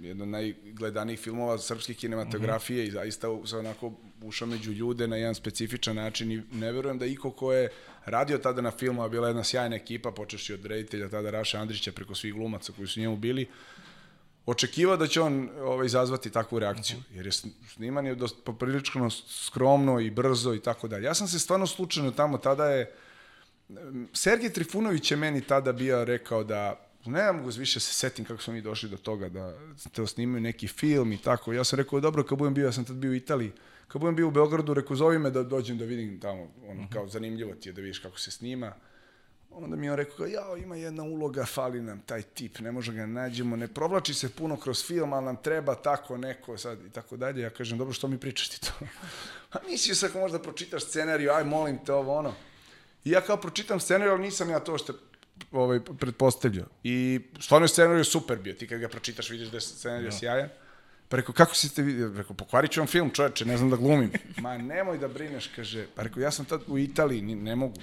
jedan najgledanijih filmova srpske kinematografije mm -hmm. i zaista se onako ušao među ljude na jedan specifičan način i ne verujem da iko ko je radio tada na filmu, a bila jedna sjajna ekipa, počeši od reditelja tada Raša Andrića preko svih glumaca koji su njemu bili, očekivao da će on ovaj, izazvati takvu reakciju, mhm. jer je snimanje dosta poprilično skromno i brzo i tako dalje. Ja sam se stvarno slučajno tamo, tada je, Sergej Trifunović je meni tada bio rekao da ne mogu više se setim kako smo mi došli do toga da te snimaju neki film i tako. Ja sam rekao, dobro, kad budem bio, ja sam tad bio u Italiji, kad budem bio u Beogradu, rekao, zovi me da dođem da vidim tamo, ono, mhm. kao zanimljivo ti je da vidiš kako se snima. Onda mi je on rekao, ja, ima jedna uloga, fali nam taj tip, ne može ga nađemo, ne provlači se puno kroz film, ali nam treba tako neko sad i tako dalje. Ja kažem, dobro, što mi pričaš ti to? A sam ako možda pročitaš scenariju, aj, molim te ovo, ono. I ja kao pročitam scenariju, ali nisam ja to što ovaj, pretpostavljao. I stvarno je scenariju super bio. Ti kad ga pročitaš vidiš da je scenariju no. sjajan. Pa rekao, kako si te vidio? Rekao, pokvarit ću vam film, čoveče, ne znam da glumim. Ma nemoj da brineš, kaže. Pa rekao, ja sam tad u Italiji, ne, mogu.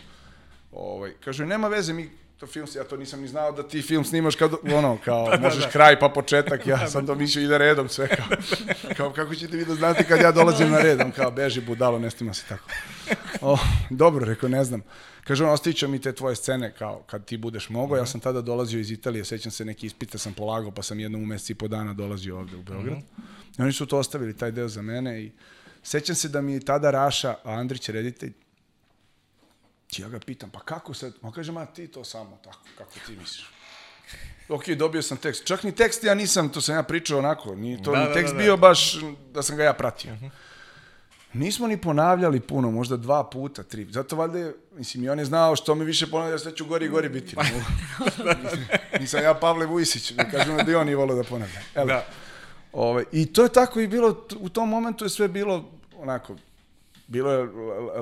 Ovaj, kaže, nema veze, mi to film, ja to nisam ni znao da ti film snimaš kao, ono, kao, da, da, možeš da. kraj pa početak, ja sam to mislio ide redom sve, kao, kao, kako ćete vi da znate kad ja dolazim na redom, kao, beži budalo, ne snima se tako. O, dobro, rekao, ne znam. Kaže on, ostavit mi te tvoje scene kao kad ti budeš mogao. Ja mhm. sam tada dolazio iz Italije, sećam se neki ispite sam polagao, pa sam jednom u meseci i po dana dolazio ovde u Beograd. Mm -hmm. I oni su to ostavili, taj deo za mene i sećam se da mi tada Raša, a Andrić reditelj, ja ga pitam, pa kako sad? Ma kaže, ma ti to samo tako, kako ti misliš? ok, dobio sam tekst. Čak ni tekst ja nisam, to sam ja pričao onako, ni to da, ni da, tekst da, da. bio baš da sam ga ja pratio. Uh mhm. -huh. Nismo ni ponavljali puno, možda dva puta, tri. Zato valjda mislim, i on je znao što mi više ponavlja, sve ću gori i gori biti. Nisam ja Pavle Vujsić, da kažem da i on je volio da ponavlja. Da. Ove, I to je tako i bilo, u tom momentu je sve bilo onako, bilo je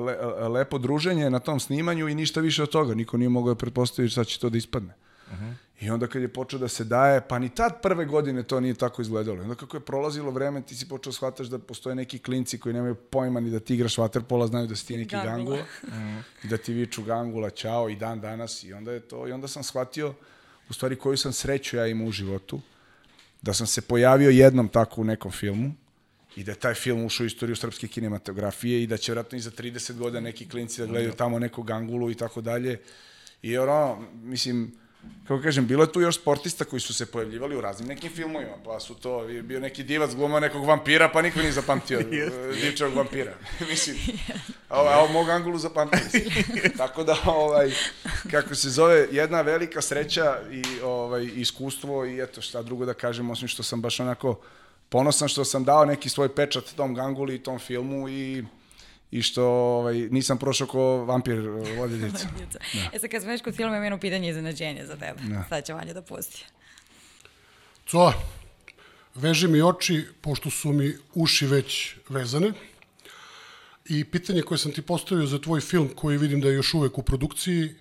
le, le, lepo druženje na tom snimanju i ništa više od toga. Niko nije mogao da pretpostaviti šta će to da ispadne. Uh -huh. I onda kad je počeo da se daje, pa ni tad prve godine to nije tako izgledalo. I onda kako je prolazilo vreme, ti si počeo da shvataš da postoje neki klinci koji nemaju pojma ni da ti igraš waterpola, znaju da si ti neki gangula. gangula mm. I da ti viču gangula, čao i dan danas. I onda je to, i onda sam shvatio u stvari koju sam sreću ja imao u životu. Da sam se pojavio jednom tako u nekom filmu i da je taj film ušao u istoriju srpske kinematografije i da će vratno i za 30 godina neki klinci da gledaju tamo neku gangulu i tako dalje. I ono, mislim, kako kažem, bilo je tu još sportista koji su se pojavljivali u raznim nekim filmovima, pa su to, bio neki divac gluma nekog vampira, pa niko nije zapamtio yes. divčevog vampira. Mislim, a, a mog Angulu zapamtili Tako da, ovaj, kako se zove, jedna velika sreća i ovaj, iskustvo i eto šta drugo da kažem, osim što sam baš onako ponosan što sam dao neki svoj pečat tom Ganguli i tom filmu i i što ovaj, nisam prošao ko vampir vodiljica. da. E sad kad smo već kod filma imam jedno pitanje iznenađenja za tebe. Da. Sad će Vanja da pusti. Co, veže mi oči, pošto su mi uši već vezane. I pitanje koje sam ti postavio za tvoj film, koji vidim da je još uvek u produkciji,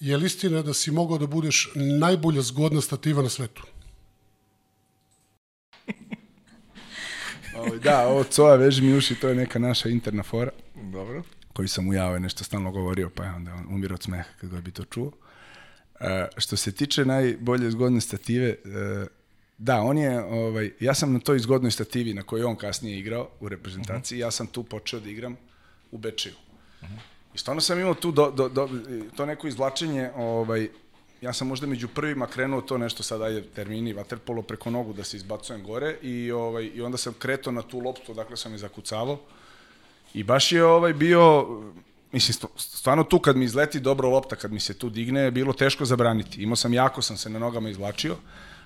je li istina da si mogao da budeš najbolja zgodna stativa na svetu? Ovaj, da, ovo coa veži mi uši, to je neka naša interna fora. Dobro. Koji sam u jave nešto stalno govorio, pa je onda on umiro od smeha kad ga bi to čuo. Uh, što se tiče najbolje zgodne stative, uh, da, on je, ovaj, ja sam na toj zgodnoj stativi na kojoj on kasnije igrao u reprezentaciji, uh -huh. ja sam tu počeo da igram u Bečeju. Uh -huh. I stvarno sam imao tu do, do, do, to neko izvlačenje ovaj, ja sam možda među prvima krenuo to nešto sad ajde termini vaterpolo preko nogu da se izbacujem gore i ovaj i onda sam kretao na tu loptu dakle sam je zakucavao i baš je ovaj bio mislim st- stvarno tu kad mi izleti dobro lopta kad mi se tu digne je bilo teško zabraniti imao sam jako sam se na nogama izvlačio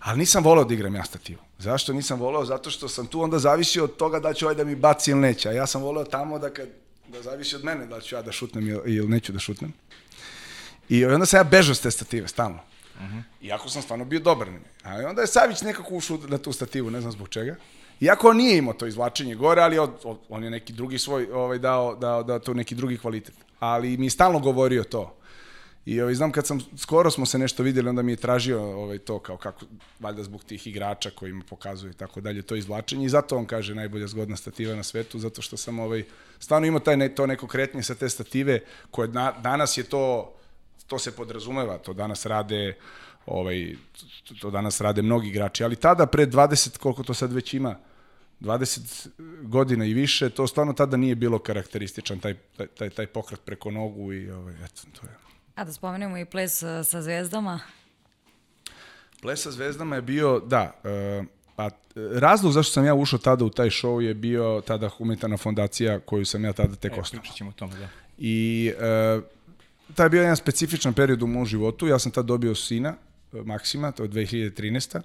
ali nisam voleo da igram ja stativu. Zašto nisam voleo? Zato što sam tu onda zavisio od toga da će ovaj da mi baci ili neće. A ja sam voleo tamo da kad da zavisi od mene da ću ja da šutnem ili neću da šutnem. I onda sam ja bežao s te stative, stalno. Uh -huh. Iako sam stvarno bio dobar na onda je Savić nekako ušao na tu stativu, ne znam zbog čega. Iako on nije imao to izvlačenje gore, ali od, od, on je neki drugi svoj, ovaj, dao, dao, dao to neki drugi kvalitet. Ali mi je stalno govorio to. I ovaj, znam kad sam, skoro smo se nešto videli, onda mi je tražio ovaj, to kao kako, valjda zbog tih igrača koji mi pokazuju i tako dalje, to izvlačenje. I zato on kaže najbolja zgodna stativa na svetu, zato što sam ovaj, stvarno imao taj, ne, to neko kretnje sa te stative, koje na, danas je to, to se podrazumeva, to danas rade ovaj, to danas rade mnogi igrači, ali tada pre 20, koliko to sad već ima, 20 godina i više, to stvarno tada nije bilo karakterističan taj, taj, taj, taj pokret preko nogu i ovaj, eto, to je. A da spomenemo i ples uh, sa zvezdama. Ples sa zvezdama je bio, da, uh, pa razlog zašto sam ja ušao tada u taj show je bio tada humanitarna fondacija koju sam ja tada tek osnovao. Pričat ćemo o tome, da. I uh, taj je bio jedan specifičan period u mom životu. Ja sam tad dobio sina, Maksima, to je 2013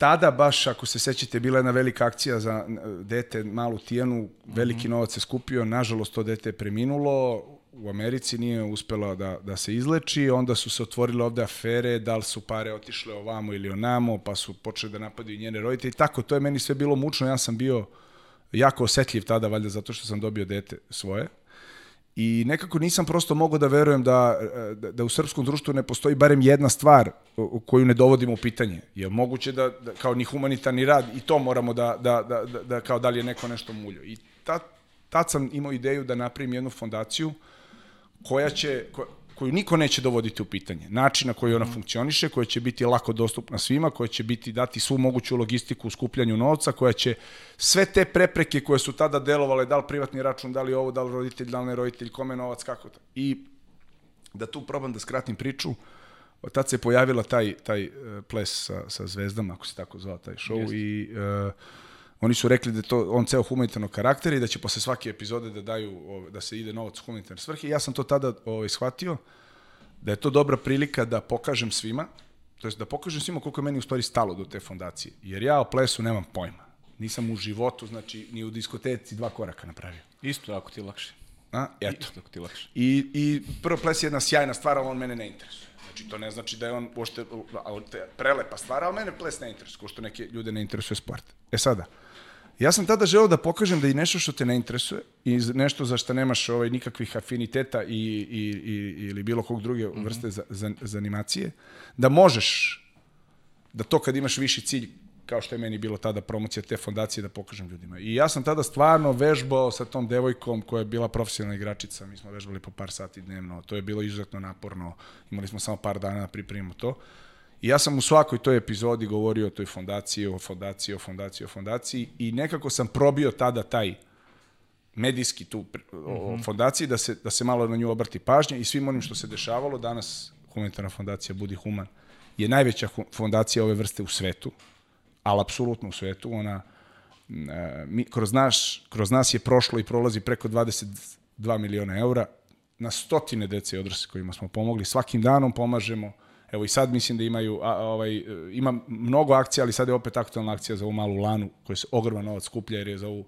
tada baš, ako se sećate, bila jedna velika akcija za dete, malu Tijanu, veliki mm -hmm. novac se skupio, nažalost to dete je preminulo, u Americi nije uspela da, da se izleči, onda su se otvorile ovde afere, da li su pare otišle ovamo ili onamo, pa su počeli da napadaju njene roditelje i tako, to je meni sve bilo mučno, ja sam bio jako osetljiv tada, valjda zato što sam dobio dete svoje. I nekako nisam prosto mogao da verujem da, da, da u srpskom društvu ne postoji barem jedna stvar koju ne dovodimo u pitanje. Je moguće da, da kao ni humanitarni rad i to moramo da, da, da, da, da kao da li je neko nešto muljo. I tad, tad sam imao ideju da napravim jednu fondaciju koja će, ko, koju niko neće dovoditi u pitanje. Način na koji ona mm. funkcioniše, koja će biti lako dostupna svima, koja će biti dati svu moguću logistiku u skupljanju novca, koja će sve te prepreke koje su tada delovale, da li privatni račun, da li ovo, da li roditelj, da li ne roditelj, kome novac, kako to. I da tu probam da skratim priču, od tad se pojavila taj, taj uh, ples sa, sa zvezdama, ako se tako zvao taj show, Jeste. i uh, Oni su rekli da to on ceo humanitarnog karaktera i da će posle svake epizode da daju da se ide novac u humanitarne svrhe. Ja sam to tada ovaj shvatio da je to dobra prilika da pokažem svima, to jest da pokažem svima koliko je meni u stvari stalo do te fondacije. Jer ja o plesu nemam pojma. Nisam u životu, znači ni u diskoteci dva koraka napravio. Isto ako ti je lakše. A, eto. Isto ako ti je lakše. I, I prvo ples je jedna sjajna stvar, ali on mene ne interesuje. Znači, to ne znači da je on uopšte prelepa stvar, ali mene ples ne interesuje, ko što neke ljude ne interesuje sport. E sada, Ja sam tada želeo da pokažem da i nešto što te ne interesuje i nešto za što nemaš ovaj, nikakvih afiniteta i, i, i, ili bilo kog druge mm -hmm. vrste za, za, za animacije, da možeš da to kad imaš viši cilj, kao što je meni bilo tada promocija te fondacije, da pokažem ljudima. I ja sam tada stvarno vežbao sa tom devojkom koja je bila profesionalna igračica, mi smo vežbali po par sati dnevno, to je bilo izuzetno naporno, imali smo samo par dana da pripremimo to. I ja sam u svakoj toj epizodi govorio o toj fondaciji, o fondaciji, o fondaciji, o fondaciji i nekako sam probio tada taj medijski tu o mhm. fondaciji da se, da se malo na nju obrati pažnja i svim onim što se dešavalo. Danas humanitarna fondacija Budi Human je najveća fondacija ove vrste u svetu, ali apsolutno u svetu. Ona, mi, kroz, naš, kroz nas je prošlo i prolazi preko 22 miliona eura na stotine dece i odrasle kojima smo pomogli. Svakim danom pomažemo Evo i sad mislim da imaju, a, ovaj, ima mnogo akcija, ali sad je opet aktualna akcija za ovu malu lanu, koja se ogroman novac skuplja, jer je za ovu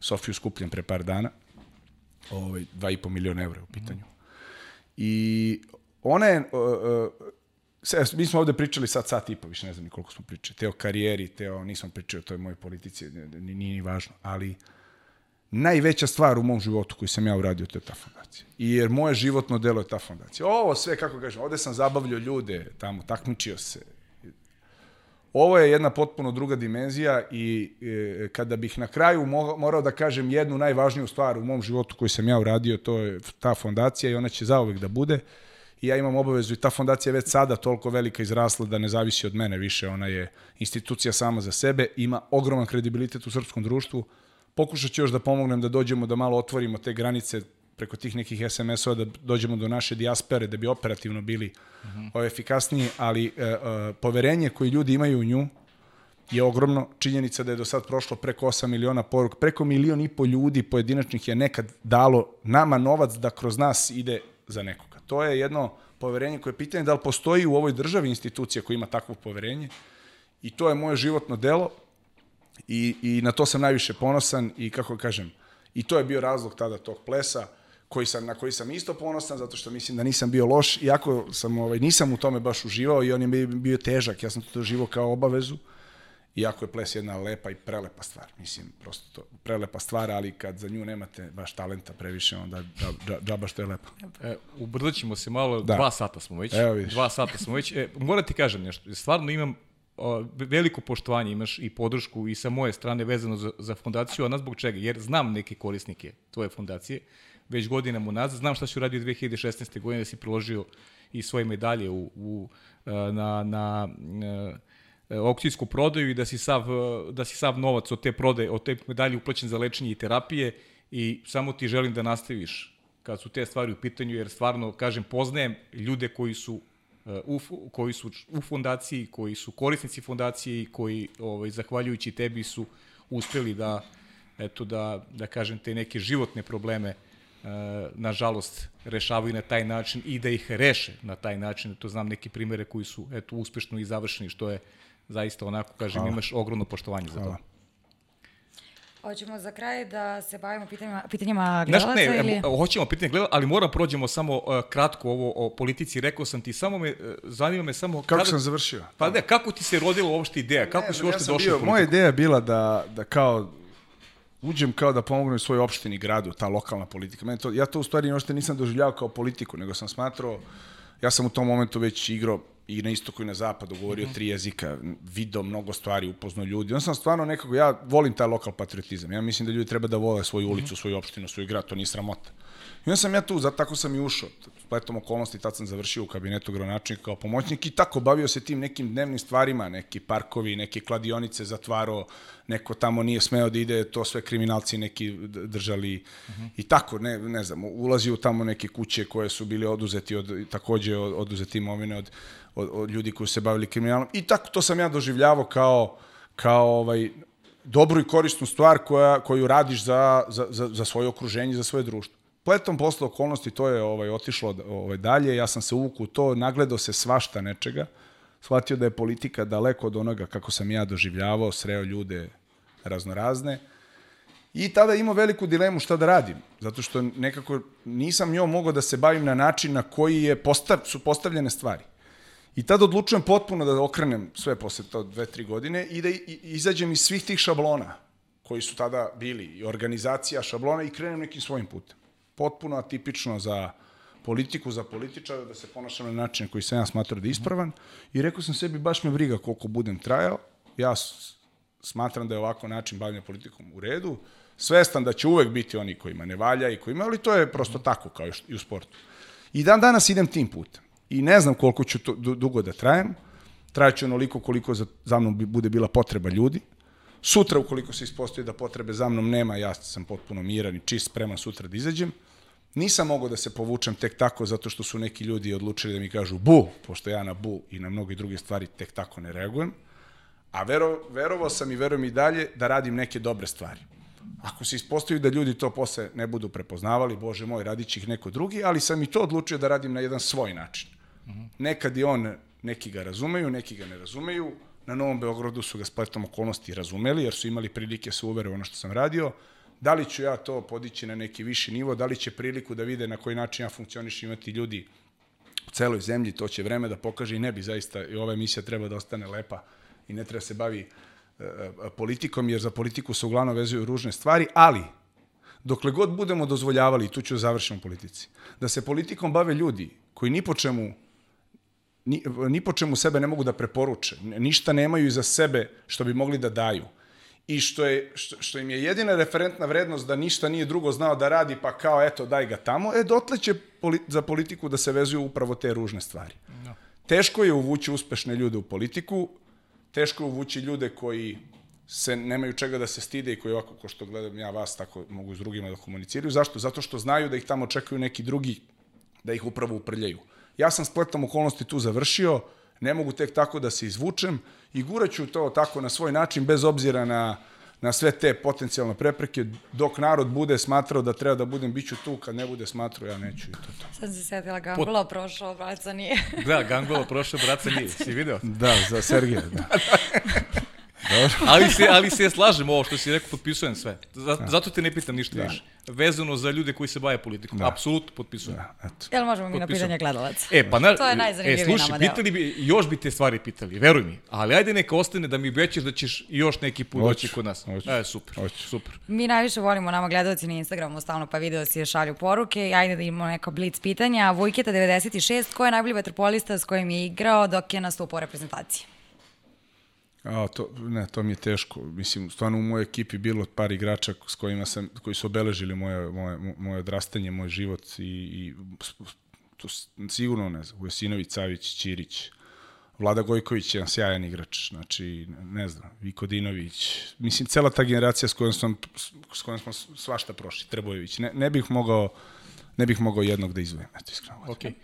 Sofiju skupljen pre par dana. Ovaj, 2,5 miliona evra u pitanju. I ona je, uh, uh, se, mi smo ovde pričali sad sat i po, više ne znam ni koliko smo pričali, te o karijeri, te o, nisam pričao o toj mojoj politici, nije ni važno, ali uh, najveća stvar u mom životu koju sam ja uradio, to je ta fondacija. I jer moje životno delo je ta fondacija. Ovo sve, kako kažem, ovde sam zabavljao ljude tamo, takmičio se. Ovo je jedna potpuno druga dimenzija i e, kada bih na kraju morao da kažem jednu najvažniju stvar u mom životu koju sam ja uradio, to je ta fondacija i ona će zauvek da bude. I ja imam obavezu i ta fondacija je već sada toliko velika izrasla da ne zavisi od mene više. Ona je institucija sama za sebe, ima ogroman kredibilitet u srpskom društvu, Pokušat ću još da pomognem da dođemo da malo otvorimo te granice preko tih nekih SMS-ova da dođemo do naše dijaspere, da bi operativno bili uh -huh. efikasniji, ali uh, uh, poverenje koje ljudi imaju u nju je ogromno. Činjenica da je do sad prošlo preko 8 miliona poruk, preko milion i po ljudi pojedinačnih je nekad dalo nama novac da kroz nas ide za nekoga. To je jedno poverenje koje je pitanje da li postoji u ovoj državi institucija koja ima takvo poverenje i to je moje životno delo i, i na to sam najviše ponosan i kako kažem, i to je bio razlog tada tog plesa koji sam, na koji sam isto ponosan, zato što mislim da nisam bio loš, iako sam, ovaj, nisam u tome baš uživao i on je bio težak, ja sam to doživao kao obavezu, iako je ples jedna lepa i prelepa stvar, mislim, prosto to, prelepa stvar, ali kad za nju nemate baš talenta previše, onda džaba dža, što je lepo. E, ubrzat ćemo se malo, da. dva sata smo već, Evo vidiš. dva sata smo već, e, moram ti kažem nešto, stvarno imam veliko poštovanje, imaš i podršku i sa moje strane vezano za, za fondaciju, a nas zbog čega? Jer znam neke korisnike tvoje fondacije, već godinama unazad, znam šta si uradio 2016. godine, da si priložio i svoje medalje u, u, na, na, na aukcijsku prodaju i da si sav, da si sav novac od te prodaje, od te medalje uplaćen za lečenje i terapije i samo ti želim da nastaviš kad su te stvari u pitanju, jer stvarno, kažem, poznajem ljude koji su u, koji su u fondaciji, koji su korisnici fondacije i koji, ovaj, zahvaljujući tebi su uspeli da, eto, da, da kažem, te neke životne probleme e, nažalost rešavaju na taj način i da ih reše na taj način. To znam neke primere koji su eto uspešno i završeni, što je zaista onako, kažem, Hvala. imaš ogromno poštovanje za to. Hoćemo za kraj da se bavimo pitanjima, pitanjima gledalaca ne, ili? hoćemo pitanje gledalaca, ali moram prođemo samo uh, kratko ovo o politici. Rekao sam ti, samo me, uh, zanima me samo... Kako kada, sam završio? Pa ne, kako ti se rodila uopšte ideja? Kako ne, si uopšte ja došao bio, u politiku? Moja ideja je bila da, da kao uđem kao da pomognem svojoj opštini, gradu, ta lokalna politika. Mene to, ja to u stvari uopšte nisam doživljavao kao politiku, nego sam smatrao, ja sam u tom momentu već igrao i na istoku i na zapadu, govorio mm -hmm. tri jezika, video mnogo stvari, upoznao ljudi. On sam stvarno nekako, ja volim taj lokal patriotizam. Ja mislim da ljudi treba da vole svoju ulicu, mm -hmm. svoju opštinu, svoj grad, to nije sramota. I onda sam ja tu, zato tako sam i ušao. Spletom okolnosti, tad sam završio u kabinetu gradonačnika kao pomoćnik i tako bavio se tim nekim dnevnim stvarima, neki parkovi, neke kladionice zatvaro, neko tamo nije smeo da ide, to sve kriminalci neki držali uh -huh. i tako, ne, ne znam, ulazi u tamo neke kuće koje su bili oduzeti od, takođe od, oduzeti imovine od, od, od ljudi koji se bavili kriminalom i tako to sam ja doživljavao kao, kao ovaj, dobru i korisnu stvar koja, koju radiš za, za, za, za svoje okruženje, za svoje društvo pletom posle okolnosti to je ovaj otišlo ovaj dalje, ja sam se uvukao to, nagledao se svašta nečega, shvatio da je politika daleko od onoga kako sam ja doživljavao, sreo ljude raznorazne. I tada imao veliku dilemu šta da radim, zato što nekako nisam njom mogao da se bavim na način na koji je postav, su postavljene stvari. I tada odlučujem potpuno da okrenem sve posle to dve, tri godine i da izađem iz svih tih šablona koji su tada bili, i organizacija šablona i krenem nekim svojim putem potpuno atipično za politiku, za političara, da se ponašam na način koji sam ja smatrao da je ispravan. I rekao sam sebi baš me briga koliko budem trajao, ja smatram da je ovako način bavljanja politikom u redu, svestan da će uvek biti oni kojima ne valja i kojima, ali to je prosto tako kao i u sportu. I dan danas idem tim putem. I ne znam koliko ću to, dugo da trajem, trajaću onoliko koliko za, za mnom bude bila potreba ljudi, Sutra, ukoliko se ispostoji da potrebe za mnom nema, ja sam potpuno miran i čist, spreman sutra da izađem. Nisam mogao da se povučem tek tako zato što su neki ljudi odlučili da mi kažu bu, pošto ja na bu i na mnogi druge stvari tek tako ne reagujem. A vero, verovao sam i verujem i dalje da radim neke dobre stvari. Ako se ispostavi da ljudi to posle ne budu prepoznavali, bože moj, radit će ih neko drugi, ali sam i to odlučio da radim na jedan svoj način. Nekad i on, neki ga razumeju, neki ga ne razumeju, na Novom Beogradu su ga spletom okolnosti razumeli, jer su imali prilike da se uvere ono što sam radio. Da li ću ja to podići na neki viši nivo, da li će priliku da vide na koji način ja funkcioniš imati ljudi u celoj zemlji, to će vreme da pokaže i ne bi zaista, i ova emisija treba da ostane lepa i ne treba se bavi e, e, politikom, jer za politiku se uglavnom vezuju ružne stvari, ali dokle god budemo dozvoljavali, tu ću završiti u politici, da se politikom bave ljudi koji ni po čemu ni, ni po čemu sebe ne mogu da preporuče, ništa nemaju iza sebe što bi mogli da daju. I što, je, što, što im je jedina referentna vrednost da ništa nije drugo znao da radi, pa kao eto daj ga tamo, e dotle će poli, za politiku da se vezuju upravo te ružne stvari. No. Teško je uvući uspešne ljude u politiku, teško je uvući ljude koji se nemaju čega da se stide i koji ovako, ko što gledam ja vas, tako mogu s drugima da komuniciraju. Zašto? Zato što znaju da ih tamo čekaju neki drugi, da ih upravo uprljaju. Ja sam spletom okolnosti tu završio, ne mogu tek tako da se izvučem i guraću to tako na svoj način, bez obzira na, na sve te potencijalne prepreke, dok narod bude smatrao da treba da budem, bit ću tu, kad ne bude smatrao, ja neću i to to. Sad se setila Gangula, prošao, braca nije. Da, Gangolo prošao, braca nije. Si video? Da, za Sergeja, da. ali se, ali se slažem ovo što si rekao, potpisujem sve. Zato, zato te ne pitam ništa više. Vezano za ljude koji se bave politikom. Da. Apsolutno potpisujem. da eto. Jel možemo mi na pitanje gledalaca? E, pa na, To je najzanimljiviji e, slušaj, nama deo. pitali bi, još bi te stvari pitali, veruj mi. Ali ajde neka ostane da mi obećaš da ćeš još neki put doći kod nas. hoću. E, super, Hoću. super. Mi najviše volimo nama gledalci na Instagramu, stalno pa video si šalju poruke i ajde da imamo neka blic pitanja. Vujketa 96, ko je najbolji vaterpolista s kojim je igrao dok je nastupao u reprezentaciji? A, to, ne, to mi je teško. Mislim, stvarno u mojoj ekipi bilo par igrača s kojima sam, koji su obeležili moje, moje, moje odrastanje, moj život i, i to sigurno ne znam, Ujasinović, Savić, Ćirić, Vlada Gojković je sjajan igrač, znači, ne znam, Vikodinović, mislim, cela ta generacija s kojom, sam, s kojom smo svašta prošli, Trbojević, ne, ne bih mogao ne bih mogao jednog da izvojem, eto iskreno. Ok. E,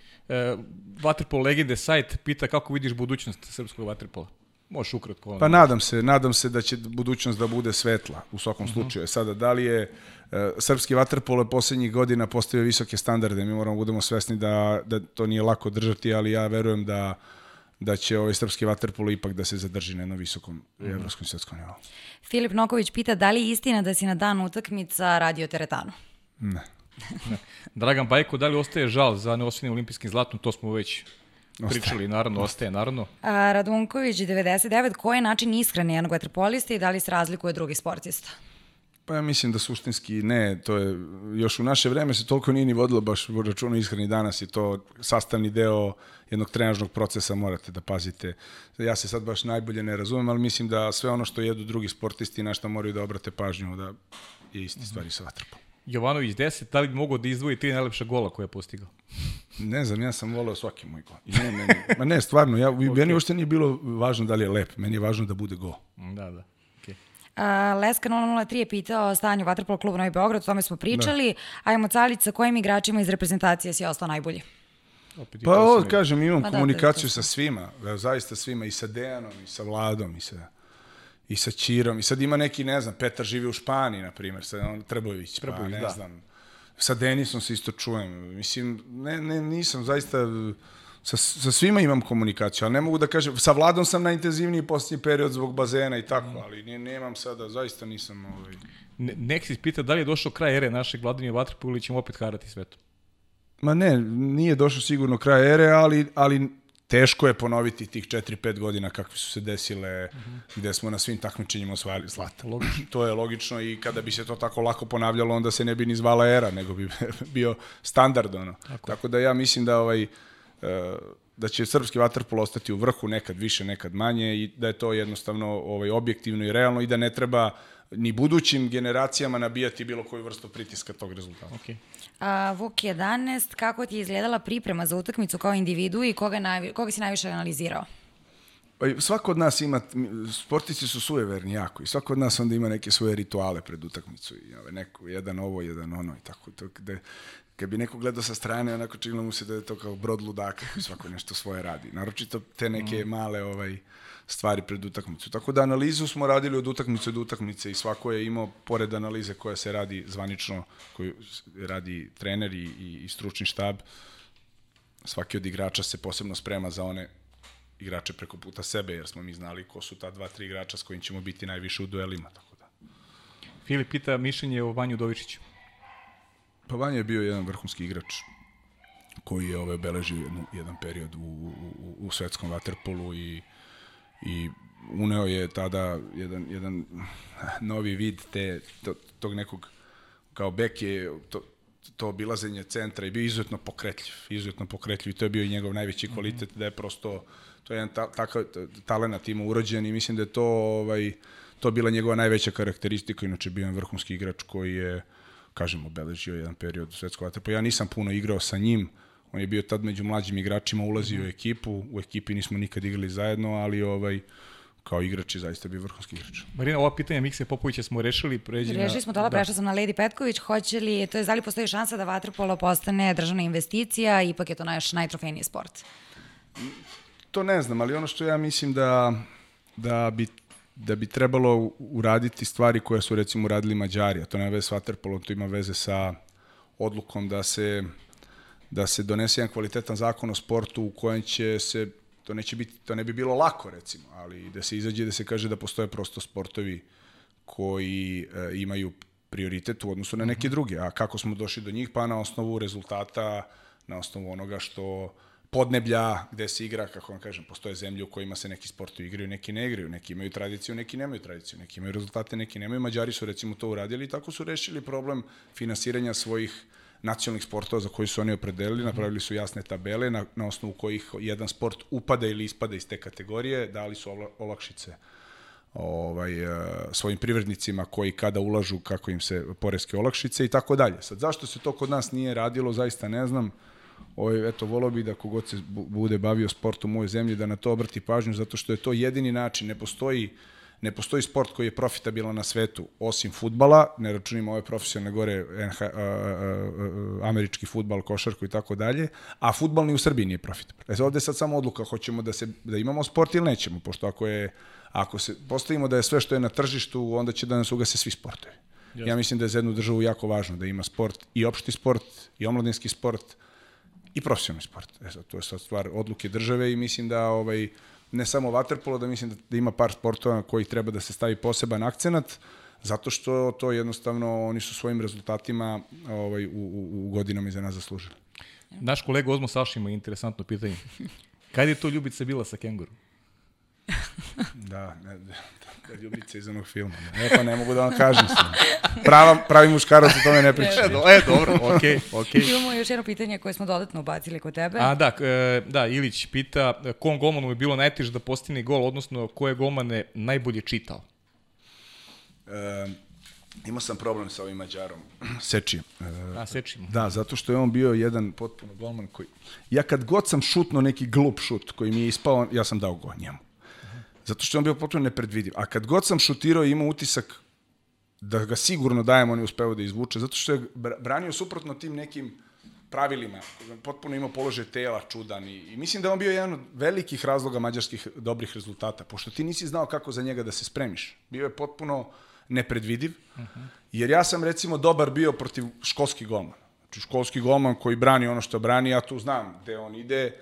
Waterpolo legende sajt pita kako vidiš budućnost srpskog waterpola. Možeš ukratko. Pa nadam se, nadam se da će budućnost da bude svetla u svakom slučaju. Sada, da li je e, srpski vaterpolo poslednjih godina postavio visoke standarde, mi moramo budemo svesni da, da to nije lako držati, ali ja verujem da da će ovaj srpski vaterpolo ipak da se zadrži na jednom visokom evropskom i svetskom nivou. Filip Noković pita da li je istina da si na dan utakmica radio teretanu? Ne. Dragan Bajko, da li ostaje žal za neosvojenim olimpijskim zlatom? To smo već pričali, naravno, ostaje, naravno. A, Radunković 99, koji je način ishrane jednog vaterpolista i da li se razlikuje od drugih sportista? Pa ja mislim da suštinski ne, to je, još u naše vreme se toliko nije ni vodilo baš u računu ishrani danas je to sastavni deo jednog trenažnog procesa, morate da pazite. Ja se sad baš najbolje ne razumem, ali mislim da sve ono što jedu drugi sportisti na šta moraju da obrate pažnju, da je isti stvari sa vatrpom. Jovanović 10, da li bi mogao da izdvoji tri najlepša gola koje je postigao? Ne znam, ja sam voleo svaki moj gol. I ne, meni, ma ne, stvarno, ja, okay. meni uopšte nije bilo važno da li je lep, meni je važno da bude gol. Da, da. Okay. A, Leska 003 je pitao o stanju Vaterpolo kluba Novi Beograd, o tome smo pričali. Da. Ajmo Calić, sa kojim igračima iz reprezentacije si ostao najbolji? Opet i Pa ovo, kažem, imam Ma da, komunikaciju to. sa svima, evo, zaista svima, i sa Dejanom, i sa Vladom, i sa, i sa Ćirom, i sad ima neki, ne znam, Petar živi u Španiji, na primjer, sad on, Trbojević, pa Trbojević, ne da. znam, sa Denisom se isto čujem, mislim, ne, ne, nisam, zaista, sa, sa svima imam komunikaciju, ali ne mogu da kažem, sa Vladom sam najintenzivniji posljednji period zbog bazena i tako, ali ne, nemam sada, zaista nisam, ovaj, Ne, Nexis pita da li je došao kraj ere našeg vladanja Vatrpola ili ćemo opet harati svetom. Ma ne, nije došao sigurno kraj ere, ali, ali teško je ponoviti tih 4-5 godina kakve su se desile, mm -hmm. gde smo na svim takmičenjima osvajali zlata. Logično. to je logično i kada bi se to tako lako ponavljalo, onda se ne bi ni zvala era, nego bi bio standard. Ono. Tako, tako da ja mislim da ovaj, e, da će srpski vaterpolo ostati u vrhu nekad više, nekad manje i da je to jednostavno ovaj objektivno i realno i da ne treba ni budućim generacijama nabijati bilo koju vrstu pritiska tog rezultata. Okay. A, Vuk 11, kako ti je izgledala priprema za utakmicu kao individu i koga, najvi, koga si najviše analizirao? Pa i svako od nas ima, sportisti su sujeverni jako i svako od nas onda ima neke svoje rituale pred utakmicu i ove, neko, jedan ovo, jedan ono i tako. To, gde, kad bi neko gledao sa strane, onako činilo mu se da je to kao brod ludaka koji svako nešto svoje radi. Naročito te neke male ovaj, stvari pred utakmicu. Tako da analizu smo radili od utakmice do utakmice i svako je imao, pored analize koja se radi zvanično, koju radi trener i, i, i stručni štab, svaki od igrača se posebno sprema za one igrače preko puta sebe, jer smo mi znali ko su ta dva, tri igrača s kojim ćemo biti najviše u duelima. Tako da. Filip pita mišljenje o Vanju Dovičiću. Pa Vanja je bio jedan vrhunski igrač koji je ovaj obeležio jedan period u, u, u svetskom vaterpolu i, i uneo je tada jedan, jedan novi vid te, to, tog nekog kao bek je to, to obilazenje centra i bio izuzetno pokretljiv, izuzetno pokretljiv i to je bio i njegov najveći kvalitet, mm -hmm. da je prosto, to je jedan ta, takav talenat ima urođen i mislim da je to, ovaj, to bila njegova najveća karakteristika, inače bio je vrhunski igrač koji je, kažem, obeležio jedan period svetskog vaterpola. Ja nisam puno igrao sa njim, on je bio tad među mlađim igračima, ulazio mm -hmm. u ekipu, u ekipi nismo nikad igrali zajedno, ali ovaj, kao igrač i zaista bio vrhunski igrač. Marina, ova pitanja Mikse Popovića smo rešili. Pređi Rešili smo to, da, prešla sam na Lady Petković. Hoće li, to je, da li postoji šansa da vaterpolo postane državna investicija, ipak je to naš najtrofejniji sport? To ne znam, ali ono što ja mislim da, da bi da bi trebalo uraditi stvari koje su recimo uradili Mađari, a to nema veze s Waterpolom, to ima veze sa odlukom da se da se donese jedan kvalitetan zakon o sportu u kojem će se to neće biti to ne bi bilo lako recimo, ali da se izađe da se kaže da postoje prosto sportovi koji e, imaju prioritet u odnosu na neke druge. A kako smo došli do njih? Pa na osnovu rezultata, na osnovu onoga što podneblja gde se igra, kako vam kažem, postoje zemlje u kojima se neki sportovi igraju, neki ne igraju, neki imaju tradiciju, neki nemaju tradiciju, neki imaju rezultate, neki nemaju. Mađari su recimo to uradili i tako su rešili problem finansiranja svojih nacionalnih sportova za koji su oni opredelili, napravili su jasne tabele na, na osnovu kojih jedan sport upada ili ispada iz te kategorije, dali su olakšice ovaj, uh, svojim privrednicima koji kada ulažu kako im se poreske olakšice i tako dalje. Sad, zašto se to kod nas nije radilo, zaista ne znam. Ovaj, eto, volao bih da kogod se bude bavio sportom u ovoj zemlji da na to obrati pažnju, zato što je to jedini način, ne postoji ne postoji sport koji je profitabilan na svetu osim futbala, ne računimo ove profesionalne gore NH, a, a, a, američki futbal, košarku i tako dalje, a futbal ni u Srbiji nije profitabilan. E ovde je sad samo odluka, hoćemo da, se, da imamo sport ili nećemo, pošto ako je Ako se postavimo da je sve što je na tržištu, onda će da nas ugase svi sportovi. Jasne. Ja mislim da je za jednu državu jako važno da ima sport, i opšti sport, i omladinski sport, i profesionalni sport. E sad, to je sad stvar odluke države i mislim da ovaj, ne samo vaterpolo, da mislim da, da ima par sportova koji treba da se stavi poseban akcenat, zato što to jednostavno oni su svojim rezultatima ovaj, u, u, u godinama iza nas zaslužili. Naš kolega Ozmo Saša ima interesantno pitanje. Kad je to Ljubica bila sa kengurom? Da, ne, da, ljubica iz onog filma. E pa ne mogu da vam kažem sam. Prava, pravi muškarac o tome ne priča. E, do, e dobro, okej, okay, okej. Okay. Imamo još jedno pitanje koje smo dodatno ubacili kod tebe. A da, e, da, Ilić pita kom golmanu je bilo najteže da postigne gol, odnosno koje golmane najbolje čitao? E, imao sam problem sa ovim Mađarom, Seči. E, A, Seči. Da, zato što je on bio jedan potpuno golman koji... Ja kad god sam šutno neki glup šut koji mi je ispao, ja sam dao gol njemu. Zato što je on bio potpuno nepredvidiv. A kad god sam šutirao imao utisak da ga sigurno dajem, on je uspeo da izvuče, zato što je branio suprotno tim nekim pravilima, potpuno imao položaj tela čudan i, i mislim da je on bio jedan od velikih razloga mađarskih dobrih rezultata, pošto ti nisi znao kako za njega da se spremiš. Bio je potpuno nepredvidiv, jer ja sam recimo dobar bio protiv školskih golmana. Znači školski golman koji brani ono što brani, ja tu znam gde on ide.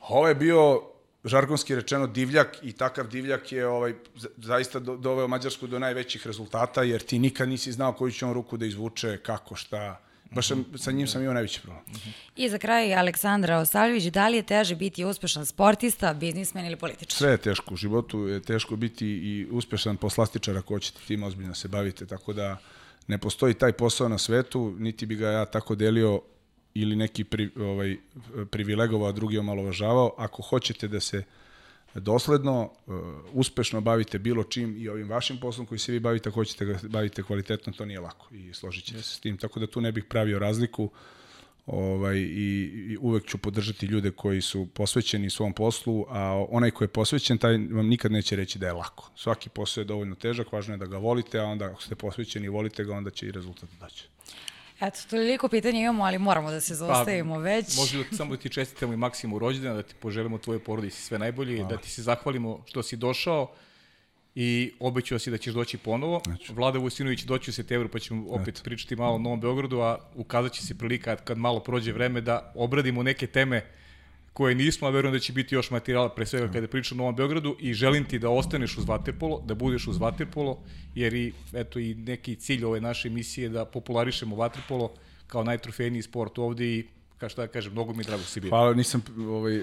Ovo je bio žargonski rečeno divljak i takav divljak je ovaj zaista do, doveo Mađarsku do najvećih rezultata jer ti nikad nisi znao koju će on ruku da izvuče, kako, šta. Baš sam, sa njim sam imao najveći problem. I za kraj Aleksandra Osaljević, da li je teže biti uspešan sportista, biznismen ili političar? Sve je teško. U životu je teško biti i uspešan poslastičar ako hoćete tim ozbiljno se bavite, tako da ne postoji taj posao na svetu, niti bi ga ja tako delio ili neki pri, ovaj, privilegovao, a drugi omalovažavao. Ako hoćete da se dosledno, uh, uspešno bavite bilo čim i ovim vašim poslom koji se vi bavite, ako hoćete ga bavite kvalitetno, to nije lako i složit ćete se s tim. Tako da tu ne bih pravio razliku ovaj, i, i uvek ću podržati ljude koji su posvećeni svom poslu, a onaj ko je posvećen, taj vam nikad neće reći da je lako. Svaki posao je dovoljno težak, važno je da ga volite, a onda ako ste posvećeni i volite ga, onda će i rezultat doći. Eto, toliko pitanja imamo, ali moramo da se zaustavimo pa, već. Može da samo da ti čestitamo i Maksimu rođendana, da ti poželimo tvoje porodici sve najbolje, Hvala. da ti se zahvalimo što si došao i obećao si da ćeš doći ponovo. Znači. Vlada Vujsinović doći u septembru pa ćemo opet Eto. pričati malo o Novom Beogradu, a ukazat će se prilika kad malo prođe vreme da obradimo neke teme koje nismo, a verujem da će biti još materijala pre svega kada pričam o Novom Beogradu i želim ti da ostaneš uz Vaterpolo, da budeš uz Vaterpolo, jer i, eto, i neki cilj ove naše emisije da popularišemo Vaterpolo kao najtrofejniji sport ovde i kao šta da kažem, mnogo mi je drago da si bio. Hvala, nisam, ovaj,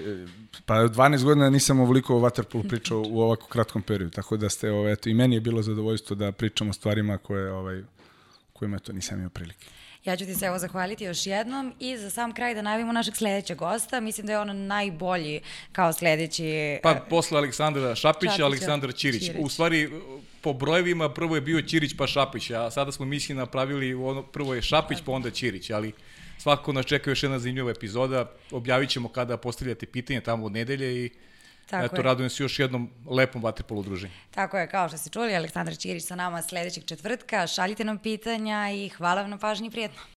pa 12 godina nisam ovoliko o Waterpolu pričao u ovako kratkom periodu, tako da ste, ovaj, eto, i meni je bilo zadovoljstvo da pričamo o stvarima koje, ovaj, kojima to nisam imao prilike. Ja ću ti se evo zahvaliti još jednom i za sam kraj da najavimo našeg sledećeg gosta. Mislim da je on najbolji kao sledeći... Pa posle Aleksandra Šapića, Šapića Aleksandar Ćirić. Ćirić. U stvari, po brojevima prvo je bio Ćirić pa Šapić, a sada smo misli napravili, ono, prvo je Šapić pa onda Ćirić, ali svakako nas čeka još jedna zanimljiva epizoda. Objavit ćemo kada postavljate pitanje tamo od nedelje i Tako Eto, je. radujem se još jednom lepom vaterpolu druženju. Tako je, kao što ste čuli, Aleksandar Ćirić sa nama sledećeg četvrtka. Šaljite nam pitanja i hvala vam na pažnji i prijetno.